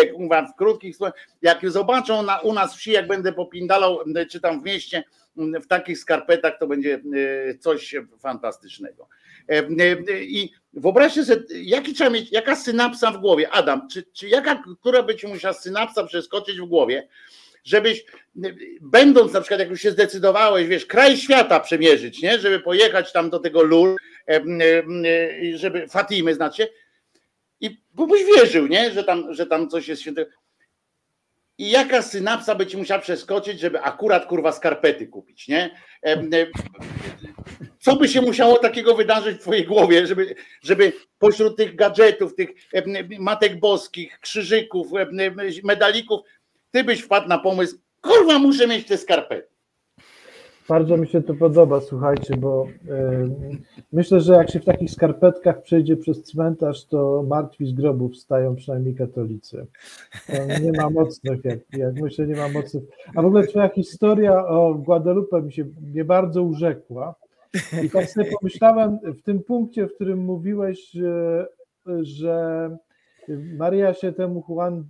w krótkich. Jak zobaczą na, u nas wsi, jak będę popindalał, czy tam w mieście, w takich skarpetach, to będzie e, coś fantastycznego. E, I wyobraźcie sobie, jaki trzeba mieć, jaka synapsa w głowie, Adam, czy, czy jaka, która by ci musiała synapsa przeskoczyć w głowie, żebyś, będąc na przykład, jak już się zdecydowałeś, wiesz, kraj świata przemierzyć, nie? Żeby pojechać tam do tego Lul, żeby Fatimy, znacie, i bo byś wierzył, nie? Że tam, że tam coś jest świętego. I jaka synapsa by ci musiała przeskoczyć, żeby akurat kurwa skarpety kupić, nie? E, Co by się musiało takiego wydarzyć w twojej głowie, żeby, żeby pośród tych gadżetów, tych matek boskich, krzyżyków, medalików, ty byś wpadł na pomysł, kurwa, muszę mieć te skarpety. Bardzo mi się to podoba, słuchajcie, bo e, myślę, że jak się w takich skarpetkach przejdzie przez cmentarz, to martwi z grobów stają przynajmniej katolicy. To nie ma mocnych, jak, jak myślę, nie ma mocnych. A w ogóle twoja historia o Guadalupe mi się mnie bardzo urzekła. I tak sobie pomyślałem w tym punkcie, w którym mówiłeś, że, że Maria się temu Juan,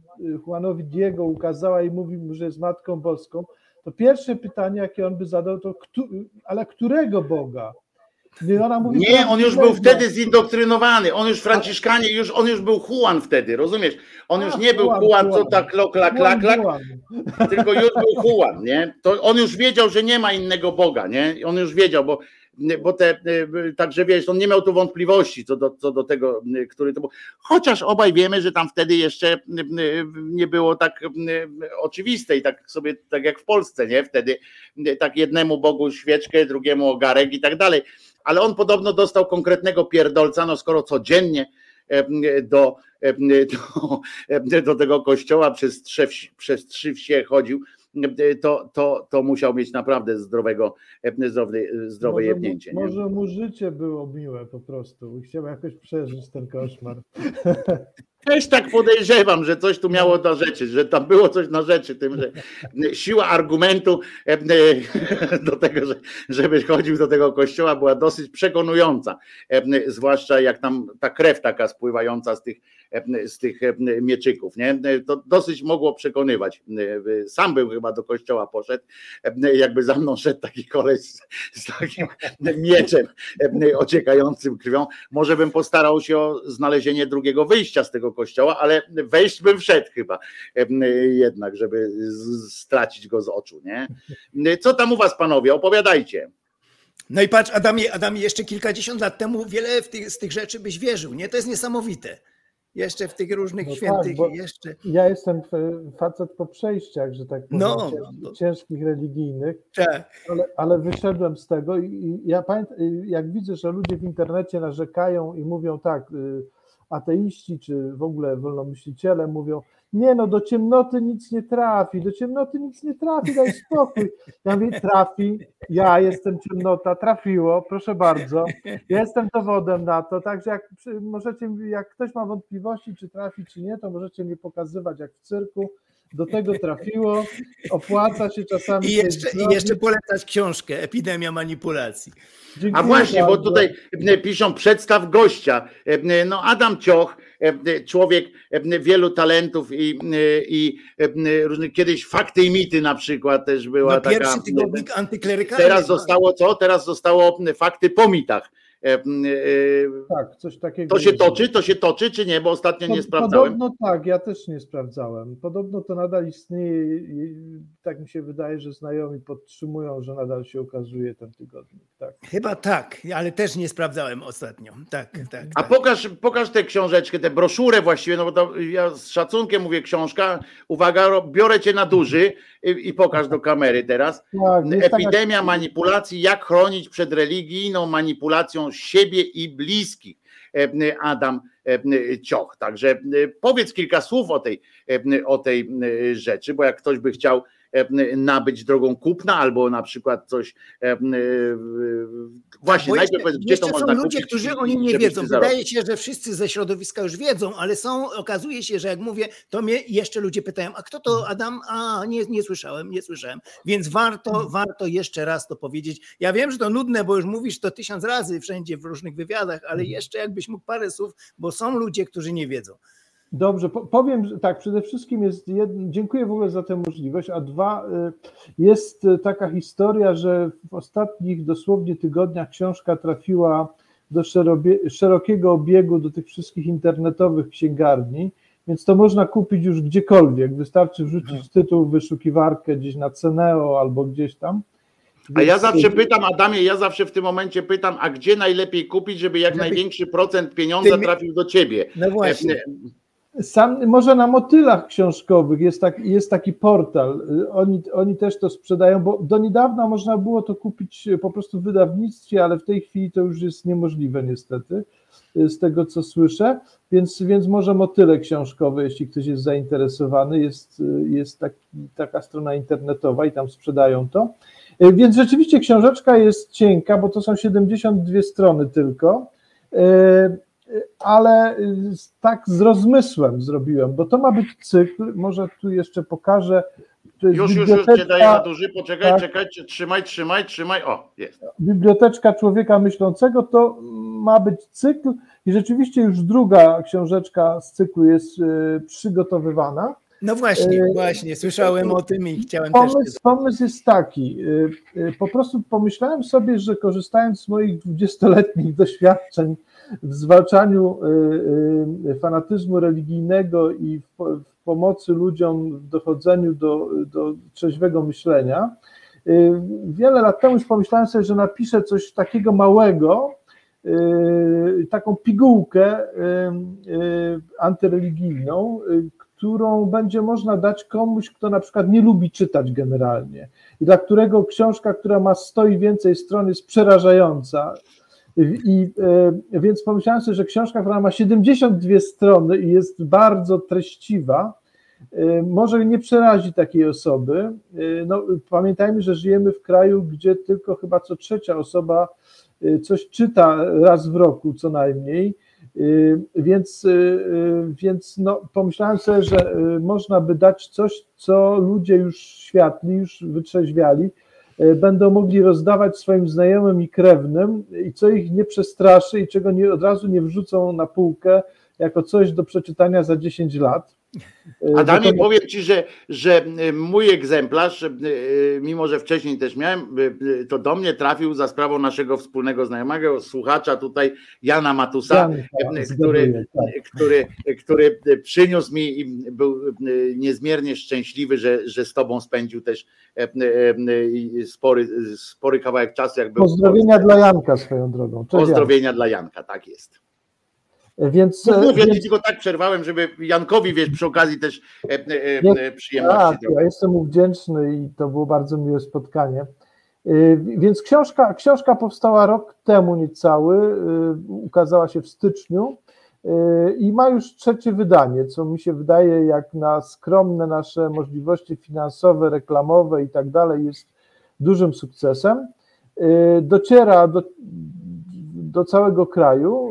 Juanowi Diego ukazała i mówi mu, że jest Matką Boską, to pierwsze pytanie, jakie on by zadał, to któ, ale którego Boga? Mówi, Nie, on już był wtedy zindoktrynowany. On już Franciszkanie, już, on już był Juan wtedy, rozumiesz? On już nie był Juan, co tak klok, klak, klak, klak, tylko już był Juan, nie? To on już wiedział, że nie ma innego Boga, nie? On już wiedział, bo, bo te, także wiesz, on nie miał tu wątpliwości co do, co do tego, który to był. Chociaż obaj wiemy, że tam wtedy jeszcze nie było tak oczywiste i tak sobie, tak jak w Polsce, nie? Wtedy tak jednemu Bogu świeczkę, drugiemu ogarek i tak dalej. Ale on podobno dostał konkretnego pierdolca, no skoro codziennie do, do, do tego kościoła przez, trzy przez trzy wsie chodził, to, to, to musiał mieć naprawdę zdrowego, zdrowe, zdrowe Może mu- jebnięcie. Nie? Może mu życie było miłe po prostu chciał jakoś przeżyć ten koszmar. [LAUGHS] Też tak podejrzewam, że coś tu miało na rzeczy, że tam było coś na rzeczy, tym, że siła argumentu e, e, [LAUGHS] do tego, że, żeby chodził do tego kościoła była dosyć przekonująca, e, zwłaszcza jak tam ta krew taka spływająca z tych, z tych mieczyków, nie? To dosyć mogło przekonywać. Sam bym chyba do kościoła poszedł, jakby za mną szedł taki koleś z, z takim mieczem ociekającym krwią, może bym postarał się o znalezienie drugiego wyjścia z tego kościoła, ale wejść bym wszedł chyba jednak, żeby stracić go z oczu, nie? Co tam u was panowie, opowiadajcie. No i patrz, Adamie, Adamie, jeszcze kilkadziesiąt lat temu wiele tych, z tych rzeczy byś wierzył, nie? To jest niesamowite. Jeszcze w tych różnych no świętych, tak, jeszcze. Ja jestem facet po przejściach, że tak powiem, no, no, ciężkich religijnych, tak. ale, ale wyszedłem z tego i, i ja pamiętam, jak widzę, że ludzie w internecie narzekają i mówią tak, y, ateiści czy w ogóle wolnomyśliciele mówią, nie no, do ciemnoty nic nie trafi, do ciemnoty nic nie trafi, daj spokój. Ja mówię, trafi, ja jestem ciemnota, trafiło, proszę bardzo, ja jestem dowodem na to, także jak możecie, jak ktoś ma wątpliwości, czy trafi, czy nie, to możecie mi pokazywać jak w cyrku, do tego trafiło, opłaca się czasami. I jeszcze, i jeszcze polecać książkę Epidemia Manipulacji. Dziękuję A właśnie, bardzo. bo tutaj e, piszą przedstaw gościa. E, no Adam Cioch, e, człowiek wielu talentów i, i różnych, kiedyś fakty i mity na przykład też była no, taka. Pierwszy tygodnik antyklerykalny. Teraz zostało co? Teraz zostało fakty po mitach. E, e, tak, coś takiego. To się toczy, to się toczy, czy nie? Bo ostatnio nie sprawdzałem. Podobno tak, ja też nie sprawdzałem. Podobno to nadal istnieje i tak mi się wydaje, że znajomi podtrzymują, że nadal się ukazuje ten tygodnik. Tak. Chyba tak, ale też nie sprawdzałem ostatnio. Tak, tak. A tak. Pokaż, pokaż tę książeczkę, tę broszurę właściwie, no bo to ja z szacunkiem mówię książka. Uwaga, biorę cię na duży i, i pokaż do kamery teraz. Tak, Epidemia taka... manipulacji, jak chronić przed religijną manipulacją siebie i bliskich. E, Adam e, Cioch. Także e, powiedz kilka słów o tej, o tej rzeczy, bo jak ktoś by chciał nabyć drogą kupna, albo na przykład coś. Właśnie, najpierw powiedz, gdzie to można są ludzie, którzy oni nie wiedzą. Wydaje się, że wszyscy ze środowiska już wiedzą, ale są, okazuje się, że jak mówię, to mnie jeszcze ludzie pytają, a kto to Adam? A nie, nie słyszałem, nie słyszałem. Więc warto, hmm. warto jeszcze raz to powiedzieć. Ja wiem, że to nudne, bo już mówisz to tysiąc razy wszędzie w różnych wywiadach, ale hmm. jeszcze jakbyś mógł parę słów, bo są ludzie, którzy nie wiedzą. Dobrze, powiem tak, przede wszystkim jest, jedno, dziękuję w ogóle za tę możliwość, a dwa, y, jest taka historia, że w ostatnich dosłownie tygodniach książka trafiła do szerokiego obiegu, do tych wszystkich internetowych księgarni, więc to można kupić już gdziekolwiek, wystarczy wrzucić mhm. tytuł w wyszukiwarkę gdzieś na Ceneo albo gdzieś tam. A ja zawsze pytam, Adamie, ja zawsze w tym momencie pytam, a gdzie najlepiej kupić, żeby jak największy procent pieniądza trafił do ciebie? No właśnie. Sam, może na motylach książkowych jest, tak, jest taki portal. Oni, oni też to sprzedają, bo do niedawna można było to kupić po prostu w wydawnictwie, ale w tej chwili to już jest niemożliwe niestety, z tego co słyszę. Więc, więc może motyle książkowe, jeśli ktoś jest zainteresowany, jest, jest taki, taka strona internetowa i tam sprzedają to. Więc rzeczywiście książeczka jest cienka, bo to są 72 strony tylko ale tak z rozmysłem zrobiłem, bo to ma być cykl, może tu jeszcze pokażę. Już, już, już cię daję na duży, poczekaj, tak, czekaj, trzymaj, trzymaj, trzymaj, o, jest. Biblioteczka Człowieka Myślącego to ma być cykl i rzeczywiście już druga książeczka z cyklu jest y, przygotowywana. No właśnie, y, właśnie, słyszałem o tym i chciałem pomysł, też... Pomysł jest taki, y, po prostu pomyślałem sobie, że korzystając z moich dwudziestoletnich [LAUGHS] doświadczeń w zwalczaniu y, y, fanatyzmu religijnego i w, pomocy ludziom w dochodzeniu do, do trzeźwego myślenia. Y, wiele lat temu już pomyślałem sobie, że napiszę coś takiego małego, taką pigułkę antyreligijną, którą będzie można dać komuś, kto na przykład nie lubi czytać generalnie i dla którego książka, która ma 100 i więcej stron jest przerażająca, i e, więc pomyślałem sobie, że książka, która ma 72 strony i jest bardzo treściwa, e, może nie przerazi takiej osoby. E, no, pamiętajmy, że żyjemy w kraju, gdzie tylko chyba co trzecia osoba coś czyta raz w roku co najmniej, Więc, więc no, pomyślałem sobie, że można by dać coś, co ludzie już światli, już wytrzeźwiali, będą mogli rozdawać swoim znajomym i krewnym i co ich nie przestraszy i czego nie, od razu nie wrzucą na półkę jako coś do przeczytania za 10 lat. E, Adamie, powiem Ci, że, że e, mój egzemplarz, e, mimo że wcześniej też miałem, to do mnie trafił za sprawą naszego wspólnego znajomego, słuchacza tutaj, Jana Matusa, Jan, który, tak. który, który przyniósł mi i był niezmiernie szczęśliwy, że, że z Tobą spędził też spory, spory kawałek czasu. Jak Pozdrowienia dla Janka swoją drogą. Cześć Pozdrowienia Jan. dla Janka, tak jest. Więc, no, mówię, więc... tylko tak przerwałem, żeby Jankowi wiesz, przy okazji też e, e, e, przyjemności. Tak, ja jestem mu wdzięczny i to było bardzo miłe spotkanie. E, więc książka, książka powstała rok temu niecały, e, ukazała się w styczniu e, i ma już trzecie wydanie, co mi się wydaje, jak na skromne nasze możliwości finansowe, reklamowe i tak dalej, jest dużym sukcesem. Dociera do, do całego kraju,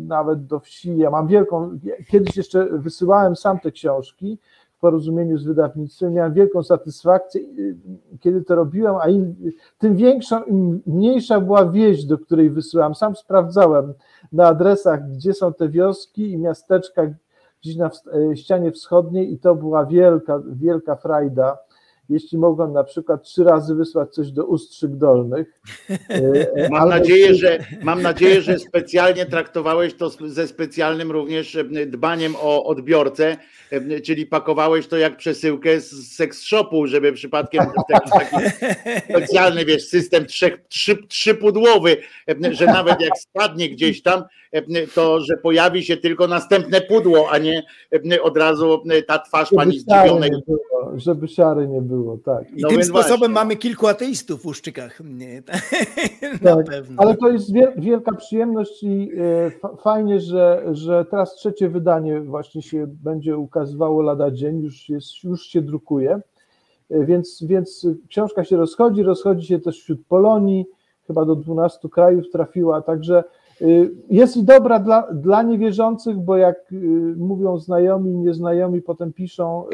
nawet do wsi. Ja mam wielką, kiedyś jeszcze wysyłałem sam te książki w porozumieniu z wydawnictwem, miałem wielką satysfakcję, kiedy to robiłem, a im, tym większa, im mniejsza była wieś, do której wysyłałem. Sam sprawdzałem na adresach, gdzie są te wioski i miasteczka gdzieś na ścianie wschodniej i to była wielka, wielka frajda jeśli mogłem na przykład trzy razy wysłać coś do Ustrzyk Dolnych. [LAUGHS] E, mam nadzieję, że, mam nadzieję, że specjalnie traktowałeś to ze specjalnym również e, dbaniem o odbiorcę, e, czyli pakowałeś to jak przesyłkę z seks shopu, żeby przypadkiem taki, taki [LAUGHS] specjalny wiesz, system trzech, trzy, trzypudłowy, że nawet jak spadnie gdzieś tam, to że pojawi się tylko następne pudło, a nie od razu ta twarz pani zdziwionej. Żeby siary nie było było, tak. I no tym sposobem właśnie. mamy kilku ateistów w Uszczykach. Nie, [LAUGHS] Na tak, pewno. Ale to jest wielka przyjemność i e, fajnie, że, że teraz trzecie wydanie właśnie się będzie ukazywało lada dzień, już, jest, już się drukuje. E, więc, więc książka się rozchodzi, rozchodzi się też wśród Polonii, chyba do 12 krajów trafiła, także jest i dobra dla, dla niewierzących, bo jak y, mówią znajomi, nieznajomi, potem piszą,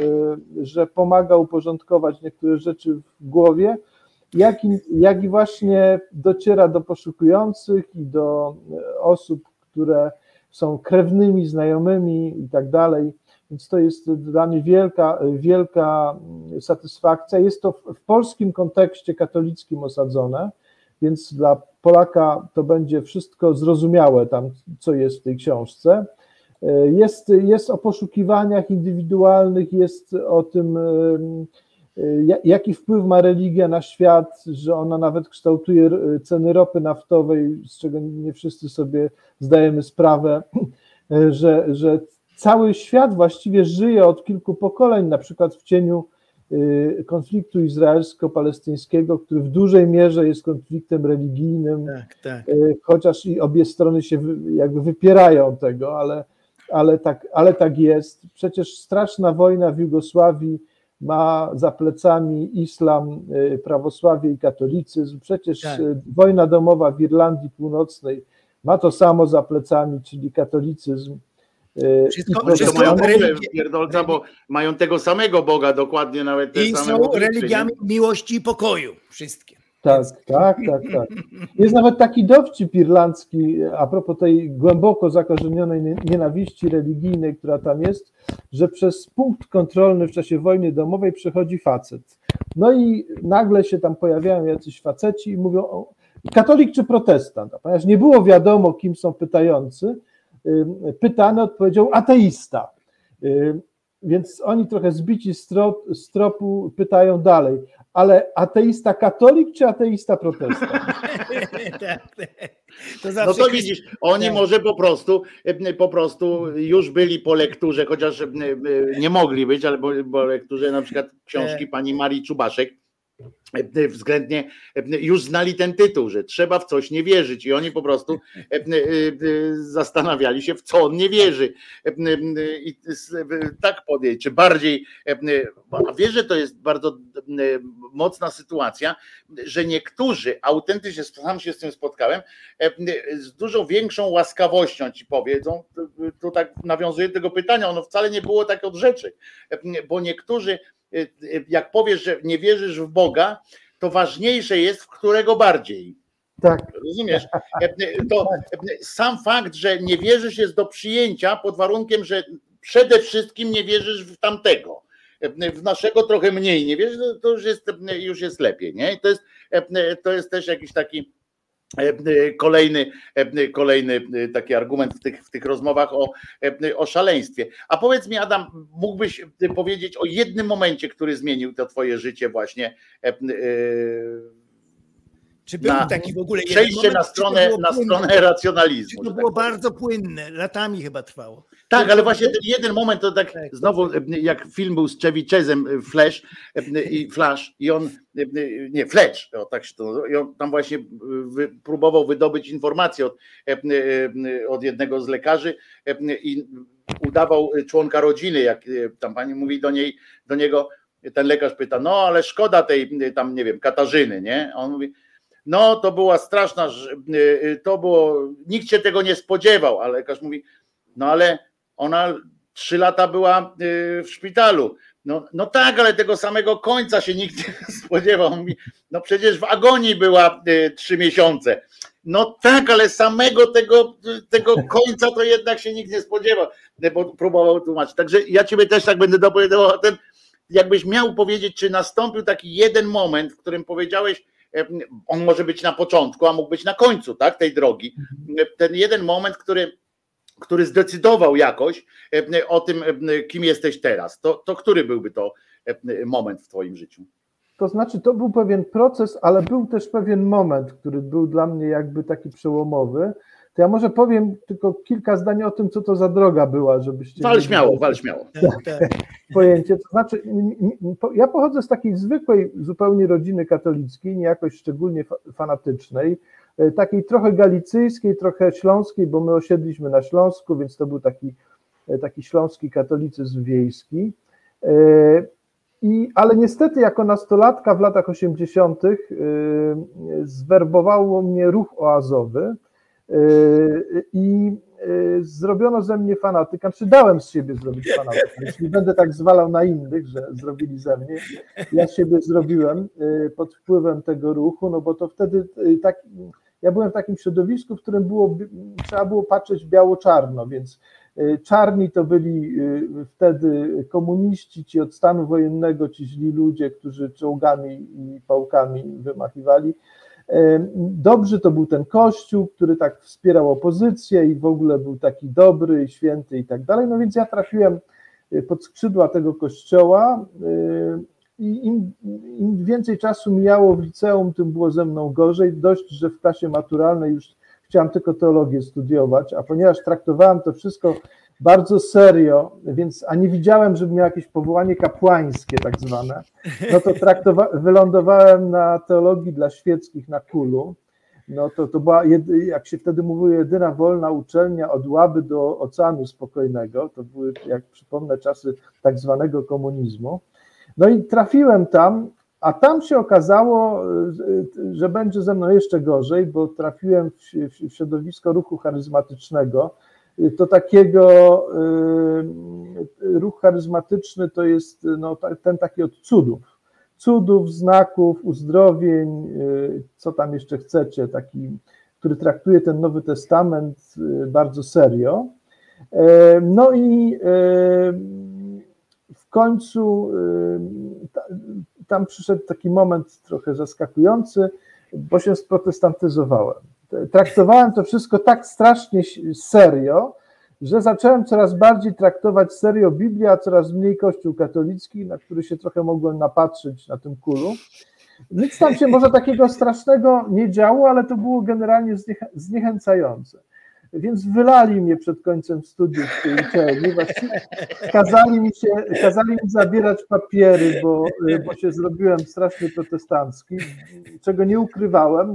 y, że pomaga uporządkować niektóre rzeczy w głowie, jak i, jak i właśnie dociera do poszukujących i do osób, które są krewnymi, znajomymi i tak dalej. Więc to jest dla mnie wielka, wielka satysfakcja. Jest to w polskim kontekście katolickim osadzone, więc dla Polaka to będzie wszystko zrozumiałe tam, co jest w tej książce. E, jest, jest o poszukiwaniach indywidualnych, jest o tym, e, jaki wpływ ma religia na świat, że ona nawet kształtuje ceny ropy naftowej, z czego nie wszyscy sobie zdajemy sprawę, e, że, że cały świat właściwie żyje od kilku pokoleń, na przykład w cieniu konfliktu izraelsko-palestyńskiego, który w dużej mierze jest konfliktem religijnym, tak, tak. Y, chociaż i obie strony się jakby wypierają tego, ale, ale, tak, ale tak jest. Przecież straszna wojna w Jugosławii ma za plecami islam, y, prawosławie i katolicyzm. Przecież tak. wojna domowa w Irlandii Północnej ma to samo za plecami, czyli katolicyzm. Wszystko, I wszystko mają pierdolca, bo mają tego samego Boga, dokładnie nawet te I same są religiami miłości i pokoju, wszystkie. Tak, tak, tak, tak. Jest nawet taki dowcip irlandzki a propos tej głęboko zakorzenionej nienawiści religijnej, która tam jest, że przez punkt kontrolny w czasie wojny domowej przechodzi facet. No i nagle się tam pojawiają jacyś faceci i mówią, katolik czy protestant, a ponieważ nie było wiadomo, kim są pytający, pytany odpowiedział ateista. Więc oni trochę zbici z, z tropu pytają dalej, ale ateista katolik czy ateista protestant? [LAUGHS] tak, tak. To no to widzisz, oni tak. może po prostu, po prostu już byli po lekturze, chociaż nie mogli być, ale po lekturze na przykład książki pani Marii Czubaszek, względnie już znali ten tytuł, że trzeba w coś nie wierzyć i oni po prostu zastanawiali się, w co on nie wierzy. I tak podjęć, czy bardziej, a wiesz, że to jest bardzo mocna sytuacja, że niektórzy autentycznie, sam się z tym spotkałem, z dużo większą łaskawością ci powiedzą, tu tak nawiązuje do tego pytania, ono wcale nie było tak od rzeczy, bo niektórzy jak powiesz, że nie wierzysz w Boga, to ważniejsze jest, w którego bardziej. Tak. Rozumiesz? Y, to sam fakt, że nie wierzysz jest do przyjęcia pod warunkiem, że przede wszystkim nie wierzysz w tamtego. W naszego trochę mniej nie wierzysz, to już jest, już jest lepiej. Nie? To, jest, to jest też jakiś taki E, e, kolejny, e, kolejny taki argument w tych, w tych rozmowach o, o szaleństwie. A powiedz mi, Adam, mógłbyś powiedzieć o jednym momencie, który zmienił to twoje życie właśnie czy był na taki w ogóle przejście moment, na stronę, na stronę racjonalizmu? to było tak bardzo płynne, latami chyba trwało. Tak, ale właśnie ten jeden moment to tak, tak znowu jak film był z Chevy Chazem Flash i Flash i on nie Flash, o, tak się to i on tam właśnie próbował wydobyć informacje od, od jednego z lekarzy i udawał członka rodziny, jak tam pani mówi do niej, do niego ten lekarz pyta, no ale szkoda tej tam nie wiem, Katarzyny, nie? A on mówi no to była straszna, y, y, to było, nikt się tego nie spodziewał, ale lekarz mówi, no ale ona trzy lata była y, w szpitalu. No, no tak, ale tego samego końca się nikt nie [LAUGHS] spodziewał. Mówi, no przecież w agonii była trzy miesiące. No tak, ale samego tego, tego [LAUGHS] końca to jednak się nikt nie spodziewał, bo próbował tłumaczyć. Także ja ciebie też tak będę dopowiadał jakbyś miał powiedzieć, czy nastąpił taki jeden moment, w którym powiedziałeś, on może być na początku, a mógł być na końcu tak, tej drogi. Ten jeden moment, który, który zdecydował jakoś o tym, kim jesteś teraz, to, to który byłby to moment w Twoim życiu? To znaczy, to był pewien proces, ale był też pewien moment, który był dla mnie jakby taki przełomowy. To ja może powiem tylko kilka zdań o tym, co to za droga była, żebyście. Wal śmiało, wal śmiało. Tak, tak. [LAUGHS] Pojęcie. To znaczy, ja pochodzę z takiej zwykłej zupełnie rodziny katolickiej, nie jakoś szczególnie fanatycznej, e, takiej trochę galicyjskiej, trochę śląskiej, bo my osiedliśmy na Śląsku, więc to był taki, e, taki śląski katolicyzm wiejski. E, I, ale niestety, jako nastolatka w latach 80., zwerbowało mnie ruch oazowy i y, zrobiono ze mnie fanatyka, czy dałem z siebie zrobić fanatyka, nie będę tak zwalał na innych, że zrobili ze mnie. Ja siebie zrobiłem y, pod wpływem tego ruchu, no bo to wtedy tak, ja byłem w takim środowisku, w którym było, trzeba było patrzeć biało-czarno, więc czarni to byli wtedy komuniści, ci od stanu wojennego, ci źli ludzie, którzy czołgami i pałkami wymachiwali, Dobrzy to był ten kościół, który tak wspierał opozycję i w ogóle był taki dobry święty i tak dalej. No więc ja trafiłem y, pod skrzydła tego kościoła y, i im, im więcej czasu mijało w liceum, tym było ze mną gorzej. Dość, że w klasie maturalnej już chciałem tylko teologię studiować, a ponieważ traktowałem to wszystko bardzo serio, więc a nie widziałem, żeby miał jakieś powołanie kapłańskie tak zwane, no to traktowa- wylądowałem na teologii dla świeckich na Kulu. No to, to była, jak się wtedy mówiło, jedyna wolna uczelnia od Łaby do Oceanu Spokojnego. To były, jak przypomnę, czasy tak zwanego komunizmu. No i trafiłem tam, a tam się okazało, że będzie ze mną jeszcze gorzej, bo trafiłem w, w środowisko ruchu charyzmatycznego, to takiego y, ruch charyzmatyczny to jest no, ten taki od cudów. Cudów, znaków, uzdrowień, y, co tam jeszcze chcecie, taki, który traktuje ten Nowy Testament y, bardzo serio. No i w końcu tam przyszedł taki moment trochę zaskakujący, bo się sprotestantyzowałem traktowałem to wszystko tak strasznie serio, że zacząłem coraz bardziej traktować serio Biblię, a coraz mniej Kościół katolicki, na który się trochę mogłem napatrzeć na tym kulu. Nic tam się może takiego strasznego nie działo, ale to było generalnie zniechęcające. Więc wylali mnie przed końcem studiów w tej uczelni. Właściwie kazali mi, się, kazali mi zabierać papiery, bo, bo się zrobiłem strasznie protestancki, czego nie ukrywałem.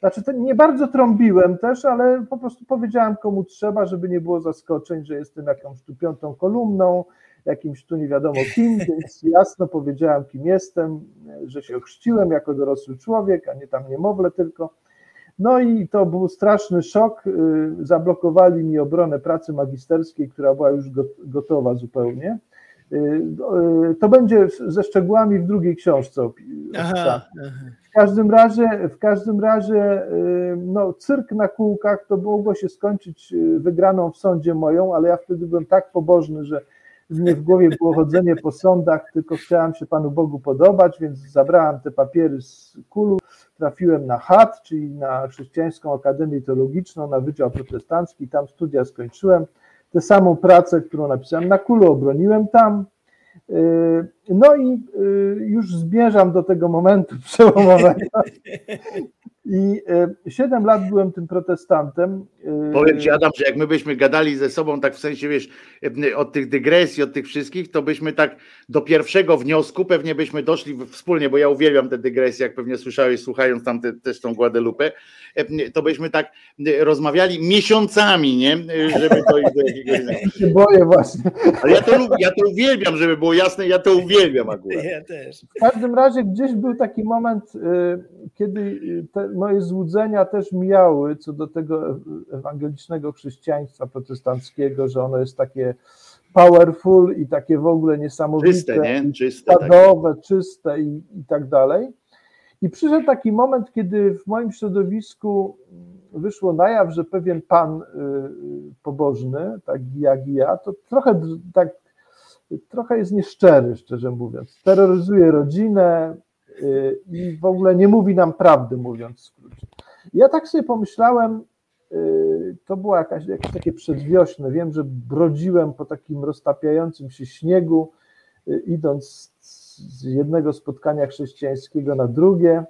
Znaczy, nie bardzo trąbiłem też, ale po prostu powiedziałem komu trzeba, żeby nie było zaskoczeń, że jestem jakąś tu piątą kolumną, jakimś tu nie wiadomo kim, więc jasno powiedziałem, kim jestem, że się ochrzciłem jako dorosły człowiek, a nie tam niemowlę tylko. No i to był straszny szok. Y, zablokowali mi obronę pracy magisterskiej, która była już gotowa zupełnie. Y, y, to będzie ze szczegółami w drugiej książce. Aha, w każdym razie, w każdym razie no, cyrk na kółkach to mogło się skończyć wygraną w sądzie moją, ale ja wtedy byłem tak pobożny, że mnie w głowie było chodzenie po sądach, tylko chciałem się Panu Bogu podobać, więc zabrałem te papiery z kulu, trafiłem na HAT, czyli na Chrześcijańską Akademię Teologiczną, na Wydział Protestancki, tam studia skończyłem. Tę samą pracę, którą napisałem na kulu, obroniłem tam. Yy, no i yy, już zmierzam do tego momentu [LAUGHS] przełomowego, [LAUGHS] i 7 e, lat byłem tym protestantem. E, Powiem ci, Adam, że jak my byśmy gadali ze sobą, tak w sensie, wiesz, e, od tych dygresji, od tych wszystkich, to byśmy tak do pierwszego wniosku pewnie byśmy doszli wspólnie, bo ja uwielbiam te dygresje, jak pewnie słyszałeś, słuchając tam te, też tą Guadalupe, to byśmy tak rozmawiali miesiącami, nie? Żeby dojść do jakiegoś... [LAUGHS] Ja się boję właśnie. Ale ja to, ja to uwielbiam, żeby było jasne, ja to uwielbiam akurat. Ja też. W każdym razie gdzieś był taki moment, kiedy te, moje złudzenia też mijały co do tego ewangelicznego chrześcijaństwa protestanckiego, że ono jest takie powerful i takie w ogóle niesamowite, czyste, nie? czyste, stadowe, tak. czyste i, i tak dalej. I przyszedł taki moment, kiedy w moim środowisku wyszło na jaw, że pewien pan y, pobożny, tak jak ja, to trochę tak trochę jest nieszczery, szczerze mówiąc. Terroryzuje rodzinę, Y, i w ogóle nie mówi nam prawdy, mówiąc w skrócie. Ja tak sobie pomyślałem, y, to było jakaś, jakieś takie przedwiośne, wiem, że brodziłem po takim roztapiającym się śniegu, y, idąc z jednego spotkania chrześcijańskiego na drugie,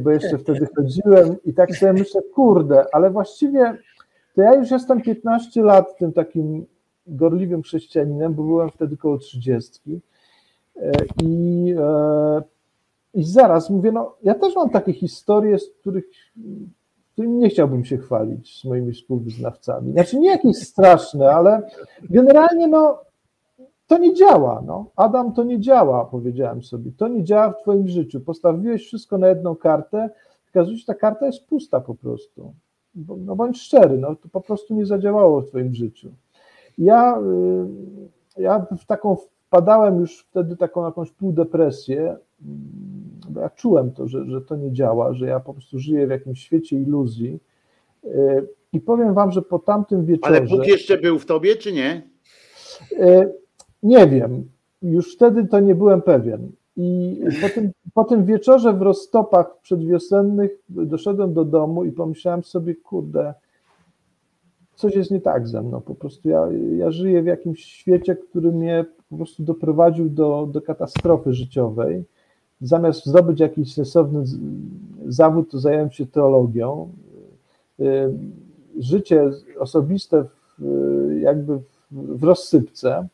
bo jeszcze wtedy chodziłem i tak sobie myślę, kurde, ale właściwie to ja już jestem 15 lat tym takim gorliwym chrześcijaninem, bo byłem wtedy koło 30 i e, i zaraz mówię, no ja też mam takie historie, z których nie chciałbym się chwalić z moimi współwyznawcami. Znaczy nie jakieś straszne, ale generalnie no to nie działa. No. Adam, to nie działa, powiedziałem sobie. To nie działa w twoim życiu. Postawiłeś wszystko na jedną kartę, okazuje się, ta karta jest pusta po prostu. No bądź szczery, no, to po prostu nie zadziałało w twoim życiu. Ja, y, ja w taką wpadałem już wtedy taką jakąś półdepresję, bo ja czułem to, że, że to nie działa, że ja po prostu żyję w jakimś świecie iluzji. E, I powiem wam, że po tamtym wieczorze. Ale Bóg jeszcze był w tobie, czy nie? E, nie wiem. Już wtedy to nie byłem pewien. I po tym, po tym wieczorze w roztopach przedwiosennych doszedłem do domu i pomyślałem sobie, kurde, coś jest nie tak ze mną. Po prostu ja, ja żyję w jakimś świecie, który mnie po prostu doprowadził do, do katastrofy życiowej zamiast zdobyć jakiś sensowny zawód, to zająłem się teologią. Y, życie osobiste w, jakby w rozsypce,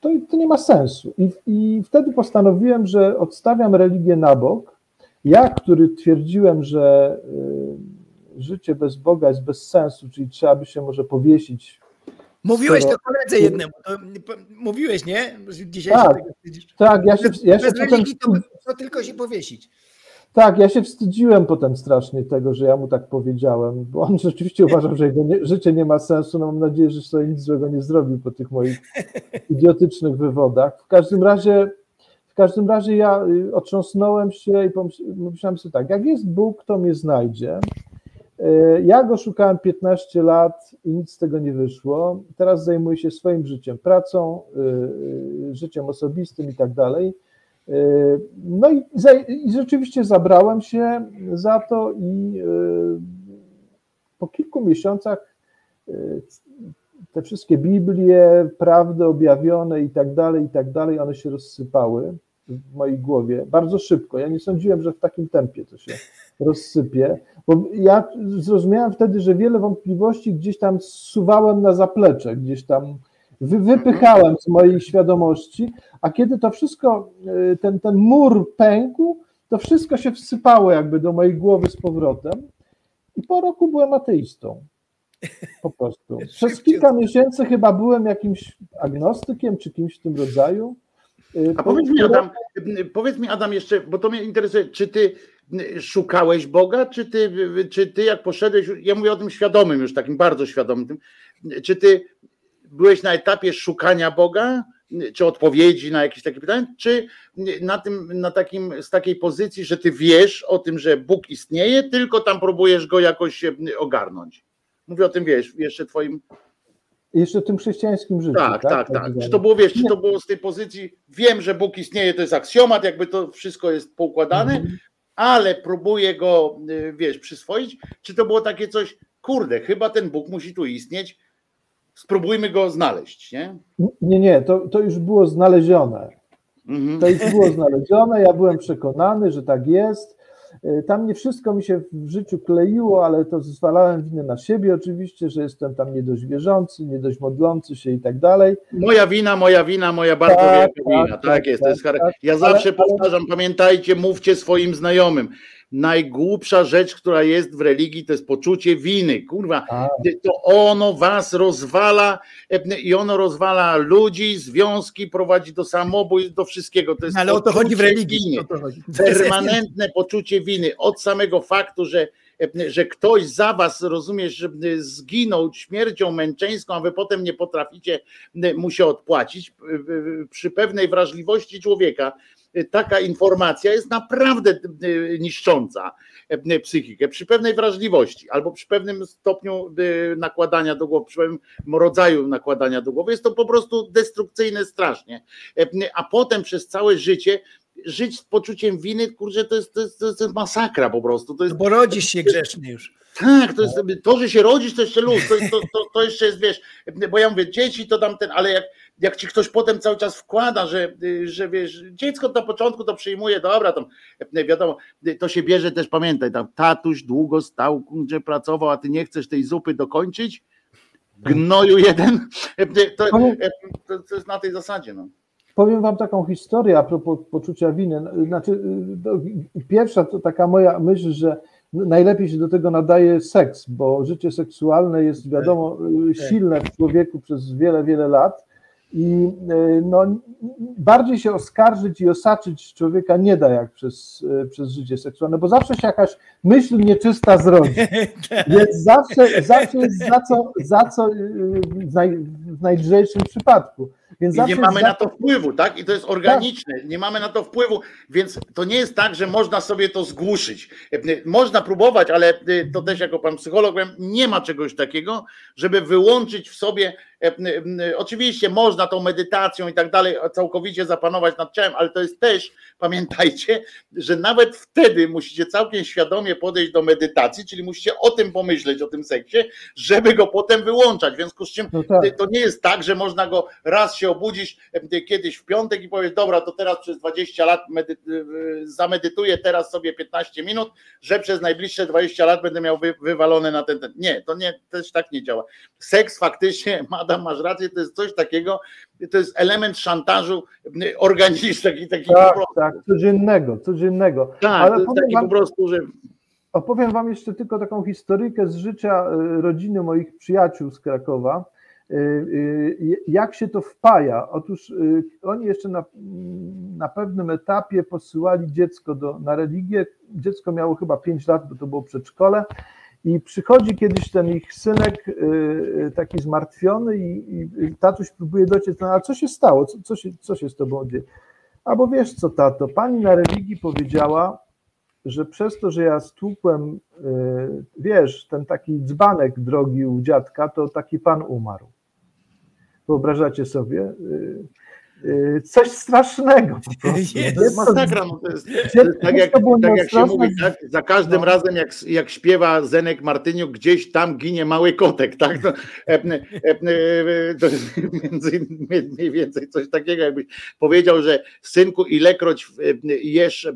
to, to nie ma sensu. I, I wtedy postanowiłem, że odstawiam religię na bok. Ja, który twierdziłem, że y, życie bez Boga jest bez sensu, czyli trzeba by się może powiesić Mówiłeś to koledze jednemu, to, mówiłeś, nie? Dzisiaj tak, się tak, ja się, ja się potem... to, to tylko się powiesić. Tak, ja się wstydziłem potem strasznie tego, że ja mu tak powiedziałem, bo on rzeczywiście uważał, że jego nie, życie nie ma sensu. No mam nadzieję, że sobie nic złego nie zrobił po tych moich [LAUGHS] idiotycznych wywodach. W każdym razie, w każdym razie ja y, otrząsnąłem się i pomyślałem sobie tak, jak jest Bóg, to mnie znajdzie. E, ja go szukałem 15 lat i nic z tego nie wyszło. Teraz zajmuję się swoim życiem, pracą, e, e, życiem osobistym i tak dalej. No i, i rzeczywiście zabrałem się za to i po kilku miesiącach te wszystkie Biblie, prawdy objawione i tak dalej, i tak dalej, one się rozsypały. w mojej głowie bardzo szybko. Ja nie sądziłem, że w takim tempie to się rozsypie, bo ja zrozumiałem wtedy, że wiele wątpliwości gdzieś tam zsuwałem na zaplecze, gdzieś tam wy, wypychałem z mojej świadomości, a kiedy to wszystko, y, ten, ten mur pękł, to wszystko się wsypało jakby do mojej głowy z powrotem i po roku byłem ateistą. Po prostu. [LAUGHS] Przez kilka miesięcy chyba byłem jakimś agnostykiem czy kimś w tym rodzaju. Y, A powiedz mi, Adam, powiedz mi, Adam, jeszcze, bo to mnie interesuje, czy ty szukałeś Boga, czy ty, czy ty jak poszedłeś, ja mówię o tym świadomym, już takim bardzo świadomym, czy ty byłeś na etapie szukania Boga, czy odpowiedzi na jakieś takie pytania, czy na tym, na takim, z takiej pozycji, że ty wiesz o tym, że Bóg istnieje, tylko tam próbujesz go jakoś ogarnąć. Mówię o tym, wiesz, jeszcze twoim. Jeszcze tym chrześcijańskim życiu. Tak, tak, tak. tak. Czy to było, wiesz, czy to było z tej pozycji, wiem, że Bóg istnieje, to jest aksjomat, jakby to wszystko jest poukładane, mhm. Ale próbuję go, y, wiesz, przyswoić, czy to było takie coś, kurde, chyba ten Bóg musi tu istnieć, spróbujmy go znaleźć, nie? Nie, nie, to, to już było znalezione. Mhm. To już było znalezione, ja byłem przekonany, że tak jest tam nie wszystko mi się w życiu kleiło, ale to zwalałem winę na siebie oczywiście, że jestem tam nie dość wierzący, nie dość modlący się i tak dalej. Moja wina, moja wina, moja bardzo tak, wielka wina. Tak, tak jest. Tak, to jest tak, ja zawsze powtarzam, pamiętajcie, mówcie swoim znajomym najgłupsza rzecz, która jest w religii, to jest poczucie winy. Kurwa, to ono was rozwala i ono rozwala ludzi, związki, prowadzi do samobójstw, do wszystkiego. To jest Ale o to chodzi w religii. Winy. Permanentne poczucie winy od samego faktu, że że ktoś za was, rozumiesz, zginął śmiercią męczeńską, a wy potem nie potraficie mu się odpłacić. Przy pewnej wrażliwości człowieka taka informacja jest naprawdę e, niszcząca e, psychikę przy pewnej wrażliwości albo przy pewnym stopniu nakładania do głowy, przy pewnym rodzaju nakładania do głowy. Jest to po prostu destrukcyjne strasznie. A potem przez całe życie żyć z poczuciem winy, kurczę, to jest, to jest, to jest masakra po prostu. To jest, no bo rodzisz się grzeszny już. Tak, to, jest, to, że się rodzisz, to jeszcze luz, to, to, to, jeszcze jest, wiesz, bo ja mówię, dzieci to tamten, ale jak jak ci ktoś potem cały czas wkłada, że, że wiesz, dziecko na początku to przyjmuje, dobra, tam wiadomo, to się bierze też, pamiętaj, tam tatuś długo stał, gdzie pracował, a ty nie chcesz tej zupy dokończyć? Gnoju jeden, to, to, to jest na tej zasadzie, no. Powiem wam taką historię a propos poczucia winy. Znaczy, pierwsza to taka moja myśl, że najlepiej się do tego nadaje seks, bo życie seksualne jest wiadomo silne w człowieku przez wiele, wiele lat i e, no, bardziej się oskarżyć i osaczyć człowieka nie da jak przez, e, przez życie seksualne, bo zawsze się jakaś myśl nieczysta zrodzi. [LAUGHS] Więc zawsze, zawsze jest za co, za co e, w, naj, w najlżejszym przypadku. Więc I nie mamy na to wpływu, tak? I to jest organiczne, tak. nie mamy na to wpływu, więc to nie jest tak, że można sobie to zgłuszyć. Można próbować, ale to też jako pan psycholog wiem, nie ma czegoś takiego, żeby wyłączyć w sobie oczywiście można tą medytacją i tak dalej całkowicie zapanować nad ciałem, ale to jest też, [LAUGHS] pamiętajcie, że nawet wtedy musicie całkiem świadomie podejść do medytacji, czyli musicie o tym pomyśleć, o tym seksie, żeby go potem wyłączać. W związku z czym no tak. to nie jest tak, że można go raz się obudzić kiedyś w piątek i powiedzieć, dobra, to teraz przez 20 lat medy- zamedytuję teraz sobie 15 minut, że przez najbliższe 20 lat będę miał wy- wywalone na ten, ten. Nie, to nie, też tak nie działa. Seks faktycznie [LAUGHS] ma Adam, masz rację, to jest coś takiego, to jest element szantażu organiczny, taki, taki tak, tak, codziennego, codziennego. Tak, Ale to taki wam, po prostu, że... Opowiem wam jeszcze tylko taką historykę z życia e, rodziny moich przyjaciół z Krakowa, e, e, jak się to wpaja? Otóż oni jeszcze na, na pewnym etapie posyłali dziecko do, na religię. Dziecko miało chyba 5 lat, bo to było przedszkole. I przychodzi kiedyś ten ich synek y, y, taki zmartwiony i, i tatuś próbuje dociec, no a co się stało, co, co, się, co się z tobą dzieje? Albo wiesz co, tato, pani na religii powiedziała, że przez to, że ja stłukłem, y, wiesz, ten taki dzbanek drogi u dziadka, to taki pan umarł. Wyobrażacie sobie? Y, coś strasznego. Po [LAUGHS] prostu. To jest masakra. No to jest, tak, jak, tak jak się mówi, tak? za każdym No. razem jak, jak śpiewa Zenek Martyniuk, gdzieś tam ginie mały kotek, tak? To, e, to jest [LAUGHS] między, mniej więcej coś takiego, jakbyś powiedział, że synku, ilekroć e, jesz e,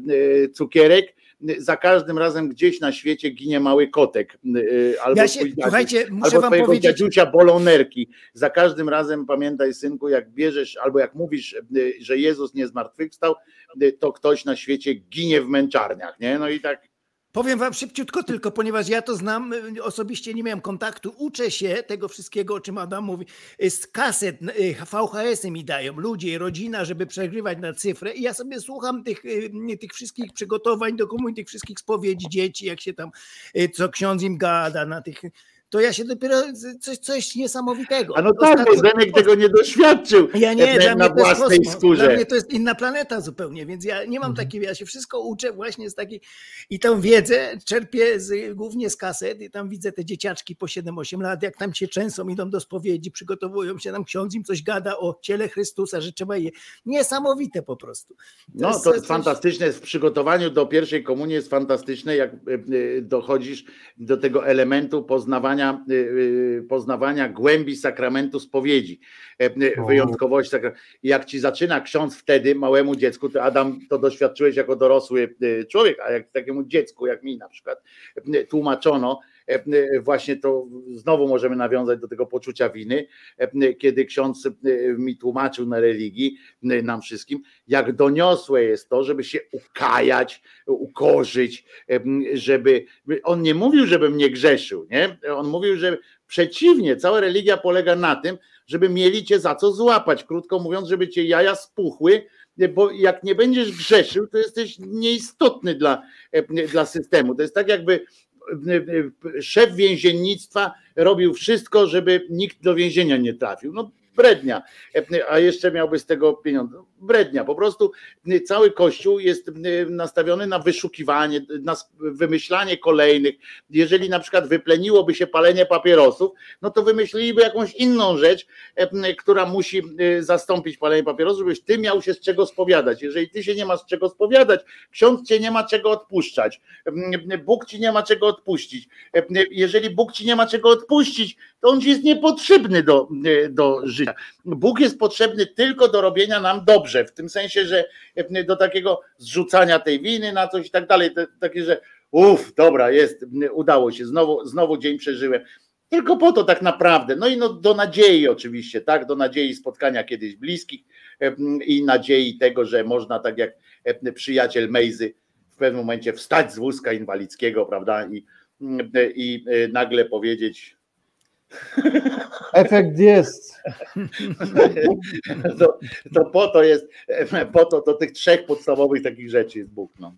cukierek, za każdym razem gdzieś na świecie ginie mały kotek. e, Albo Ja się, twój słuchajcie, muszę albo wam powiedzieć, dziadziusia bolą nerki. Za każdym razem pamiętaj, synku, jak bierzesz, albo jak mówisz, y, że Jezus nie zmartwychwstał, y, to ktoś na świecie ginie w męczarniach, nie? No i tak, Powiem wam szybciutko tylko, ponieważ ja to znam, y, osobiście nie miałem kontaktu, uczę się tego wszystkiego, o czym Adam mówi. Y, Z kaset, y, VHS-y mi dają ludzie, rodzina, żeby przegrywać na cyfrę i ja sobie słucham tych, tych wszystkich przygotowań do komunii, tych wszystkich spowiedzi dzieci, jak się tam, co ksiądz im gada na tych... To ja się dopiero coś, coś niesamowitego. a no tak, bo Zenek tego nie doświadczył Ja nie, na, na to jest własnej kosmos. Dla skórze. mnie to jest inna planeta zupełnie, więc ja nie mam Mhm. takiej, ja się wszystko uczę właśnie z takiej i tę wiedzę czerpię z, głównie z kaset i tam widzę te dzieciaczki po 7-8 lat, jak tam się często idą do spowiedzi, przygotowują się, tam ksiądz im coś gada o ciele Chrystusa, że trzeba je. Niesamowite po prostu. No, jest to jest coś- fantastyczne. W przygotowaniu do pierwszej komunii jest fantastyczne, jak y, y, dochodzisz do tego elementu poznawania, y, y, poznawania głębi sakramentu spowiedzi, e, y, wyjątkowości. Jak ci zaczyna ksiądz wtedy, małemu dziecku, to Adam, to doświadczyłeś jako dorosły człowiek, a jak takiemu dziecku, jak mi na przykład, tłumaczono, właśnie to znowu możemy nawiązać do tego poczucia winy, e, kiedy ksiądz mi tłumaczył na religii, nam wszystkim, jak doniosłe jest to, żeby się ukajać, ukorzyć, żeby. On nie mówił, żebym nie grzeszył, nie? On mówił, że przeciwnie, cała religia polega na tym, żeby mieli cię za co złapać. Krótko mówiąc, żeby cię jaja spuchły, bo jak nie będziesz grzeszył, to jesteś nieistotny dla, dla systemu. To jest tak, jakby szef więziennictwa robił wszystko, żeby nikt do więzienia nie trafił. No brednia, a jeszcze miałby z tego pieniądze. Brednia, po prostu cały kościół jest nastawiony na wyszukiwanie, na wymyślanie kolejnych. Jeżeli na przykład wypleniłoby się palenie papierosów, no to wymyśliliby jakąś inną rzecz, która musi zastąpić palenie papierosów, żebyś ty miał się z czego spowiadać. Jeżeli ty się nie masz z czego spowiadać, ksiądz cię nie ma czego odpuszczać, Bóg ci nie ma czego odpuścić. Jeżeli Bóg ci nie ma czego odpuścić, to on ci jest niepotrzebny do, do życia. Bóg jest potrzebny tylko do robienia nam dobrze, w tym sensie, że do takiego zrzucania tej winy na coś i tak dalej. Takie, że uff, dobra, jest, udało się, znowu, znowu dzień przeżyłem. Tylko po to tak naprawdę. No i no, do nadziei oczywiście, tak, do nadziei spotkania kiedyś bliskich i nadziei tego, że można tak jak przyjaciel Mejzy w pewnym momencie wstać z wózka inwalidzkiego, prawda, i, i nagle powiedzieć, [LAUGHS] Efekt jest. [LAUGHS] To, to po to jest, po to do tych trzech podstawowych takich rzeczy jest Bóg. No.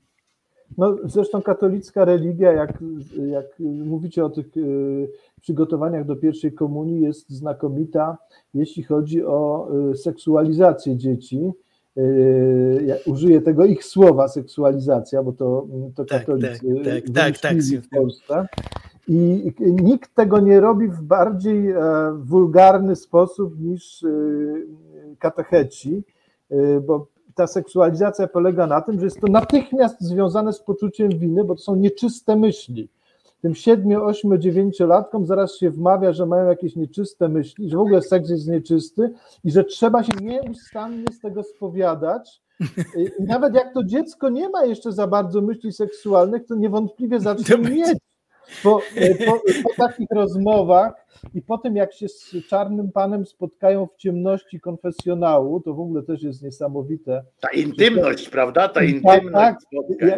No, zresztą katolicka religia, jak, jak mówicie o tych y, przygotowaniach do pierwszej komunii, jest znakomita, jeśli chodzi o y, seksualizację dzieci. Y, ja użyję tego ich słowa seksualizacja, bo to, to Tak, katolicy tak, tak, tak, tak. w Polsce. I nikt tego nie robi w bardziej e, wulgarny sposób niż e, katecheci, e, bo ta seksualizacja polega na tym, że jest to natychmiast związane z poczuciem winy, bo to są nieczyste myśli. Tym 7, 8, 9 latkom zaraz się wmawia, że mają jakieś nieczyste myśli, że w ogóle seks jest nieczysty i że trzeba się nieustannie z tego spowiadać. I nawet jak to dziecko nie ma jeszcze za bardzo myśli seksualnych, to niewątpliwie zacznie mieć. Po, po, po, takich rozmowach i po tym, jak się z czarnym panem spotkają w ciemności konfesjonału, to w ogóle też jest niesamowite. Ta intymność, to, prawda? Ta Tak, intymność. tak.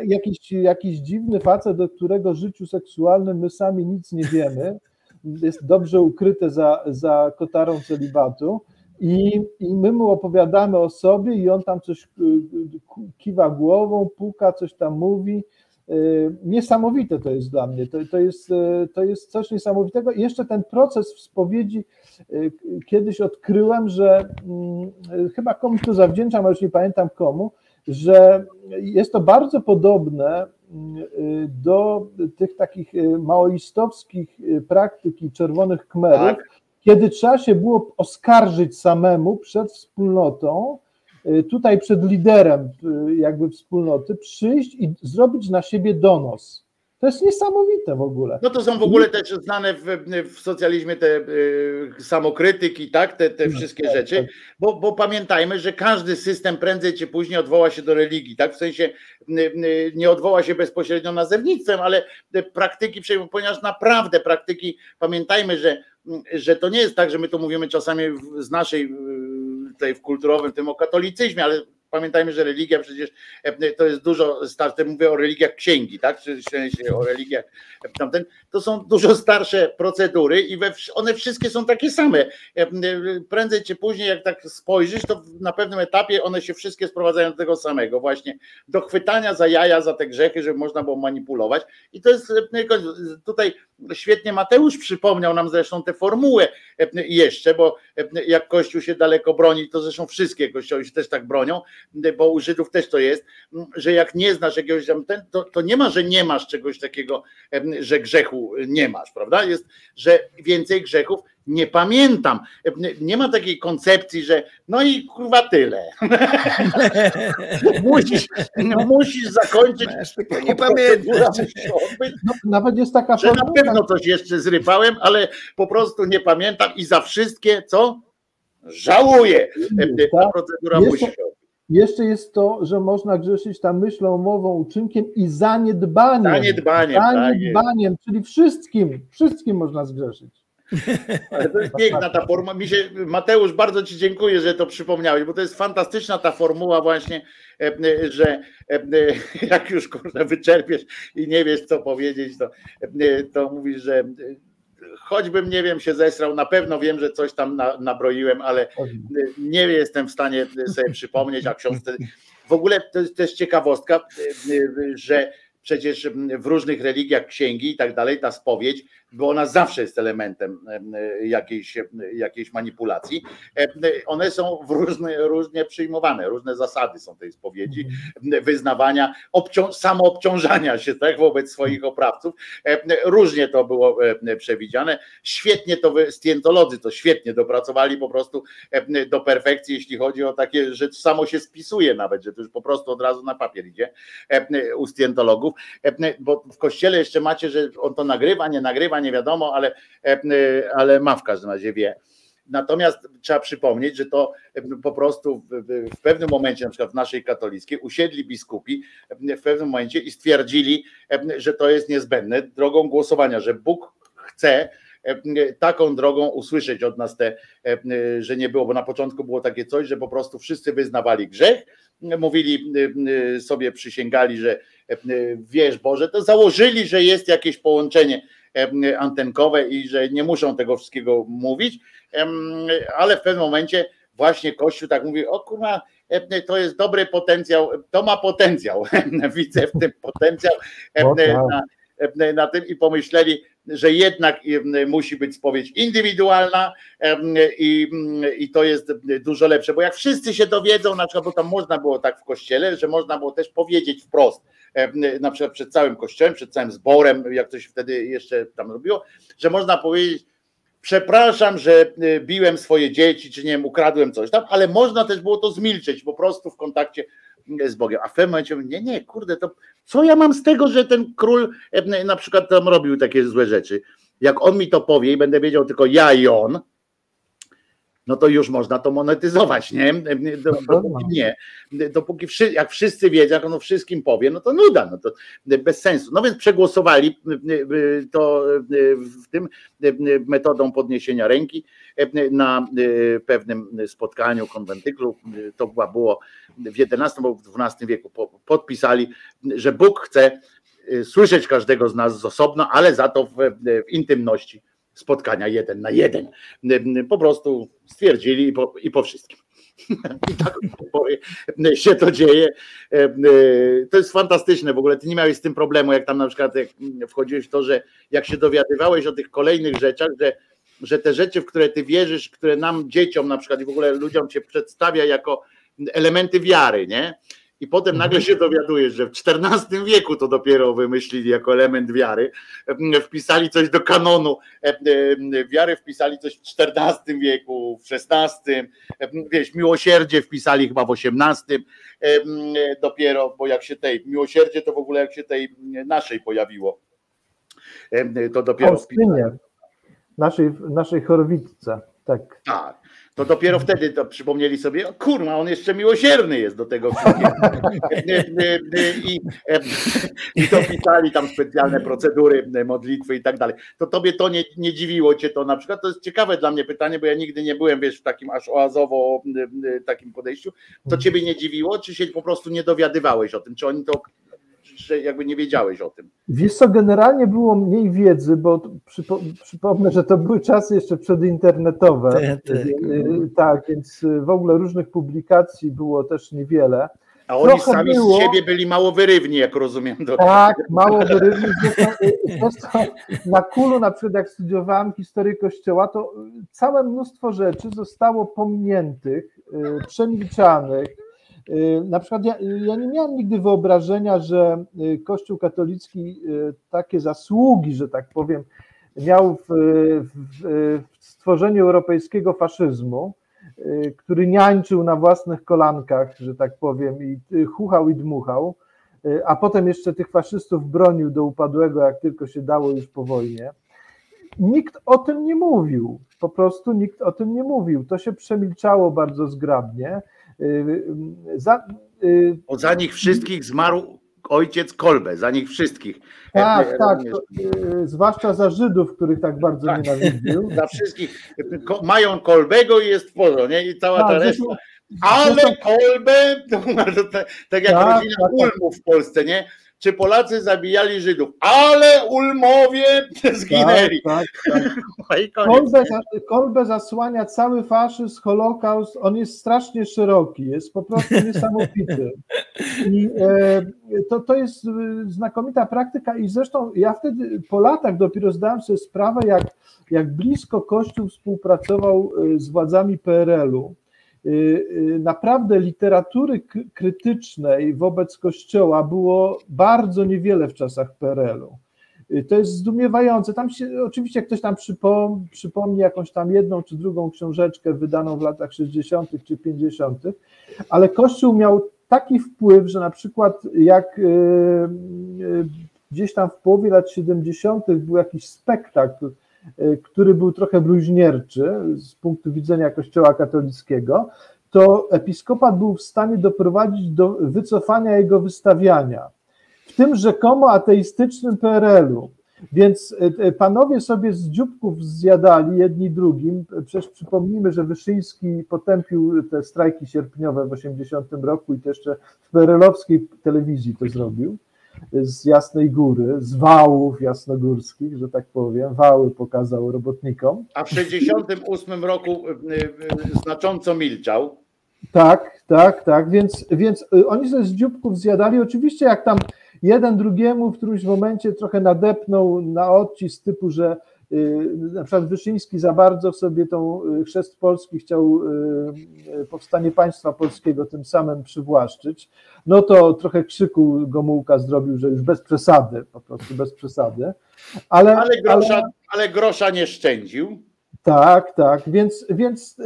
Jakiś, jakiś dziwny facet, do którego życiu seksualnym my sami nic nie wiemy, jest dobrze ukryte za, za kotarą celibatu. I, I my mu opowiadamy o sobie, i on tam coś kiwa głową, puka, coś tam mówi. Niesamowite to jest dla mnie. To, to, jest, to jest coś niesamowitego. I jeszcze ten proces w spowiedzi kiedyś odkryłem, że hmm, chyba komuś to zawdzięczam, ale już nie pamiętam komu, że jest to bardzo podobne do tych takich maoistowskich praktyk i czerwonych kmerów, tak. kiedy trzeba się było oskarżyć samemu przed wspólnotą, y, tutaj przed liderem y, jakby wspólnoty przyjść i zrobić na siebie donos. To jest niesamowite w ogóle. No to są w ogóle też znane w, w socjalizmie te y, samokrytyki, tak, te, te wszystkie tak, rzeczy, tak. bo, bo pamiętajmy, że każdy system prędzej czy później odwoła się do religii, tak, w sensie y, y, nie odwoła się bezpośrednio nazewnictwem, ale te praktyki przejmują, ponieważ naprawdę praktyki, pamiętajmy, że, że to nie jest tak, że my to mówimy czasami z naszej y, tutaj w kulturowym tym o katolicyzmie, ale pamiętajmy, że religia przecież e, to jest dużo starsze, mówię o religiach księgi, tak? Czy o religiach e, tamten, to są dużo starsze procedury i we, one wszystkie są takie same. E, e, Prędzej czy później, jak tak spojrzysz, to na pewnym etapie one się wszystkie sprowadzają do tego samego, właśnie do chwytania za jaja, za te grzechy, żeby można było manipulować. I to jest e, koniec. tutaj świetnie Mateusz przypomniał nam zresztą tę formułę e, jeszcze, bo e, jak Kościół się daleko broni, to zresztą wszystkie kościoły się też tak bronią, bo u Żydów też to jest, że jak nie znasz jakiegoś tam ten, to, to nie ma, że nie masz czegoś takiego, że grzechu nie masz, prawda? Jest, że więcej grzechów nie pamiętam. Nie ma takiej koncepcji, że no i kurwa tyle. [LAUGHS] musisz, musisz zakończyć. Masz nie odbyć, No, nawet jest taka że na pewno coś jeszcze zrypałem, ale po prostu nie pamiętam i za wszystkie co? Żałuję. Ta tak? procedura Jeszcze- musi. Jeszcze jest to, że można grzeszyć tam myślą, mową, uczynkiem i zaniedbaniem. Zaniedbaniem, tak. Zaniedbaniem, czyli wszystkim, wszystkim można zgrzeszyć. [LAUGHS] Ale to jest piękna ta formuła. Mi się, Mateusz, bardzo Ci dziękuję, że to przypomniałeś, bo to jest fantastyczna ta formuła właśnie, e, e, że e, [LAUGHS] jak już kurde wyczerpiesz i nie wiesz co powiedzieć, to, to mówisz, że choćbym nie wiem się zesrał, na pewno wiem, że coś tam na, nabroiłem, ale nie jestem w stanie sobie przypomnieć, a książce. W ogóle to jest też ciekawostka, że przecież w różnych religiach księgi i tak dalej, ta spowiedź, bo ona zawsze jest elementem jakiejś, jakiejś manipulacji. One są w różne, różnie przyjmowane, różne zasady są tej spowiedzi, wyznawania, obcią, samoobciążania się tak, wobec swoich oprawców. Różnie to było przewidziane. Świetnie to scjentolodzy to świetnie dopracowali po prostu do perfekcji, jeśli chodzi o takie, że samo się spisuje nawet, że to już po prostu od razu na papier idzie u scjentologów, bo w kościele jeszcze macie, że on to nagrywa, nie nagrywa, nie wiadomo, ale, ale ma w każdym razie wie. Natomiast trzeba przypomnieć, że to po prostu w pewnym momencie, na przykład w naszej katolickiej, usiedli biskupi w pewnym momencie i stwierdzili, że to jest niezbędne drogą głosowania, że Bóg chce taką drogą usłyszeć od nas te, że nie było, bo na początku było takie coś, że po prostu wszyscy wyznawali grzech, mówili sobie, przysięgali, że wiesz Boże, to założyli, że jest jakieś połączenie antenkowe i że nie muszą tego wszystkiego mówić, ale w pewnym momencie właśnie Kościół tak mówi, o kurwa, to jest dobry potencjał, to ma potencjał, [LAUGHS] widzę w tym potencjał na, na tym i pomyśleli, że jednak musi być spowiedź indywidualna i, i to jest dużo lepsze, bo jak wszyscy się dowiedzą, na przykład, bo tam można było tak w kościele, że można było też powiedzieć wprost, na przykład przed całym kościołem, przed całym zborem, jak się wtedy jeszcze tam robiło, że można powiedzieć, przepraszam, że biłem swoje dzieci, czy nie wiem, ukradłem coś tam, ale można też było to zmilczeć po prostu w kontakcie z Bogiem. A w pewnym momencie mówię, nie, nie, kurde, to co ja mam z tego, że ten król e, na przykład tam robił takie złe rzeczy. Jak on mi to powie i będę wiedział tylko ja i on, no to już można to monetyzować, nie? Dopóki nie. Dopóki wszy, jak wszyscy wiedzą, jak on o wszystkim powie, no to nuda, no to bez sensu. No więc przegłosowali to w tym metodą podniesienia ręki na pewnym spotkaniu konwentyklu, to była- było w XI albo w XII wieku, po- podpisali, że Bóg chce słyszeć każdego z nas z osobna, ale za to w, w intymności spotkania jeden na jeden. Po prostu stwierdzili i po, i po wszystkim. [LAUGHS] I tak się to dzieje. To jest fantastyczne w ogóle. Ty nie miałeś z tym problemu, jak tam na przykład jak wchodziłeś w to, że jak się dowiadywałeś o tych kolejnych rzeczach, że, że te rzeczy, w które ty wierzysz, które nam, dzieciom na przykład i w ogóle ludziom cię przedstawia jako elementy wiary, nie? I potem nagle się dowiadujesz, że w XIV wieku to dopiero wymyślili jako element wiary, wpisali coś do kanonu. Wiary, wpisali coś w XIV wieku, w XVI, wiesz, miłosierdzie wpisali chyba w XVIII dopiero, bo jak się tej, miłosierdzie to w ogóle jak się tej naszej pojawiło, to dopiero wpisali. Naszej, naszej chorowitce, tak. Tak to dopiero wtedy to przypomnieli sobie, o kurwa, on jeszcze miłosierny jest do tego wszystkiego. [LAUGHS] I, I to pisali tam specjalne procedury, modlitwy i tak dalej. To tobie to nie, nie dziwiło cię to na przykład? To jest ciekawe dla mnie pytanie, bo ja nigdy nie byłem, wiesz, w takim aż oazowo takim podejściu. To ciebie nie dziwiło, czy się po prostu nie dowiadywałeś o tym? Czy oni to że jakby nie wiedziałeś o tym. Wiesz co, generalnie było mniej wiedzy, bo przypo, przypomnę, że to były czasy jeszcze przedinternetowe. Tak, tak. tak, więc w ogóle różnych publikacji było też niewiele. A oni Trochę sami było, z siebie byli mało wyrywni, jak rozumiem. Do... Tak, mało wyrywni. na kulu, na przykład jak studiowałem historię Kościoła, to całe mnóstwo rzeczy zostało pominiętych, y, przemilczanych, Y, na przykład ja, ja, nie miałem nigdy wyobrażenia, że y, Kościół katolicki y, takie zasługi, że tak powiem, miał w, w, w stworzeniu europejskiego faszyzmu, który niańczył na własnych kolankach, że tak powiem, i chuchał i dmuchał, a potem jeszcze tych faszystów bronił do upadłego, jak tylko się dało już po wojnie. Nikt o tym nie mówił, po prostu nikt o tym nie mówił. To się przemilczało bardzo zgrabnie. Y, za, y, Bo za nich wszystkich zmarł ojciec Kolbe, za nich wszystkich. Tak, e, tak, to, y, zwłaszcza za Żydów, których tak bardzo tak. nienawidził. [LAUGHS] Za wszystkich. Mają Kolbego i jest pozo, nie? I cała tak, ta reszta. Ale Kolbe, [LAUGHS] to, tak jak tak, rodzina tak, tak. Ulmów w Polsce, nie? czy Polacy zabijali Żydów, ale Ulmowie [LAUGHS] zginęli. Tak, tak, tak. [LAUGHS] Kolbe, kolbe zasłania cały faszyzm, holokaust, on jest strasznie szeroki, jest po prostu niesamowity. I e, to, to jest znakomita praktyka i zresztą ja wtedy po latach dopiero zdałem sobie sprawę, jak, jak blisko Kościół współpracował e, z władzami PRL-u naprawdę literatury krytycznej wobec Kościoła było bardzo niewiele w czasach PRL-u. Y, to jest zdumiewające. Tam się, oczywiście ktoś tam przypom, przypomni jakąś tam jedną czy drugą książeczkę wydaną w latach 60. czy 50., ale Kościół miał taki wpływ, że na przykład jak gdzieś tam w połowie lat 70. był jakiś spektakl Y, który był trochę bluźnierczy z punktu widzenia Kościoła katolickiego, to episkopat był w stanie doprowadzić do wycofania jego wystawiania w tym rzekomo ateistycznym PRL-u. Więc y, y, panowie sobie z dzióbków zjadali jedni drugim. Przecież przypomnijmy, że Wyszyński potępił te strajki sierpniowe w 80 roku i to jeszcze w PRL-owskiej telewizji to zrobił z Jasnej Góry, z wałów jasnogórskich, że tak powiem, wały pokazał robotnikom. A w 68 roku y, y, znacząco milczał. Tak, tak, tak, więc, więc y, oni sobie z dzióbków zjadali, oczywiście jak tam jeden drugiemu w którymś momencie trochę nadepnął na odcisk typu, że na przykład Wyszyński za bardzo sobie tą y, chrzest polski chciał y, powstanie państwa polskiego tym samym przywłaszczyć, no to trochę krzyku Gomułka zrobił, że już bez przesady, po prostu bez przesady. Ale, ale, grosza, ale, ale grosza nie szczędził. Tak, tak, więc, więc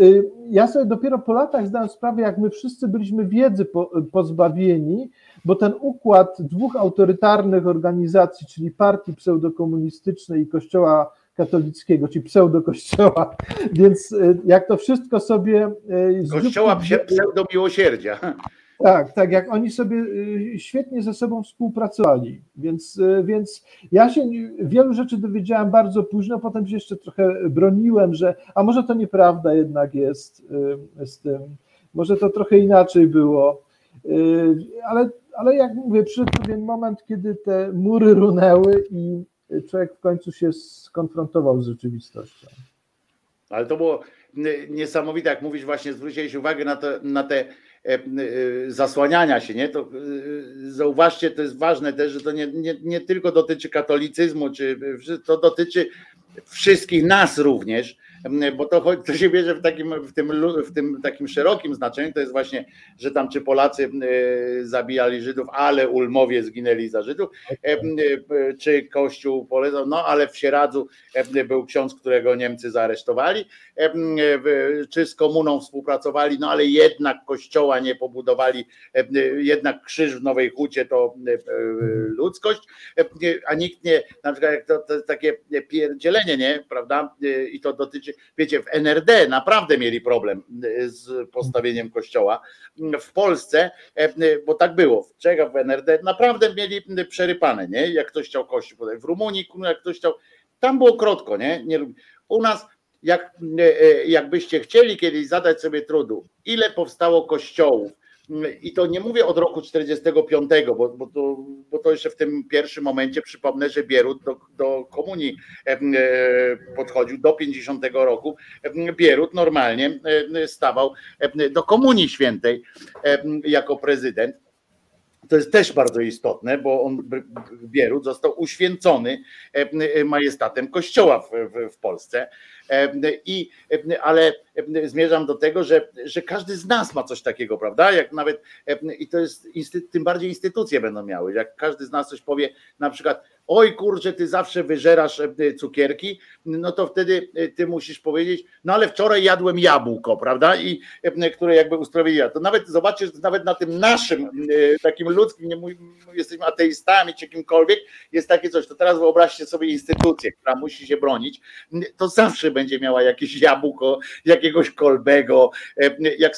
ja sobie dopiero po latach zdałem sprawę, jak my wszyscy byliśmy wiedzy po, pozbawieni, bo ten układ dwóch autorytarnych organizacji, czyli partii pseudokomunistycznej i kościoła katolickiego, czy pseudo-kościoła, [LAUGHS] więc e, jak to wszystko sobie... E, kościoła pseudo-miłosierdzia. [LAUGHS] Tak, tak, jak oni sobie e, świetnie ze sobą współpracowali, więc, więc ja się wielu rzeczy dowiedziałem bardzo późno, potem się jeszcze trochę broniłem, że a może to nieprawda jednak jest z tym, może to trochę inaczej było, ale, ale jak mówię, przyszedł pewien moment, kiedy te mury runęły i człowiek w końcu się skonfrontował z rzeczywistością. Ale to było niesamowite, jak mówisz, właśnie zwróciłeś uwagę na te, na te e, e, zasłaniania się, nie? To e, zauważcie, to jest ważne też, że to nie, nie, nie tylko dotyczy katolicyzmu, czy to dotyczy wszystkich nas również, bo to, to się bierze w takim, w, tym, w tym takim szerokim znaczeniu, to jest właśnie, że tam czy Polacy zabijali Żydów, ale ulmowie zginęli za Żydów, czy Kościół polecał, no ale w Sieradzu był ksiądz, którego Niemcy zaaresztowali, czy z komuną współpracowali, no ale jednak kościoła nie pobudowali, jednak krzyż w Nowej Hucie to ludzkość, a nikt nie, na przykład jak to, to takie pierdzielenie, nie, prawda, i to dotyczy, wiecie, w NRD naprawdę mieli problem z postawieniem kościoła, w Polsce, bo tak było, w Czechach, w NRD naprawdę mieli przerypane, nie, jak ktoś chciał kościół, w Rumunii, jak ktoś chciał, tam było krótko, nie, nie u nas jak, jakbyście chcieli kiedyś zadać sobie trudu, ile powstało kościołów, i to nie mówię od roku 45, bo, bo, to, bo to jeszcze w tym pierwszym momencie przypomnę, że Bierut do, do komunii e, podchodził do 50 roku. Bierut normalnie stawał do komunii świętej jako prezydent. To jest też bardzo istotne, bo on Bierut został uświęcony majestatem kościoła w, w, w Polsce. I, ale zmierzam do tego, że, że każdy z nas ma coś takiego, prawda? Jak nawet, i to jest, tym bardziej instytucje będą miały, jak każdy z nas coś powie, na przykład, oj kurczę, ty zawsze wyżerasz cukierki, no to wtedy ty musisz powiedzieć, no ale wczoraj jadłem jabłko, prawda? I które jakby usprawiedliwia. To nawet zobaczcie, że nawet na tym naszym takim ludzkim, nie jesteśmy ateistami czy kimkolwiek, jest takie coś. To teraz wyobraźcie sobie instytucję, która musi się bronić, to zawsze będzie miała jakieś jabłko, jakiegoś kolbego, jak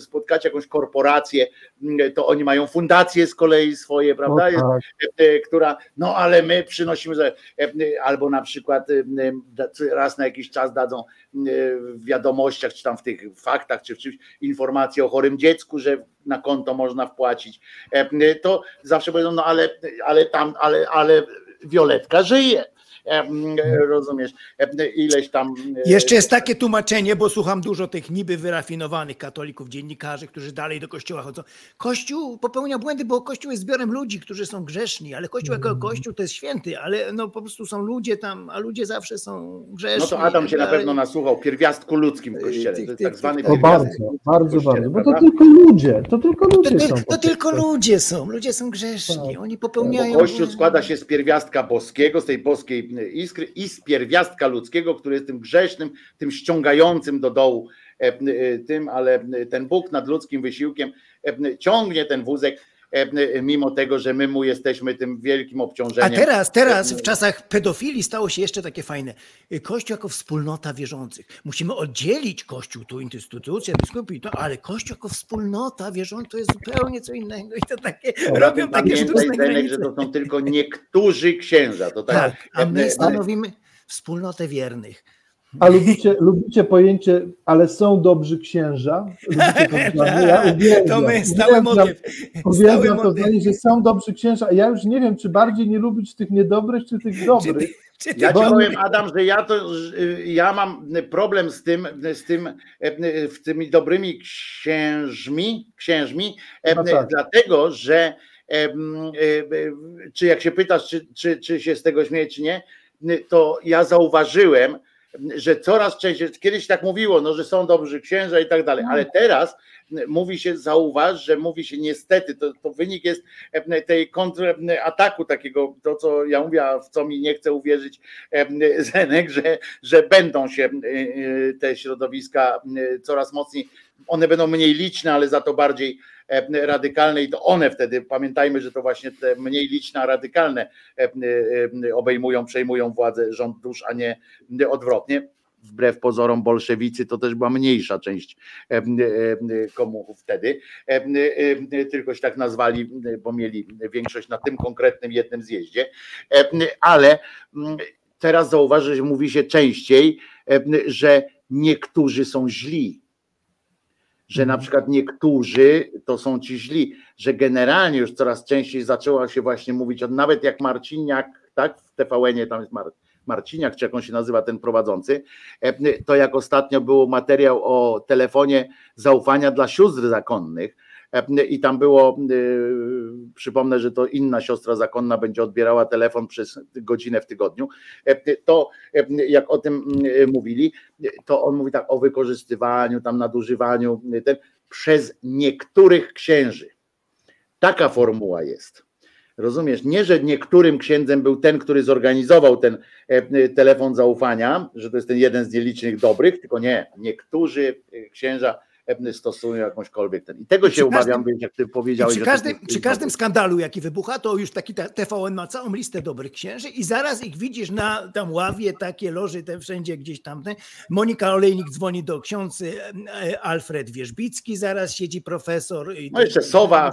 spotkać jakąś korporację, to oni mają fundacje z kolei swoje, prawda? No tak. Która, no ale my przynosimy, albo na przykład raz na jakiś czas dadzą w wiadomościach, czy tam w tych faktach, czy w czymś informacje o chorym dziecku, że na konto można wpłacić, to zawsze powiedzą, no ale, ale tam, ale, ale Violetka żyje rozumiesz, ileś tam. Jeszcze jest takie tłumaczenie, bo słucham dużo tych niby wyrafinowanych katolików, dziennikarzy, którzy dalej do kościoła chodzą. Kościół popełnia błędy, bo kościół jest zbiorem ludzi, którzy są grzeszni, ale kościół jako kościół to jest święty, ale no po prostu są ludzie tam, a ludzie zawsze są grzeszni. No to Adam się na pewno nasłuchał, pierwiastku ludzkim w kościele, to jest tak zwany to bardzo, bardzo, bardzo, bo to tylko ludzie, to tylko ludzie to, są. To tylko ludzie są, ludzie są grzeszni, tak. oni popełniają... Bo kościół składa się z pierwiastka boskiego, z tej boskiej iskry i z pierwiastka ludzkiego, który jest tym grzesznym, tym ściągającym do dołu e, e, tym, ale ten Bóg nad ludzkim wysiłkiem e, ciągnie ten wózek mimo tego, że my mu jesteśmy tym wielkim obciążeniem. A teraz, teraz w czasach pedofilii stało się jeszcze takie fajne. Kościół jako wspólnota wierzących. Musimy oddzielić Kościół, tu instytucja, biskupi, to, ale Kościół jako wspólnota wierzących to jest zupełnie co innego i to takie, o, robią takie sztuczne granice. że to są tylko niektórzy księża. To tak, tak a my stanowimy wspólnotę wiernych. A lubicie, lubicie pojęcie, ale są dobrzy księża? [LAUGHS] Ja uwielbiam, to my stały motyw. Uwielbiam to zdanie, że są dobrzy księża. Ja już nie wiem, czy bardziej nie lubić tych niedobrych, czy tych dobrych. Czy ty, czy ja ci powiem, Adam, że ja to ja mam problem z tym, z tym, z tymi dobrymi księżmi, księżmi, no tak. dlatego, że czy jak się pytasz, czy, czy, czy się z tego śmieje, czy nie, to ja zauważyłem, że coraz częściej, kiedyś tak mówiło, no, że są dobrzy księża i tak dalej, ale mm. teraz mówi się, zauważ, że mówi się niestety, to, to wynik jest tej kontrataku takiego, to co ja mówię, a w co mi nie chce uwierzyć Zenek, że, że będą się te środowiska coraz mocniej, one będą mniej liczne, ale za to bardziej radykalne i to one wtedy, pamiętajmy, że to właśnie te mniej liczne, a radykalne obejmują, przejmują władzę rząd dusz, a nie odwrotnie wbrew pozorom bolszewicy to też była mniejsza część komuchów wtedy, tylko się tak nazwali, bo mieli większość na tym konkretnym jednym zjeździe, ale teraz zauważy, że mówi się częściej, że niektórzy są źli, że na przykład niektórzy to są ci źli, że generalnie już coraz częściej zaczęło się właśnie mówić, nawet jak Marciniak, tak, w TVN-ie tam jest Marciniak, czy jak on się nazywa ten prowadzący, to jak ostatnio był materiał o telefonie zaufania dla sióstr zakonnych, i tam było, przypomnę, że to inna siostra zakonna będzie odbierała telefon przez godzinę w tygodniu, to jak o tym mówili, to on mówi tak o wykorzystywaniu, tam nadużywaniu ten, przez niektórych księży. Taka formuła jest. Rozumiesz, nie, że niektórym księdzem był ten, który zorganizował ten e, telefon zaufania, że to jest ten jeden z nielicznych dobrych, tylko nie, niektórzy e, księża stosują jakąśkolwiek ten. I tego się umawiam, jak ty powiedziałeś. Przy każdym, przy każdym skandalu, jaki wybucha, to już taki TVN ma całą listę dobrych księży i zaraz ich widzisz na tam ławie, takie loży, te wszędzie gdzieś tam. Monika Olejnik dzwoni do ksiądz e, Alfred Wierzbicki, zaraz siedzi profesor. no jeszcze Sowa.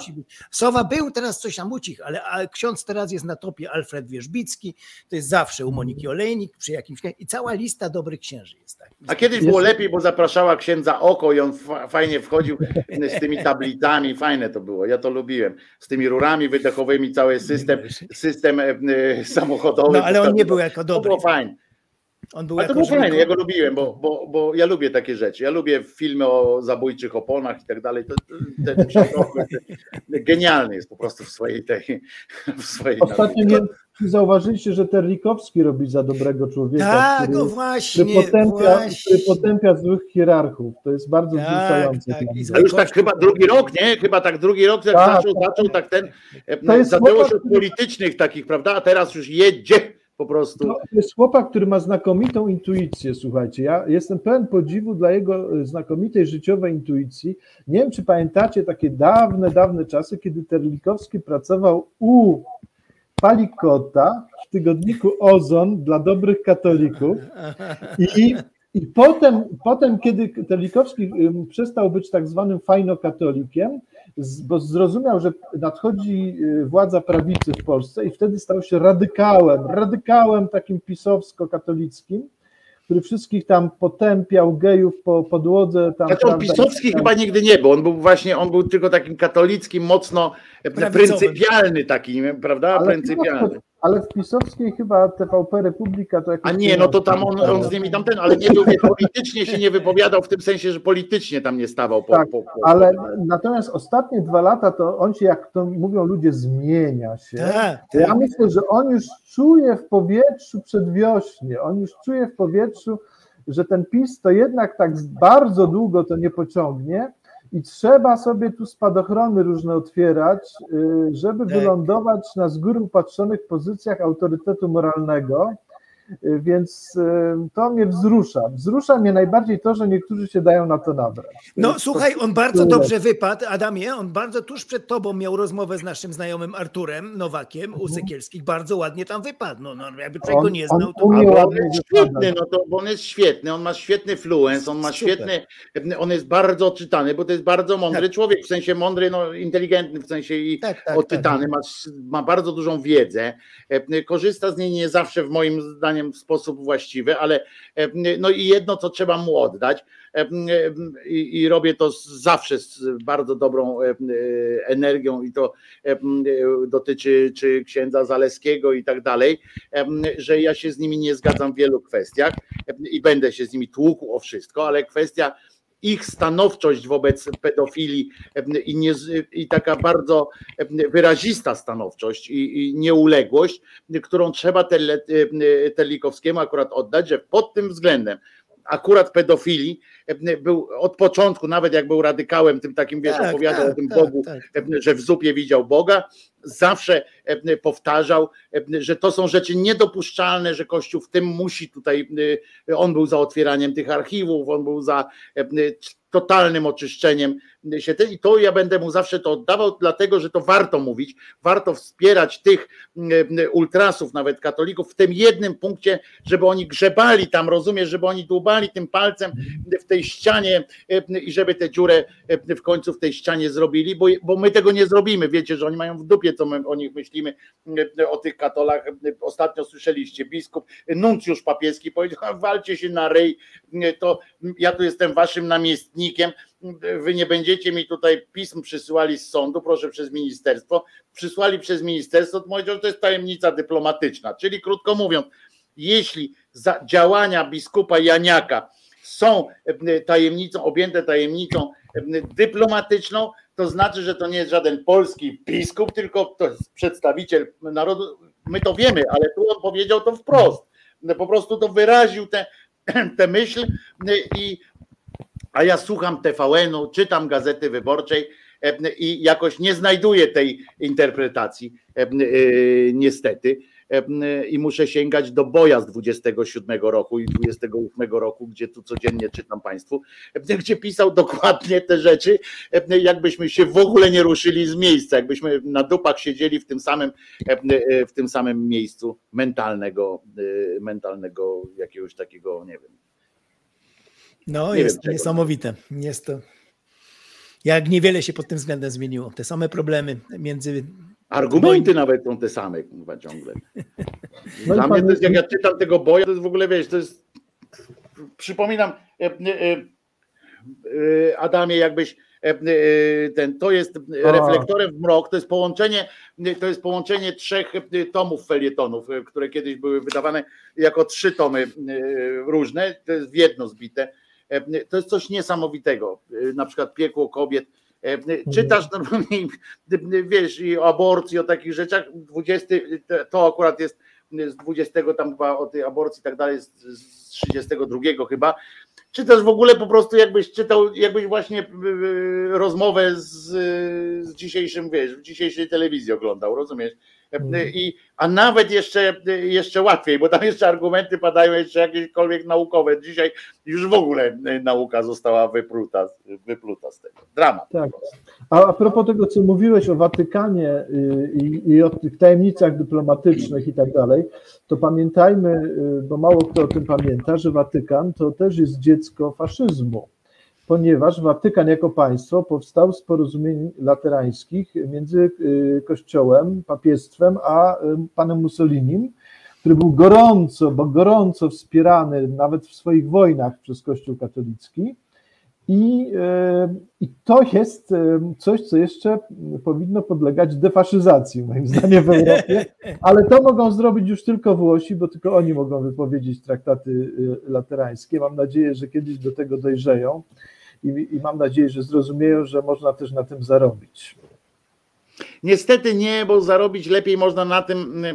Sowa był, teraz coś tam ucich, ale ksiądz teraz jest na topie Alfred Wierzbicki, to jest zawsze u Moniki Olejnik, przy jakimś i cała lista dobrych księży jest tak. A kiedyś było lepiej, bo zapraszała księdza Oko i on fajnie wchodził z tymi tablicami, fajne to było, ja to lubiłem, z tymi rurami wydechowymi, cały system, system e, e, samochodowy. No ale on nie był jako dobry. To było. On był A to było fajne, ja go lubiłem, bo, bo, bo ja lubię takie rzeczy. Ja lubię filmy o zabójczych oponach i tak dalej. To, ten [LAUGHS] genialny jest po prostu w swojej tej. W swojej Ostatnio nie, zauważyliście, że Terlikowski robi za dobrego człowieka. Tak, który, no właśnie, który, potępia, właśnie. który potępia złych hierarchów. To jest bardzo tak, wzruszające. Tak, A już tak chyba drugi rok, nie? Chyba tak drugi rok, jak tak, zaczął, zaczął tak ten. To zaczęło się od politycznych takich, prawda? A teraz już jedzie po prostu. To jest chłopak, który ma znakomitą intuicję, słuchajcie. Ja jestem pełen podziwu dla jego e, znakomitej życiowej intuicji. Nie wiem, czy pamiętacie takie dawne, dawne czasy, kiedy Terlikowski pracował u Palikota w tygodniku Ozon dla dobrych katolików i i potem, potem, kiedy Terlikowski przestał być tak zwanym fajnokatolikiem, bo zrozumiał, że nadchodzi y, władza prawicy w Polsce i wtedy stał się radykałem, radykałem takim pisowsko-katolickim, który wszystkich tam potępiał, gejów po podłodze. Tam, znaczy on pisowski tam... chyba nigdy nie był, on był właśnie, on był tylko takim katolickim, mocno pryncypialny taki, prawda, ale pryncypialny. Ale w pisowskiej chyba TVP Republika to jakoś... A nie, no to tam on, on z nimi tamten, ale nie był, politycznie się nie wypowiadał w tym sensie, że politycznie tam nie stawał. Po, tak, po, po, ale natomiast ostatnie dwa lata to on się, jak to mówią ludzie, zmienia się. Tak, ja tak. myślę, że on już czuje w powietrzu przedwiośnie, on już czuje w powietrzu, że ten PiS to jednak tak bardzo długo to nie pociągnie, i trzeba sobie tu spadochrony różne otwierać, y, żeby tak. wylądować na z góry upatrzonych pozycjach autorytetu moralnego. Y, więc y, to mnie wzrusza. Wzrusza mnie najbardziej to, że niektórzy się dają na to nabrać. No słuchaj, on bardzo dobrze wypadł, Adamie, on bardzo tuż przed tobą miał rozmowę z naszym znajomym Arturem Nowakiem u Sykielskich, bardzo ładnie tam wypadł. No, no jakby czego nie znał, to... On, on jest świetny, no to on jest świetny, on ma świetny fluence, on ma Super. świetny, on jest bardzo czytany, bo to jest bardzo mądry tak. człowiek, w sensie mądry, no inteligentny w sensie i tak, tak, odczytany, tak. Ma, ma bardzo dużą wiedzę, korzysta z niej nie zawsze w moim zdaniem zdaniem w sposób właściwy, ale e, no i jedno, co trzeba mu oddać e, i, i robię to zawsze z bardzo dobrą e, energią i to dotyczy czy księdza Zaleskiego i tak dalej, że ja się z nimi nie zgadzam w wielu kwestiach i będę się z nimi tłukł o wszystko, ale kwestia ich stanowczość wobec pedofilii i, nie, i taka bardzo wyrazista stanowczość i, i nieuległość, którą trzeba Terlikowskiemu akurat oddać, że pod tym względem akurat pedofilii był od początku, nawet jak był radykałem, tym takim, wiesz, tak, opowiadał tak, o tym tak, Bogu, tak. że w zupie widział Boga, zawsze powtarzał, że to są rzeczy niedopuszczalne, że Kościół w tym musi tutaj, on był za otwieraniem tych archiwów, on był za totalnym oczyszczeniem się i to ja będę mu zawsze to oddawał, dlatego że to warto mówić, warto wspierać tych ultrasów, nawet katolików w tym jednym punkcie, żeby oni grzebali tam, rozumiesz, żeby oni dłubali tym palcem w tej ścianie i żeby tę dziurę w końcu w tej ścianie zrobili, bo, bo my tego nie zrobimy, wiecie, że oni mają w dupie, co my o nich myślimy, o tych katolach, ostatnio słyszeliście, biskup, nuncjusz papieski powiedział, walcie się na rej, to ja tu jestem waszym namiestnikiem, wy nie będziecie mi tutaj pism przysyłali z sądu, proszę przez ministerstwo, przysłali przez ministerstwo, to powiedział, że to jest tajemnica dyplomatyczna, czyli krótko mówiąc, jeśli działania biskupa Janiaka są tajemnicą, objęte tajemnicą dyplomatyczną, to znaczy, że to nie jest żaden polski biskup, tylko to jest przedstawiciel narodu. My to wiemy, ale tu on powiedział to wprost. Po prostu to wyraził tę [CLEARS THROAT] myśl i a ja słucham TVN-u, czytam Gazety Wyborczej i jakoś nie znajduję tej interpretacji, niestety i muszę sięgać do boja z 27 roku i 28 roku, gdzie tu codziennie czytam Państwu, gdzie pisał dokładnie te rzeczy, jakbyśmy się w ogóle nie ruszyli z miejsca, jakbyśmy na dupach siedzieli w tym samym, w tym samym miejscu mentalnego, mentalnego jakiegoś takiego, nie wiem. No, nie jest wiem, niesamowite. Jest to. Jak niewiele się pod tym względem zmieniło. Te same problemy między Argumenty nawet są te same, chyba ciągle. [LAUGHS] No Dla mnie to jest, jak ja czytam tego boja, to jest w ogóle, wiesz, to jest, przypominam e, e, e, Adamie, jakbyś ten, to jest reflektorem w mrok, to jest połączenie, to jest połączenie trzech tomów felietonów, które kiedyś były wydawane jako trzy tomy różne, to jest w jedno zbite. To jest coś niesamowitego. Na przykład piekło kobiet, E, czytasz normalnie, wiesz, i o aborcji, o takich rzeczach, 20, to akurat jest z 20 tam chyba o tej aborcji i tak dalej, z 32 chyba, czy też w ogóle po prostu jakbyś czytał, jakbyś właśnie e, rozmowę z, z dzisiejszym, wiesz, w dzisiejszej telewizji oglądał, rozumiesz? Mhm. I, a nawet jeszcze, jeszcze łatwiej, bo tam jeszcze argumenty padają jeszcze jakiekolwiek naukowe. Dzisiaj już w ogóle nauka została wypluta, wypluta z tego. Dramat. Tak. A, a propos tego, co mówiłeś o Watykanie y, i, i o tych tajemnicach dyplomatycznych i tak dalej, to pamiętajmy, y, bo mało kto o tym pamięta, że Watykan to też jest dziecko faszyzmu ponieważ Watykan jako państwo powstał z porozumień laterańskich między y, Kościołem, papiestwem, a y, panem Mussolinim, który był gorąco, bo gorąco wspierany nawet w swoich wojnach przez Kościół katolicki. I, y, I to jest coś, co jeszcze powinno podlegać defaszyzacji, moim zdaniem, w Europie, ale to mogą zrobić już tylko Włosi, bo tylko oni mogą wypowiedzieć traktaty laterańskie. Mam nadzieję, że kiedyś do tego dojrzeją i, i mam nadzieję, że zrozumieją, że można też na tym zarobić. Niestety nie, bo zarobić lepiej można na tym,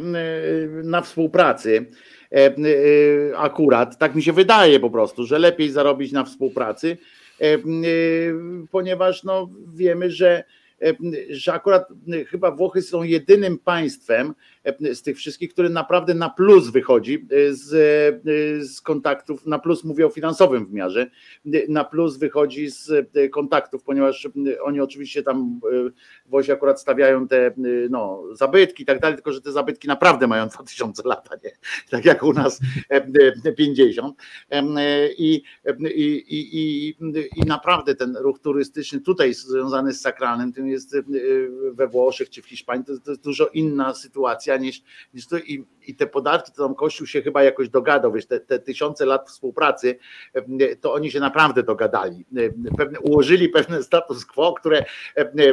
na współpracy. E, e, akurat, tak mi się wydaje po prostu, że lepiej zarobić na współpracy, e, ponieważ no, wiemy, że że akurat chyba Włochy są jedynym państwem, E, z tych wszystkich, który naprawdę na plus wychodzi e, z, e, z kontaktów, na plus mówię o finansowym wymiarze, na plus wychodzi z kontaktów, ponieważ oni oczywiście tam Włosi akurat stawiają te no, zabytki i tak dalej, tylko że te zabytki naprawdę mają [LAUGHS] 2000 lat, nie? tak jak u nas 50 i, i, i, i naprawdę ten ruch turystyczny tutaj związany z sakralnym, tym jest we Włoszech czy w Hiszpanii, to, to jest dużo inna sytuacja niż, niż to i, i te podatki, to tam Kościół się chyba jakoś dogadał, wiesz, te, te tysiące lat współpracy, to oni się naprawdę dogadali. Pewne, ułożyli pewien status quo, które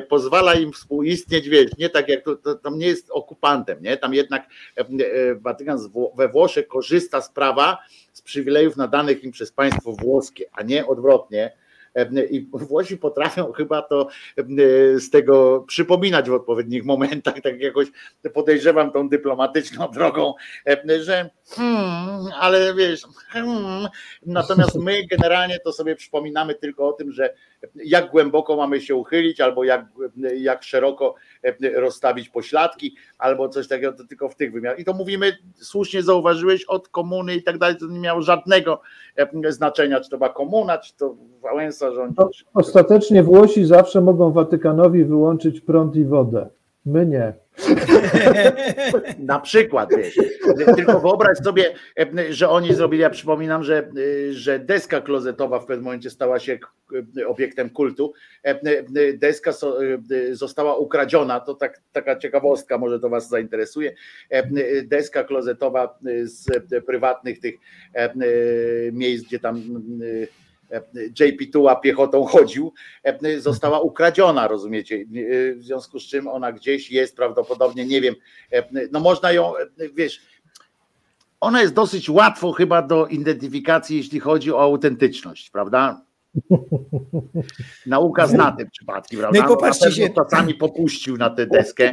pozwala im współistnieć, wiesz, nie tak jak to, to tam nie jest okupantem, nie? Tam jednak Watykan we Włoszech korzysta z prawa, z przywilejów nadanych im przez państwo włoskie, a nie odwrotnie i Włosi potrafią chyba to z tego przypominać w odpowiednich momentach, tak jakoś podejrzewam tą dyplomatyczną drogą, że hmm, ale wiesz, hmm. natomiast my generalnie to sobie przypominamy tylko o tym, że jak głęboko mamy się uchylić, albo jak, jak szeroko rozstawić pośladki, albo coś takiego, to tylko w tych wymiarach. I to mówimy, słusznie zauważyłeś, od komuny i tak dalej, to nie miało żadnego znaczenia, czy to była komuna, czy to Wałęsa rządzi. Ostatecznie Włosi zawsze mogą Watykanowi wyłączyć prąd i wodę. My nie. [LAUGHS] Na przykład, wiesz. Tylko wyobraź sobie, że oni zrobili, ja przypominam, że, że deska klozetowa w pewnym momencie stała się obiektem kultu. Deska została ukradziona, to tak, taka ciekawostka, może to Was zainteresuje. Deska klozetowa z prywatnych tych miejsc, gdzie tam JP Tuła piechotą chodził, została ukradziona, rozumiecie? W związku z czym ona gdzieś jest prawdopodobnie, nie wiem, no można ją, wiesz, ona jest dosyć łatwo chyba do identyfikacji, jeśli chodzi o autentyczność, prawda? Nauka zna te przypadki, prawda? No i popatrzcie się- Czasami popuścił na tę deskę.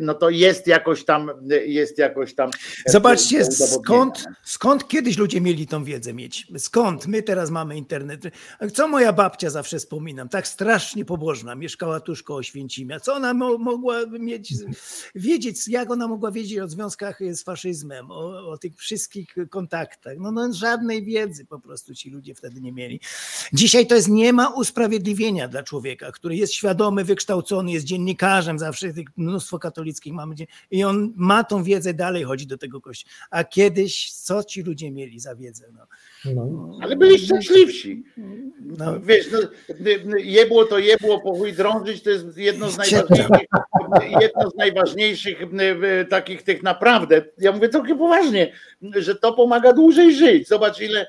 No to jest jakoś tam, jest jakoś tam. e, Zobaczcie, skąd, skąd kiedyś ludzie mieli tą wiedzę mieć? Skąd? My teraz mamy internet. Co moja babcia zawsze wspominam, tak strasznie pobożna, mieszkała tuż koło Święcimia. Co ona mo mogła mieć, wiedzieć, jak ona mogła wiedzieć o związkach z faszyzmem, o, o tych wszystkich kontaktach? No, no żadnej wiedzy po prostu ci ludzie wtedy nie mieli. Dzisiaj to jest, nie ma usprawiedliwienia dla człowieka, który jest świadomy, wykształcony, jest dziennikarzem, zawsze tych mnóstwo katolickich mamy i on ma tą wiedzę, dalej chodzi do tego kościoła. A kiedyś, co ci ludzie mieli za wiedzę? No. No. Ale byli szczęśliwsi. No. Wiesz, no, jebło to jebło, po chuj drążyć, to jest jedno z najważniejszych, jedno z najważniejszych takich tych naprawdę, ja mówię trochę poważnie, że to pomaga dłużej żyć. Zobacz ile,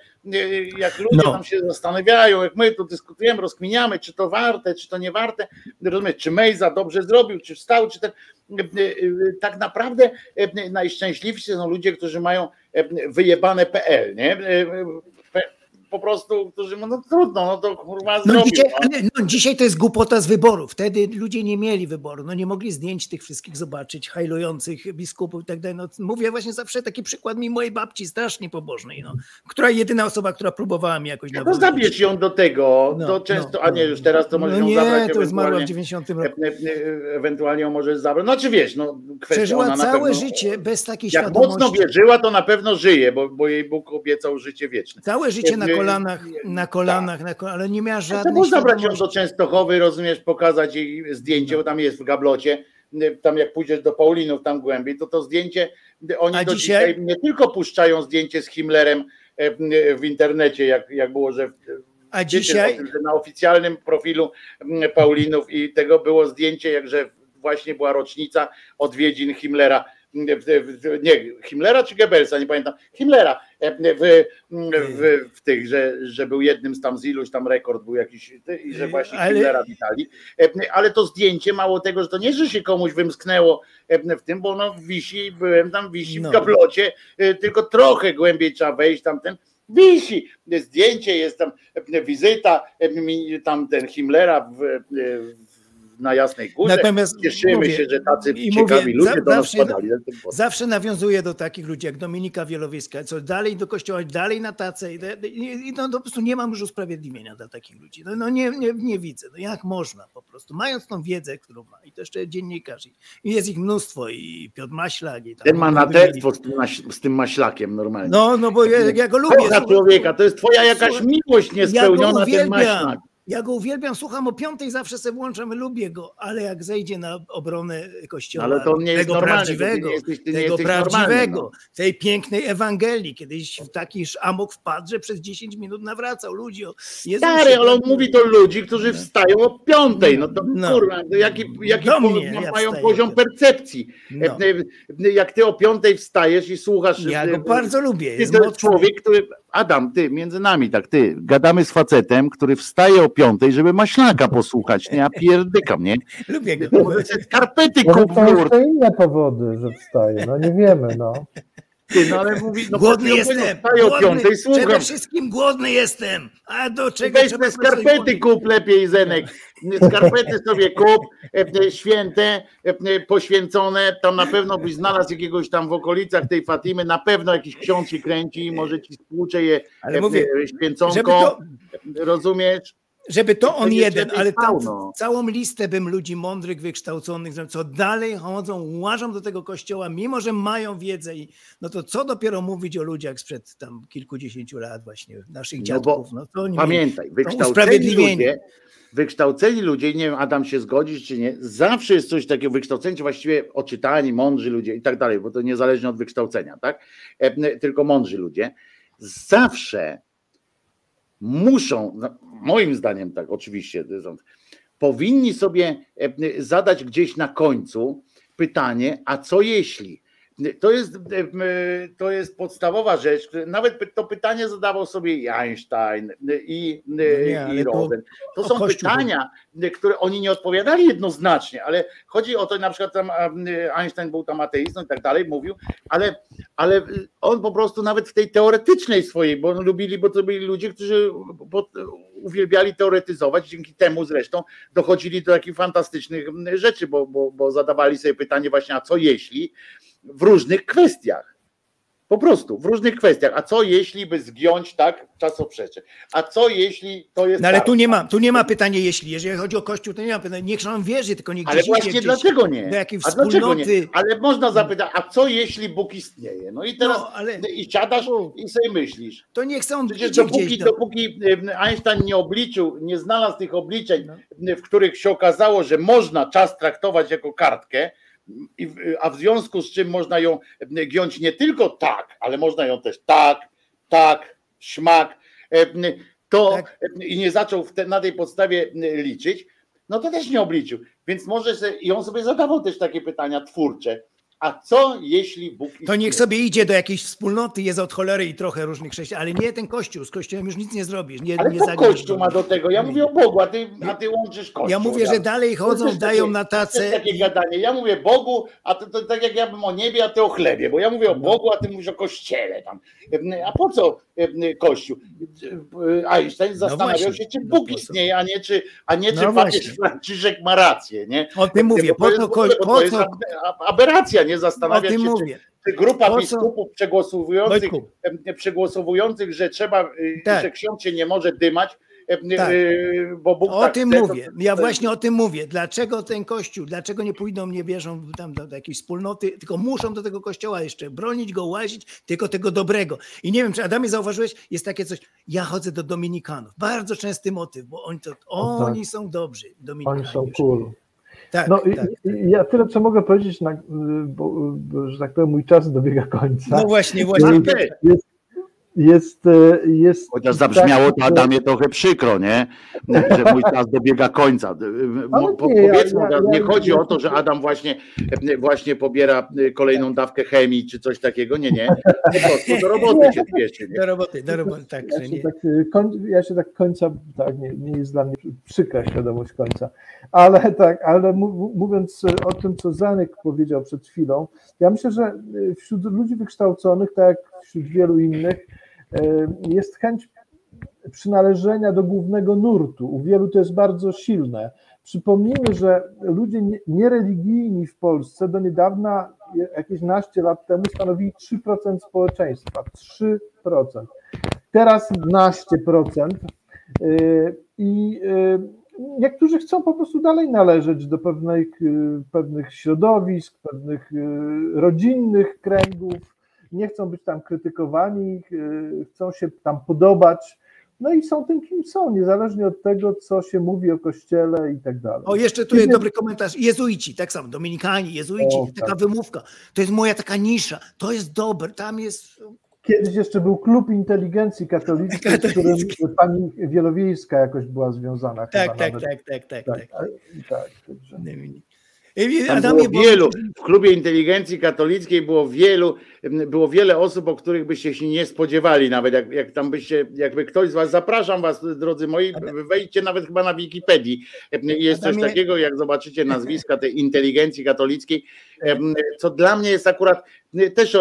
jak ludzie No. tam się zastanawiają, jak my tu dyskutujemy, rozkminiamy, czy to warte, czy to nie warte, rozumiesz, czy Mejza dobrze zrobił, czy wstał, czy ten, e, e, tak naprawdę e, najszczęśliwsi są ludzie, którzy mają e, wyjebane.pl, nie? E, Po prostu, którzy mówią, no trudno, no to kurwa No zrobił. dzisiaj, no. no dzisiaj to jest głupota z wyboru. Wtedy ludzie nie mieli wyboru. No nie mogli zdjęć tych wszystkich zobaczyć, hajlujących biskupów i tak dalej. No, mówię właśnie zawsze taki przykład mi mojej babci, strasznie pobożnej, no, która jedyna osoba, która próbowała mi jakoś No zabierz ją do tego, No, to często, no, a nie, już teraz to no możesz ją nie, zabrać to zmarła w ewentualnie, 90 roku. e- e- ewentualnie ją możesz zabrać, no czy wiesz, no kwestia Przeżyła ona na całe pewno, życie bez takiej jak świadomości. mocno wierzyła, to na pewno żyje, bo, bo jej Bóg obiecał życie wieczne. Całe życie na Nie- kolanach, na kolanach, na kolanach ale nie miała A to żadnej można brać ją do Częstochowy, rozumiesz, pokazać jej zdjęcie, bo tam jest w gablocie, tam jak pójdziesz do Paulinów tam głębiej, to to zdjęcie, oni A do dzisiaj- dzisiaj nie tylko puszczają zdjęcie z Himmlerem e, w internecie, jak, jak było, że A dzisiaj, tym, na oficjalnym profilu Paulinów i tego było zdjęcie, jakże właśnie była rocznica odwiedzin Himmlera. Nie, Himmlera czy Goebbelsa, nie pamiętam. Himmlera e, w, w, w tych, że, że był jednym z tam z iluś tam rekord był jakiś i że właśnie Ale- Himmlera witali. E, Ale to zdjęcie, mało tego, że to nie, że się komuś wymsknęło e, w tym, bo ono wisi, byłem tam, wisi No. w gablocie, e, tylko trochę głębiej trzeba wejść tam ten. Wisi, zdjęcie jest tam, wizyta, tam ten Himmlera w, w, na Jasnej Górze. Natomiast Cieszymy mówię, się, że tacy i ciekawi mówię, ludzie za- do nas zawsze- spadali. zawsze nawiązuje do takich ludzi jak Dominika Wielowiejska, co dalej do kościoła, dalej na tacę i, no, po prostu nie mam już usprawiedliwienia dla takich ludzi. No, no nie, nie, nie widzę. No jak można po prostu, mając tą wiedzę, którą ma i to jeszcze dziennikarz i, jest ich mnóstwo i Piotr Maślak i tam, Ten ma naderstwo z z tym maślakiem normalnie. No, no bo ja, ja go lubię. Kocha człowieka, to jest twoja jakaś miłość niespełniona, ten uwielbiam. maślak. Ja go uwielbiam, słucham o piątej, zawsze sobie włączam, lubię go, ale jak zejdzie na obronę kościoła, Ale to nie jest tego prawdziwego, nie jesteś- nie tego prawdziwego, normalny, tej pięknej Ewangelii, kiedyś w taki amok wpadł, że przez 10 minut nawracał ludzi. o Stary, ale on mówi do ludzi, którzy wstają o piątej. No to No. kurwa, to jaki, jaki Do po- mnie, ja mają wstaję poziom percepcji. No. E, Jak ty o piątej wstajesz i słuchasz. Ja e, go bardzo lubię. Jest to człowiek, który. Adam, ty, między nami, tak, ty, gadamy z facetem, który wstaje o piątej, żeby maślaka posłuchać. Nie, ja pierdykam, nie? Lubię go. To Skarpety Może kup są nurt. jeszcze inne powody, że wstaje. No nie wiemy, no. Ty, no ale mówi, no Głodny jestem. Głodny. piątej, słucham. Przede wszystkim głodny jestem. A do czego Weź te skarpety kup lepiej, Zenek. Skarpety sobie kup, e, święte, e, poświęcone. Tam na pewno byś znalazł jakiegoś tam w okolicach tej Fatimy, na pewno jakiś ksiądz się kręci może ci spłucze je Ale e, mówię, święconką. to- Rozumiesz? Żeby to on jeden, ale tam no. całą listę bym ludzi mądrych, wykształconych, co dalej chodzą, łażą do tego kościoła, mimo że mają wiedzę i no to co dopiero mówić o ludziach sprzed tam kilkudziesięciu lat właśnie, naszych No dziadków. bo No, to oni mieli- Pamiętaj, wykształceni ludzie, wykształceni ludzie, nie wiem, Adam się zgodzisz czy nie, zawsze jest coś takiego, wykształceni, właściwie oczytani, mądrzy ludzie i tak dalej, bo to niezależnie od wykształcenia, tak? E, Tylko mądrzy ludzie, zawsze muszą, no, moim zdaniem tak, oczywiście, powinni sobie e, zadać gdzieś na końcu pytanie, a co jeśli? To jest, to jest podstawowa rzecz. Nawet to pytanie zadawał sobie i Einstein i, No nie, i to Rosen. To o są pytania, które oni nie odpowiadali jednoznacznie, ale chodzi o to, na przykład tam Einstein był tam ateistą i tak dalej, mówił, ale, ale on po prostu nawet w tej teoretycznej swojej, bo lubili, bo to byli ludzie, którzy bo, uwielbiali teoretyzować, dzięki temu zresztą dochodzili do takich fantastycznych rzeczy, bo, bo, bo zadawali sobie pytanie właśnie, a co jeśli w różnych kwestiach. Po prostu, w różnych kwestiach. A co jeśli by zgiąć tak czasoprzecze? A co jeśli to jest. No ale tak? tu nie ma, tu nie ma pytania jeśli. Jeżeli chodzi o Kościół, to nie ma pytania. Niech on wierzy, tylko niech Ale właśnie gdzieś dlaczego nie? Do jakiej A dlaczego nie? Ale można zapytać, a co jeśli Bóg istnieje? No i teraz No, ale i siadasz i sobie myślisz. to niech są Przecież dopóki. Do... dopóki Einstein nie obliczył, nie znalazł tych obliczeń, No. w których się okazało, że można czas traktować jako kartkę, a w związku z czym można ją em, giąć nie tylko tak, ale można ją też tak, tak, szmak, em, to Tak. em, i nie zaczął te, na tej podstawie liczyć, no to też nie obliczył. Więc może se, i on sobie zadawał też takie pytania twórcze. A co jeśli Bóg To istnieje? niech sobie idzie do jakiejś wspólnoty, jest od cholery i trochę różnych chrześcijan, ale nie ten kościół. Z kościołem już nic nie zrobisz. Nie, Ale nie to zagniesz Kościół ma do tego. Ja mówię o Bogu, a ty, a ty łączysz Kościół. Ja mówię, że dalej To chodzą, też dają takie- na To jest tacę. takie gadanie. Ja mówię Bogu, a to, to tak jak ja bym o niebie, a ty o chlebie, bo ja mówię o No. Bogu, a ty mówisz o kościele tam. A po co e, Kościół? Einstein zastanawiał No właśnie. się, czy No Bóg istnieje, a nie czy, a nie, czy No papież właśnie. [LAUGHS] Franciszek ma rację, nie? O tym mówię. Po to po to jest co, aberracja, nie zastanawiać się, czy, mówię. czy grupa Po biskupów przegłosowujących, przegłosowujących, że trzeba, y, Tak. że ksiądz się nie może dymać, Tak. y, bo Bóg O tak tym chce, to- mówię. Ja to- właśnie o tym mówię. Dlaczego ten kościół, dlaczego nie pójdą, nie bierzą tam do, do jakiejś wspólnoty, tylko muszą do tego kościoła jeszcze bronić go, łazić, tylko tego dobrego. I nie wiem, czy Adamie zauważyłeś, jest takie coś, ja chodzę do Dominikanów. Bardzo częsty motyw, bo oni, to, tak. oni są dobrzy. Dominikanie Oni są cool. Tak, No i, tak. i ja tyle, co mogę powiedzieć, na, bo, bo, że tak powiem, mój czas dobiega końca. No właśnie, właśnie. Mam też. Jest, jest, e, jest Chociaż zabrzmiało to tak, Adamie trochę przykro, nie? [LAUGHS] Że mój czas dobiega końca. Po- ja- Powiedzmy, ja- nie ja- chodzi ja- o to, że Adam właśnie, właśnie pobiera kolejną dawkę chemii czy coś takiego. Nie, nie. Po prostu do roboty się spieszy. Do roboty, do roboty, tak. Ja że się nie. tak, e, koń, ja się tak końca, tak, nie, nie jest dla mnie przykra świadomość końca, ale tak, ale mów- mówiąc o tym, co Zanek powiedział przed chwilą, ja myślę, że e, wśród ludzi wykształconych, tak jak wśród wielu innych, e, jest chęć przynależenia do głównego nurtu. U wielu to jest bardzo silne. Przypomnijmy, że ludzie nie- niereligijni w Polsce do niedawna, jakieś naście lat temu, stanowili 3% społeczeństwa. 3%. Teraz 12%. Yy, I yy, niektórzy chcą po prostu dalej należeć do pewnych, pewnych środowisk, pewnych rodzinnych kręgów. Nie chcą być tam krytykowani, yy, chcą się tam podobać. No i są tym, kim są, niezależnie od tego, co się mówi o kościele i tak dalej. O, jeszcze tu jest dobry komentarz. Jezuici, tak samo, Dominikanie, jezuici, O, taka tak. wymówka. To jest moja taka nisza. To jest dobre, tam jest. Kiedyś jeszcze był klub inteligencji katolickiej, z którym pani Wielowiejska jakoś była związana. Tak, tak, nawet. tak, tak, tak, tak. tak, tak, także. Tam Adamie, było wielu, w klubie inteligencji katolickiej było wielu, było wiele osób, o których byście się nie spodziewali nawet, jak, jak tam byście, jakby ktoś z was, zapraszam was drodzy moi, wejdźcie nawet chyba na Wikipedii, jest coś takiego, jak zobaczycie nazwiska tej inteligencji katolickiej, co dla mnie jest akurat też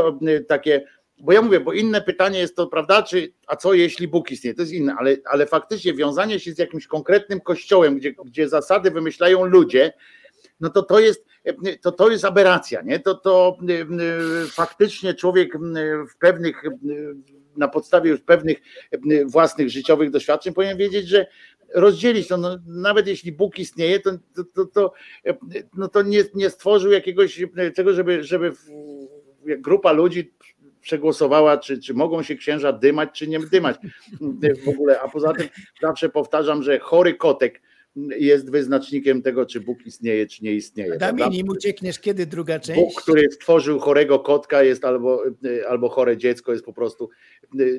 takie, bo ja mówię, bo inne pytanie jest to, prawda, czy, a co jeśli Bóg istnieje, to jest inne, ale, ale faktycznie wiązanie się z jakimś konkretnym kościołem, gdzie, gdzie zasady wymyślają ludzie, no to to jest, to, to jest aberracja, nie? To, to y, y, faktycznie człowiek y, w pewnych, na podstawie już pewnych własnych życiowych doświadczeń powinien wiedzieć, że rozdzielić to, no, nawet jeśli Bóg istnieje, to, to, to, to, no to nie, nie stworzył jakiegoś tego, żeby, żeby grupa ludzi przegłosowała, czy, czy mogą się księża dymać, czy nie dymać w ogóle, a poza tym zawsze powtarzam, że chory kotek jest wyznacznikiem tego, czy Bóg istnieje, czy nie istnieje. Prawda? nim uciekniesz, kiedy druga część? Bóg, który stworzył chorego kotka, jest albo, albo chore dziecko, jest po prostu,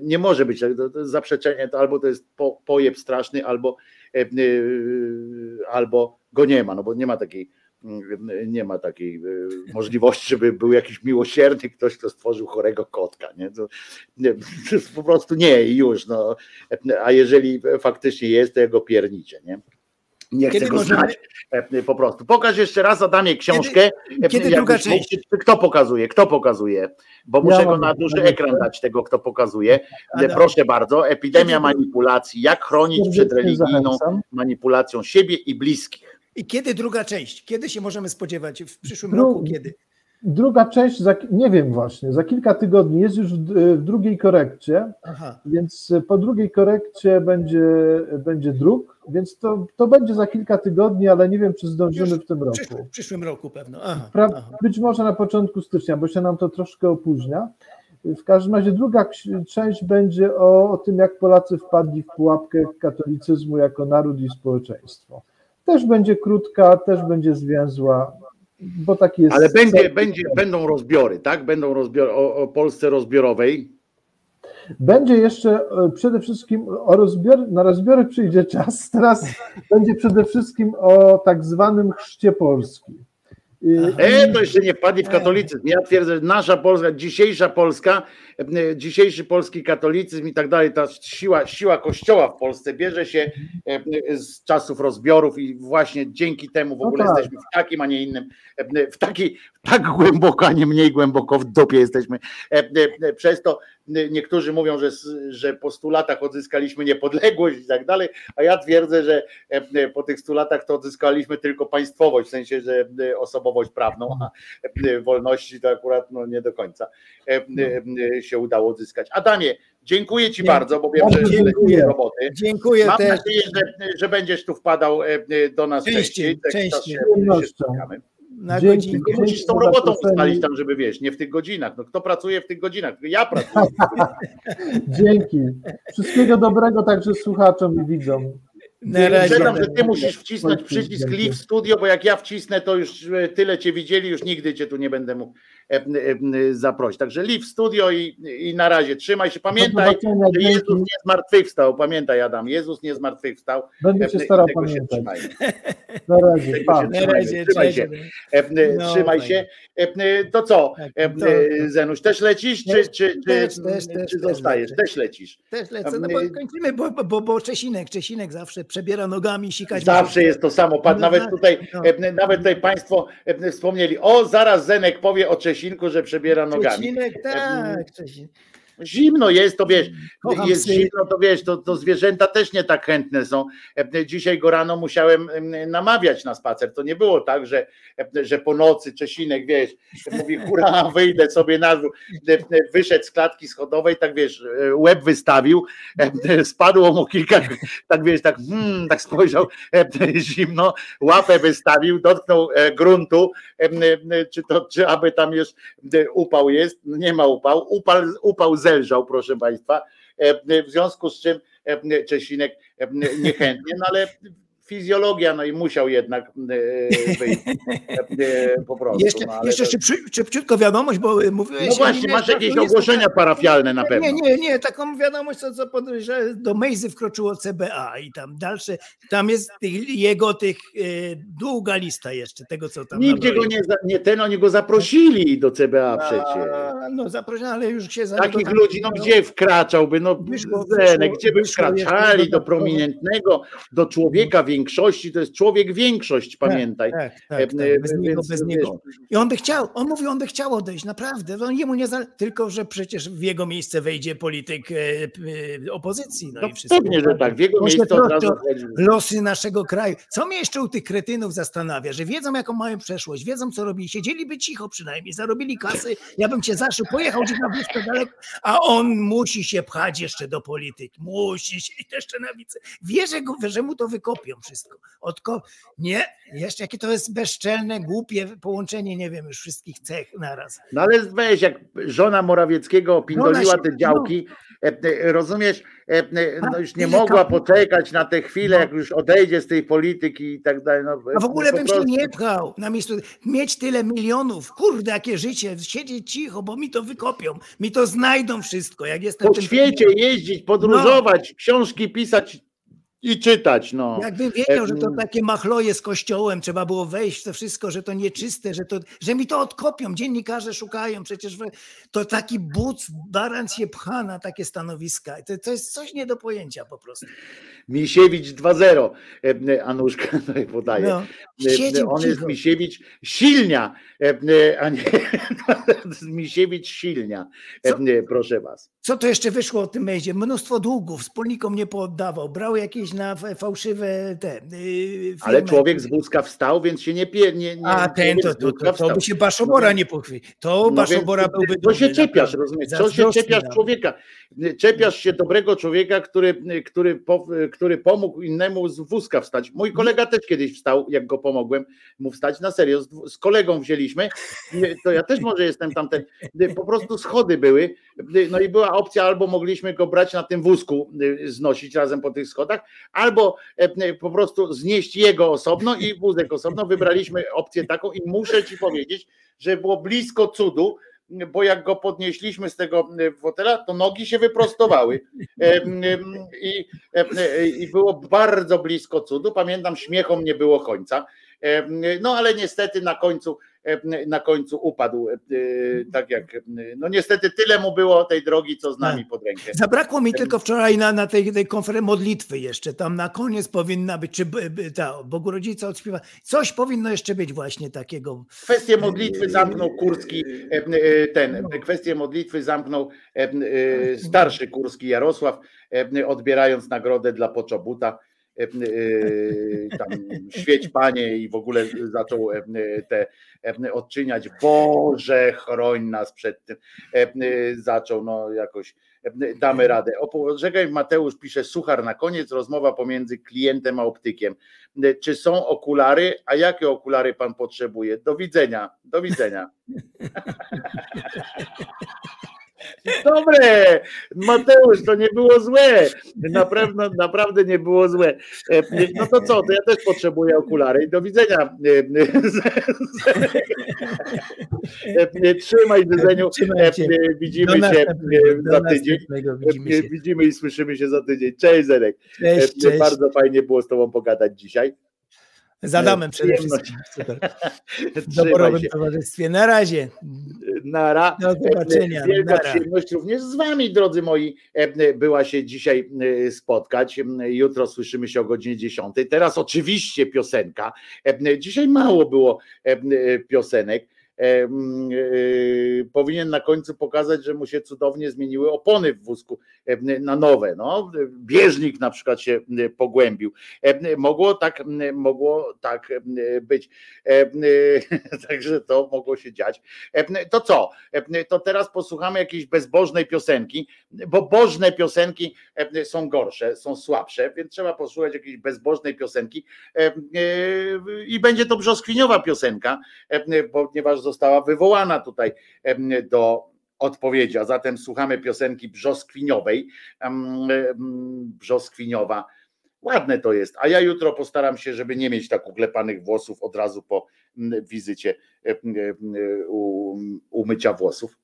nie może być, to, to zaprzeczenie, to albo to jest po, pojeb straszny, albo, y, y, albo go nie ma, no bo nie ma takiej nie ma takiej e, możliwości, żeby był jakiś miłosierny ktoś, kto stworzył chorego kotka. Nie? To, nie, po prostu nie i już. No. A jeżeli faktycznie jest, to jego piernicie. Nie? Nie chcę go możemy... znać e, po prostu. Pokaż jeszcze raz Adamie książkę. Kiedy, kiedy druga część? Kto pokazuje? Kto pokazuje? Bo muszę ja go na duży ekran dać tego, kto pokazuje. Adam. Proszę bardzo. Epidemia manipulacji. Jak chronić przed religijną manipulacją siebie i bliskich. I kiedy druga część? Kiedy się możemy spodziewać? W przyszłym Dru roku? Kiedy? Druga część, za, nie wiem właśnie, za kilka tygodni jest już w, w drugiej korekcie, Aha. więc po drugiej korekcie będzie, będzie druk, więc to, to będzie za kilka tygodni, ale nie wiem, czy zdążymy już w tym roku. W przyszłym roku pewno. Aha, pra, aha. Być może na początku stycznia, bo się nam to troszkę opóźnia. W każdym razie druga część będzie o, o tym, jak Polacy wpadli w pułapkę katolicyzmu jako naród i społeczeństwo. Też będzie krótka, też będzie zwięzła, bo taki jest. Ale będzie, będzie, będą rozbiory, tak? Będą rozbiory o, o Polsce rozbiorowej. Będzie jeszcze e, przede wszystkim o rozbiory, na rozbiory przyjdzie czas. Teraz będzie przede wszystkim o tak zwanym chrzcie Polski. E, to jeszcze nie wpadli w katolicyzm. Ja twierdzę, że nasza Polska, dzisiejsza Polska, e, dzisiejszy polski katolicyzm i tak dalej, ta siła, siła kościoła w Polsce bierze się e, z czasów rozbiorów i właśnie dzięki temu w no ogóle no tak. jesteśmy w takim, a nie innym, w taki, tak głęboko, a nie mniej głęboko w dopie jesteśmy. Przez to niektórzy mówią, że, że po stu latach odzyskaliśmy niepodległość i tak dalej, a ja twierdzę, że po tych stu latach to odzyskaliśmy tylko państwowość, w sensie, że osobowość prawną, a wolności to akurat no, nie do końca się udało odzyskać. Adamie, dziękuję Ci bardzo, bo wiem, że dziękuję. roboty. Dziękuję Mam też. nadzieję, że, że będziesz tu wpadał do nas częściej. częściej. częściej. Się, się na Dzięki, godzinkę. Musisz z tą robotą ustalić tam, żeby wiesz, nie w tych godzinach. No kto pracuje w tych godzinach? Ja pracuję. [LAUGHS] Dzięki. Wszystkiego dobrego także słuchaczom i widzom. Na razie. że ty musisz wcisnąć przycisk Live Studio, bo jak ja wcisnę, to już e, tyle cię widzieli, już nigdy cię tu nie będę mógł zaprosić. Także Live Studio i, i na razie trzymaj się. Pamiętaj, że Jezus nie zmartwychwstał. Pamiętaj, Adam, Jezus nie zmartwychwstał. Będę się starał pamiętać. Na razie. Na razie. Trzymaj się. No, trzymaj się. To co, tak, Zenuś, też lecisz, czy, czy, czy, też, też, czy zostajesz? Też lecisz. Też lecę, no bo kończymy, bo, bo, bo Czesinek, Czesinek zawsze przebiera nogami, sikać. Zawsze jest to samo. No nawet tak, tutaj, no. nawet tutaj Państwo wspomnieli, o zaraz Zenek powie o Czesinku, że przebiera nogami. Czesinek, tak, Czesinek. Zimno jest, to wiesz, Kocham jest psy. zimno, to wiesz, to, to zwierzęta też nie tak chętne są. E, dzisiaj go rano musiałem namawiać na spacer. To nie było tak, że, e, że po nocy Czesinek, wiesz, mówi, [LAUGHS] hura, wyjdę sobie na dwór. E, wyszedł z klatki schodowej, tak wiesz, łeb wystawił, spadło mu kilka, tak wiesz, tak, hmm, tak spojrzał zimno, łapę wystawił, dotknął gruntu, czy to, czy aby tam już upał jest, nie ma upał, upał, upał ze zelżał, proszę Państwa, e, w związku z czym e, Czesinek e, niechętnie, no ale fizjologia, no i musiał jednak e, wyjść e, po prostu. Jeszcze, no, jeszcze to... szybciutko wiadomość, bo mówiłeś... No właśnie, masz jakieś ogłoszenia parafialne na pewno. Nie, nie, nie, taką wiadomość, co, co że do Mejzy wkroczyło CBA i tam dalsze, tam jest tych, jego tych e, długa lista jeszcze, tego co tam... Nigdzie go nie, nie, ten, oni go zaprosili do CBA przecież. No zaprosili, ale już się... Takich ludzi, no gdzie wkraczałby, no wyszło, wyszło, gdzie by wkraczali do prominentnego, do człowieka większego, większości to jest człowiek większość, tak, pamiętaj. Tak, tak, tak, tak. Bez, niego, bez niego. I on by chciał, on mówi, on by chciał odejść, naprawdę. On jemu nie za... Tylko, że przecież w jego miejsce wejdzie polityk e, e, opozycji. No, no i wszystko. Pewnie, że tak, w jego miejsce od razu Losy naszego kraju. Co mnie jeszcze u tych kretynów zastanawia, że wiedzą, jaką mają przeszłość, wiedzą, co robili, siedzieliby cicho przynajmniej, zarobili kasy, ja bym cię zaszył, pojechał gdzieś na blisko daleko, a on musi się pchać jeszcze do polityki, musi się jeszcze na wice. Wie, że, go, że mu to wykopią wszystko. Odko... Nie, jeszcze jakie to jest bezczelne, głupie połączenie, nie wiem, już wszystkich cech naraz. No ale weź, jak żona Morawieckiego pindoliła te działki, no. rozumiesz, no już nie mogła poczekać na tę chwilę, no. jak już odejdzie z tej polityki i tak dalej. No, A w ogóle bym się nie pchał na miejscu, mieć tyle milionów, kurde, jakie życie, siedzieć cicho, bo mi to wykopią, mi to znajdą wszystko, jak jestem... Po świecie jeździć, podróżować, no. książki pisać, i czytać. No. Jakbym wiedział, że to takie machloje z kościołem, trzeba było wejść w to wszystko, że to nieczyste, że, to, że mi to odkopią. Dziennikarze szukają, przecież to taki but, baran się pcha na takie stanowiska. To, to jest coś nie do pojęcia po prostu. Misiewicz 2-0, e, Anuszka podaje. [LAUGHS] No, On jest Misiewicz silnia, a nie [LAUGHS] Misiewicz silnia, co, proszę was. Co to jeszcze wyszło o tym mejzie? Mnóstwo długów, wspólnikom nie pooddawał, brał jakieś na fałszywe te yy, Ale człowiek z wózka wstał, więc się nie pie, nie, nie A ten to, to, to, to by się Baszobora nie pochwycił. To no Baszobora więc, byłby To się czepiasz, rozumiesz? Co się czepiasz człowieka? Czepiasz się dobrego człowieka, który, który, który pomógł innemu z wózka wstać. Mój kolega też kiedyś wstał, jak go pomogłem mu wstać. Na serio, z, kolegą wzięliśmy. To ja też może jestem tamten. Po prostu schody były. No i była opcja, albo mogliśmy go brać na tym wózku, znosić razem po tych schodach, albo e, po prostu znieść jego osobno i wózek osobno. Wybraliśmy opcję taką i muszę ci powiedzieć, że było blisko cudu, bo jak go podnieśliśmy z tego fotela, to nogi się wyprostowały i, i było bardzo blisko cudu. Pamiętam, śmiechom nie było końca. No ale niestety na końcu E, na końcu upadł, e, tak jak, no niestety tyle mu było tej drogi, co z nami tak. pod rękę. Zabrakło mi tylko wczoraj na, na tej, tej konferencji modlitwy jeszcze, tam na koniec powinna być, czy ta Bogu Rodzica odśpiewa, coś powinno jeszcze być właśnie takiego. Kwestię modlitwy zamknął Kurski, e, ten, kwestię modlitwy zamknął starszy Kurski Jarosław, odbierając nagrodę dla Poczobuta E, e, tam świeć panie i w ogóle zaczął e, te odczyniać, Boże chroń nas przed tym, zaczął no jakoś damy radę. Poczekaj, Mateusz pisze, suchar na koniec, rozmowa pomiędzy klientem a optykiem. Czy są okulary, a jakie okulary pan potrzebuje? Do widzenia, do widzenia. [LAUGHS] Dobre, Mateusz, to nie było złe. Naprawdę, naprawdę nie było złe. E, no to co, to ja też potrzebuję okulary i do widzenia. E, e, trzymaj Dyzeniu, widzimy się za tydzień. Widzimy i słyszymy się za tydzień. Cześć Zerek. Cześć, cześć. Bardzo fajnie było z tobą pogadać dzisiaj. Z Adamem przede wszystkim. Super. [LAUGHS] W doborowym towarzystwie. Na razie. Nara. Do zobaczenia. Wielka Nara. przyjemność również z wami, drodzy moi, e, była się dzisiaj e, spotkać. Jutro słyszymy się o godzinie 10. Teraz oczywiście piosenka. E, dzisiaj mało było piosenek. E, powinien na końcu pokazać, że mu się cudownie zmieniły opony w wózku na nowe. No. Bieżnik na przykład się pogłębił. Mogło tak, mogło tak być. [LAUGHS] Także to mogło się dziać. To co? To teraz posłuchamy jakiejś bezbożnej piosenki, bo bożne piosenki są gorsze, są słabsze, więc trzeba posłuchać jakiejś bezbożnej piosenki i będzie to brzoskwiniowa piosenka, ponieważ została wywołana tutaj do odpowiedzi. A zatem słuchamy piosenki brzoskwiniowej. Brzoskwiniowa. Ładne to jest. A ja jutro postaram się, żeby nie mieć tak uklepanych włosów od razu po wizycie umycia włosów.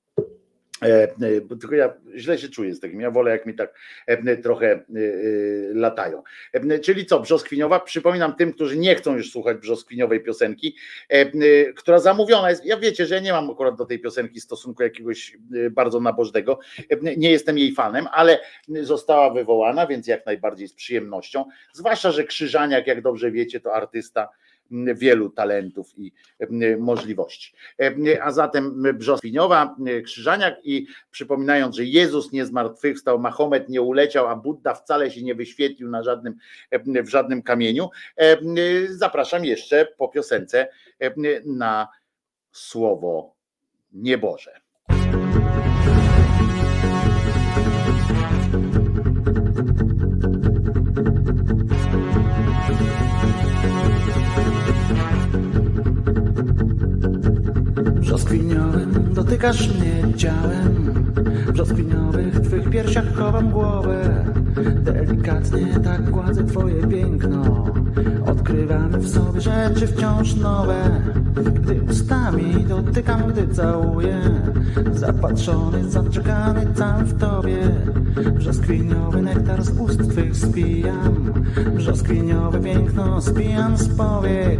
E, e, tylko ja źle się czuję z takim. Ja wolę, jak mi tak e, trochę latają. Czyli co, brzoskwiniowa? Przypominam tym, którzy nie chcą już słuchać brzoskwiniowej piosenki, która zamówiona jest. Ja wiecie, że ja nie mam akurat do tej piosenki stosunku jakiegoś bardzo nabożnego. Nie jestem jej fanem, ale została wywołana, więc jak najbardziej z przyjemnością. Zwłaszcza, że Krzyżaniak, jak dobrze wiecie, to artysta wielu talentów i możliwości. A zatem Brzoskwiniowa, Krzyżaniak i przypominając, że Jezus nie zmartwychwstał, Mahomet nie uleciał, a Budda wcale się nie wyświetlił na żadnym, w żadnym kamieniu, zapraszam jeszcze po piosence na słowo nieboże. Dotykasz mnie ciałem. W brzoskwiniowych twych piersiach chowam głowę. Delikatnie tak gładzę twoje piękno. Od Odkrywamy w sobie rzeczy wciąż nowe. Gdy ustami dotykam, gdy całuję. Zapatrzony, zaczekany cały w tobie. Brzoskwiniowy nektar z ust twych spijam. Brzoskwiniowe piękno spijam z powiek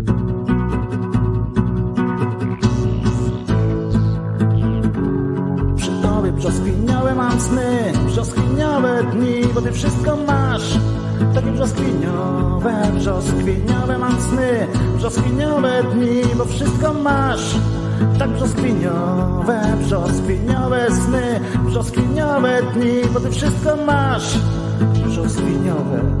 sny, brzoskwiniowe dni, bo ty wszystko masz. Takie brzoskwiniowe, brzoskwiniowe mam sny, brzoskwiniowe dni, bo wszystko masz. Tak brzoskwiniowe, brzoskwiniowe sny, brzoskwiniowe dni, bo ty wszystko masz. Brzoskwiniowe.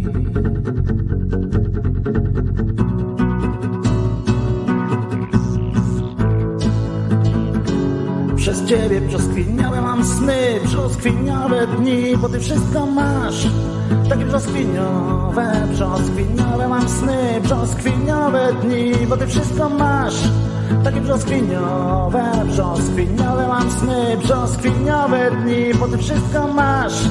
brzoskwiniałe mam sny, brzoskwiniałe dni, bo ty wszystko masz. Takie brzoskwiniowe, brzoskwiniowe mam sny, brzoskwiniowe dni, bo ty wszystko masz. Takie brzoskwiniowe, brzoskwiniowe mam sny, brzoskwiniowe dni, bo ty wszystko masz.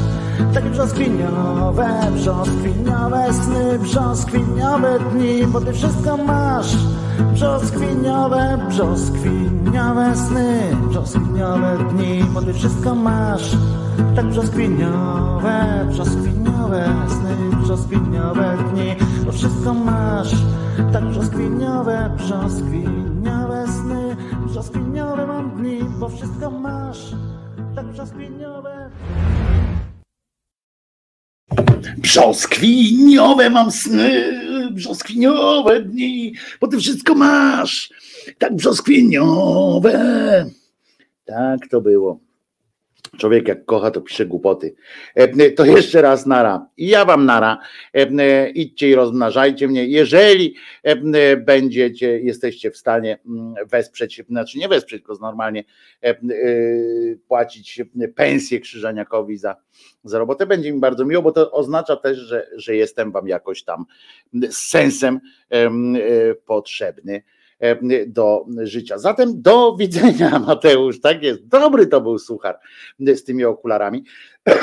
Takie brzoskwiniowe, brzoskwiniowe sny, brzoskwiniowe dni, bo ty wszystko masz. Brzoskwiniowe, brzoskwiniowe sny, brzoskwiniowe dni, bo ty wszystko masz. Tak brzoskwiniowe, brzoskwiniowe sny, brzoskwiniowe dni, bo wszystko masz. Tak brzoskwiniowe, brzoskwiniowe sny, brzoskwiniowe mam dni, bo wszystko masz. Tak brzoskwiniowe. Brzoskwiniowe mam sny, brzoskwiniowe dni, bo ty wszystko masz. Tak brzoskwiniowe. Tak to było. Człowiek jak kocha, to pisze głupoty. E, To jeszcze raz nara. Ja wam nara. E, Idźcie i rozmnażajcie mnie. Jeżeli e, będziecie, jesteście w stanie mm, wesprzeć, znaczy nie wesprzeć, tylko normalnie e, e, płacić pensję Krzyżaniakowi za, za robotę, będzie mi bardzo miło, bo to oznacza też, że, że jestem wam jakoś tam z sensem em, e, potrzebny do życia. Zatem do widzenia, [LAUGHS] Mateusz. Tak jest. Dobry to był suchar z tymi okularami. [CLEARS THROAT]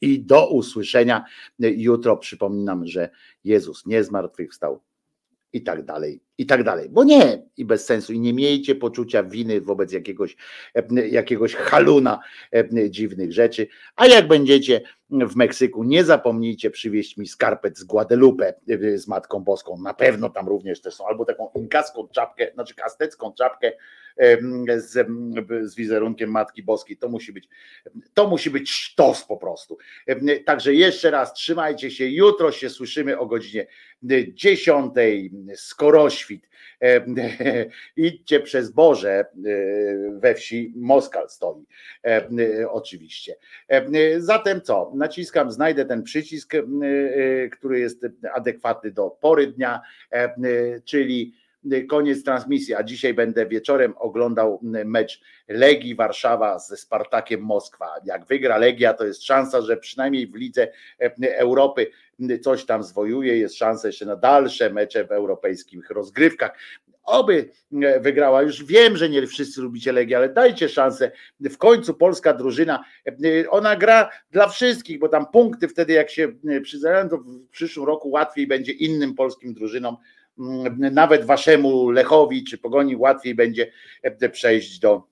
I do usłyszenia jutro. Przypominam, że Jezus nie zmartwychwstał i tak dalej, i tak dalej. Bo nie i bez sensu. I nie miejcie poczucia winy wobec jakiegoś, jakiegoś haluna dziwnych rzeczy. A jak będziecie w Meksyku, nie zapomnijcie przywieźć mi skarpet z Guadalupe z Matką Boską. Na pewno tam również też są. Albo taką inkaską czapkę, znaczy kastecką czapkę z, z wizerunkiem Matki Boskiej. To musi być, to musi być sztos po prostu. Także jeszcze raz trzymajcie się. Jutro się słyszymy o godzinie 10. Skoro świt. Idźcie przez Boże we wsi Moskal stoi. Oczywiście. Zatem co? Naciskam, znajdę ten przycisk, który jest adekwatny do pory dnia, czyli koniec transmisji, a dzisiaj będę wieczorem oglądał mecz Legii Warszawa ze Spartakiem Moskwa. Jak wygra Legia, to jest szansa, że przynajmniej w lidze Europy coś tam zwojuje, jest szansa jeszcze na dalsze mecze w europejskich rozgrywkach. Oby wygrała. Już wiem, że nie wszyscy lubicie Legię, ale dajcie szansę. W końcu polska drużyna, ona gra dla wszystkich, bo tam punkty wtedy jak się przyznają, to w przyszłym roku łatwiej będzie innym polskim drużynom nawet waszemu Lechowi czy Pogoni łatwiej będzie e, przejść do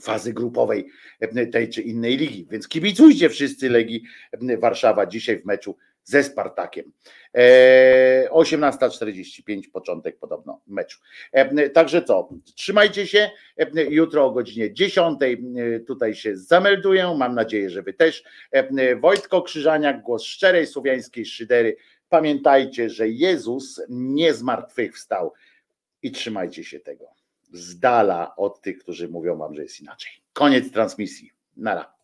fazy grupowej e, tej czy innej ligi. Więc kibicujcie wszyscy Legii e, Warszawa dzisiaj w meczu ze Spartakiem. 18.45 początek podobno meczu. Także co, trzymajcie się. Jutro o godzinie 10 tutaj się zamelduję. Mam nadzieję, że wy też. Wojtko Krzyżaniak, głos szczerej słowiańskiej szydery Pamiętajcie, że Jezus nie zmartwychwstał i trzymajcie się tego. Z dala od tych, którzy mówią wam, że jest inaczej. Koniec transmisji. Nara.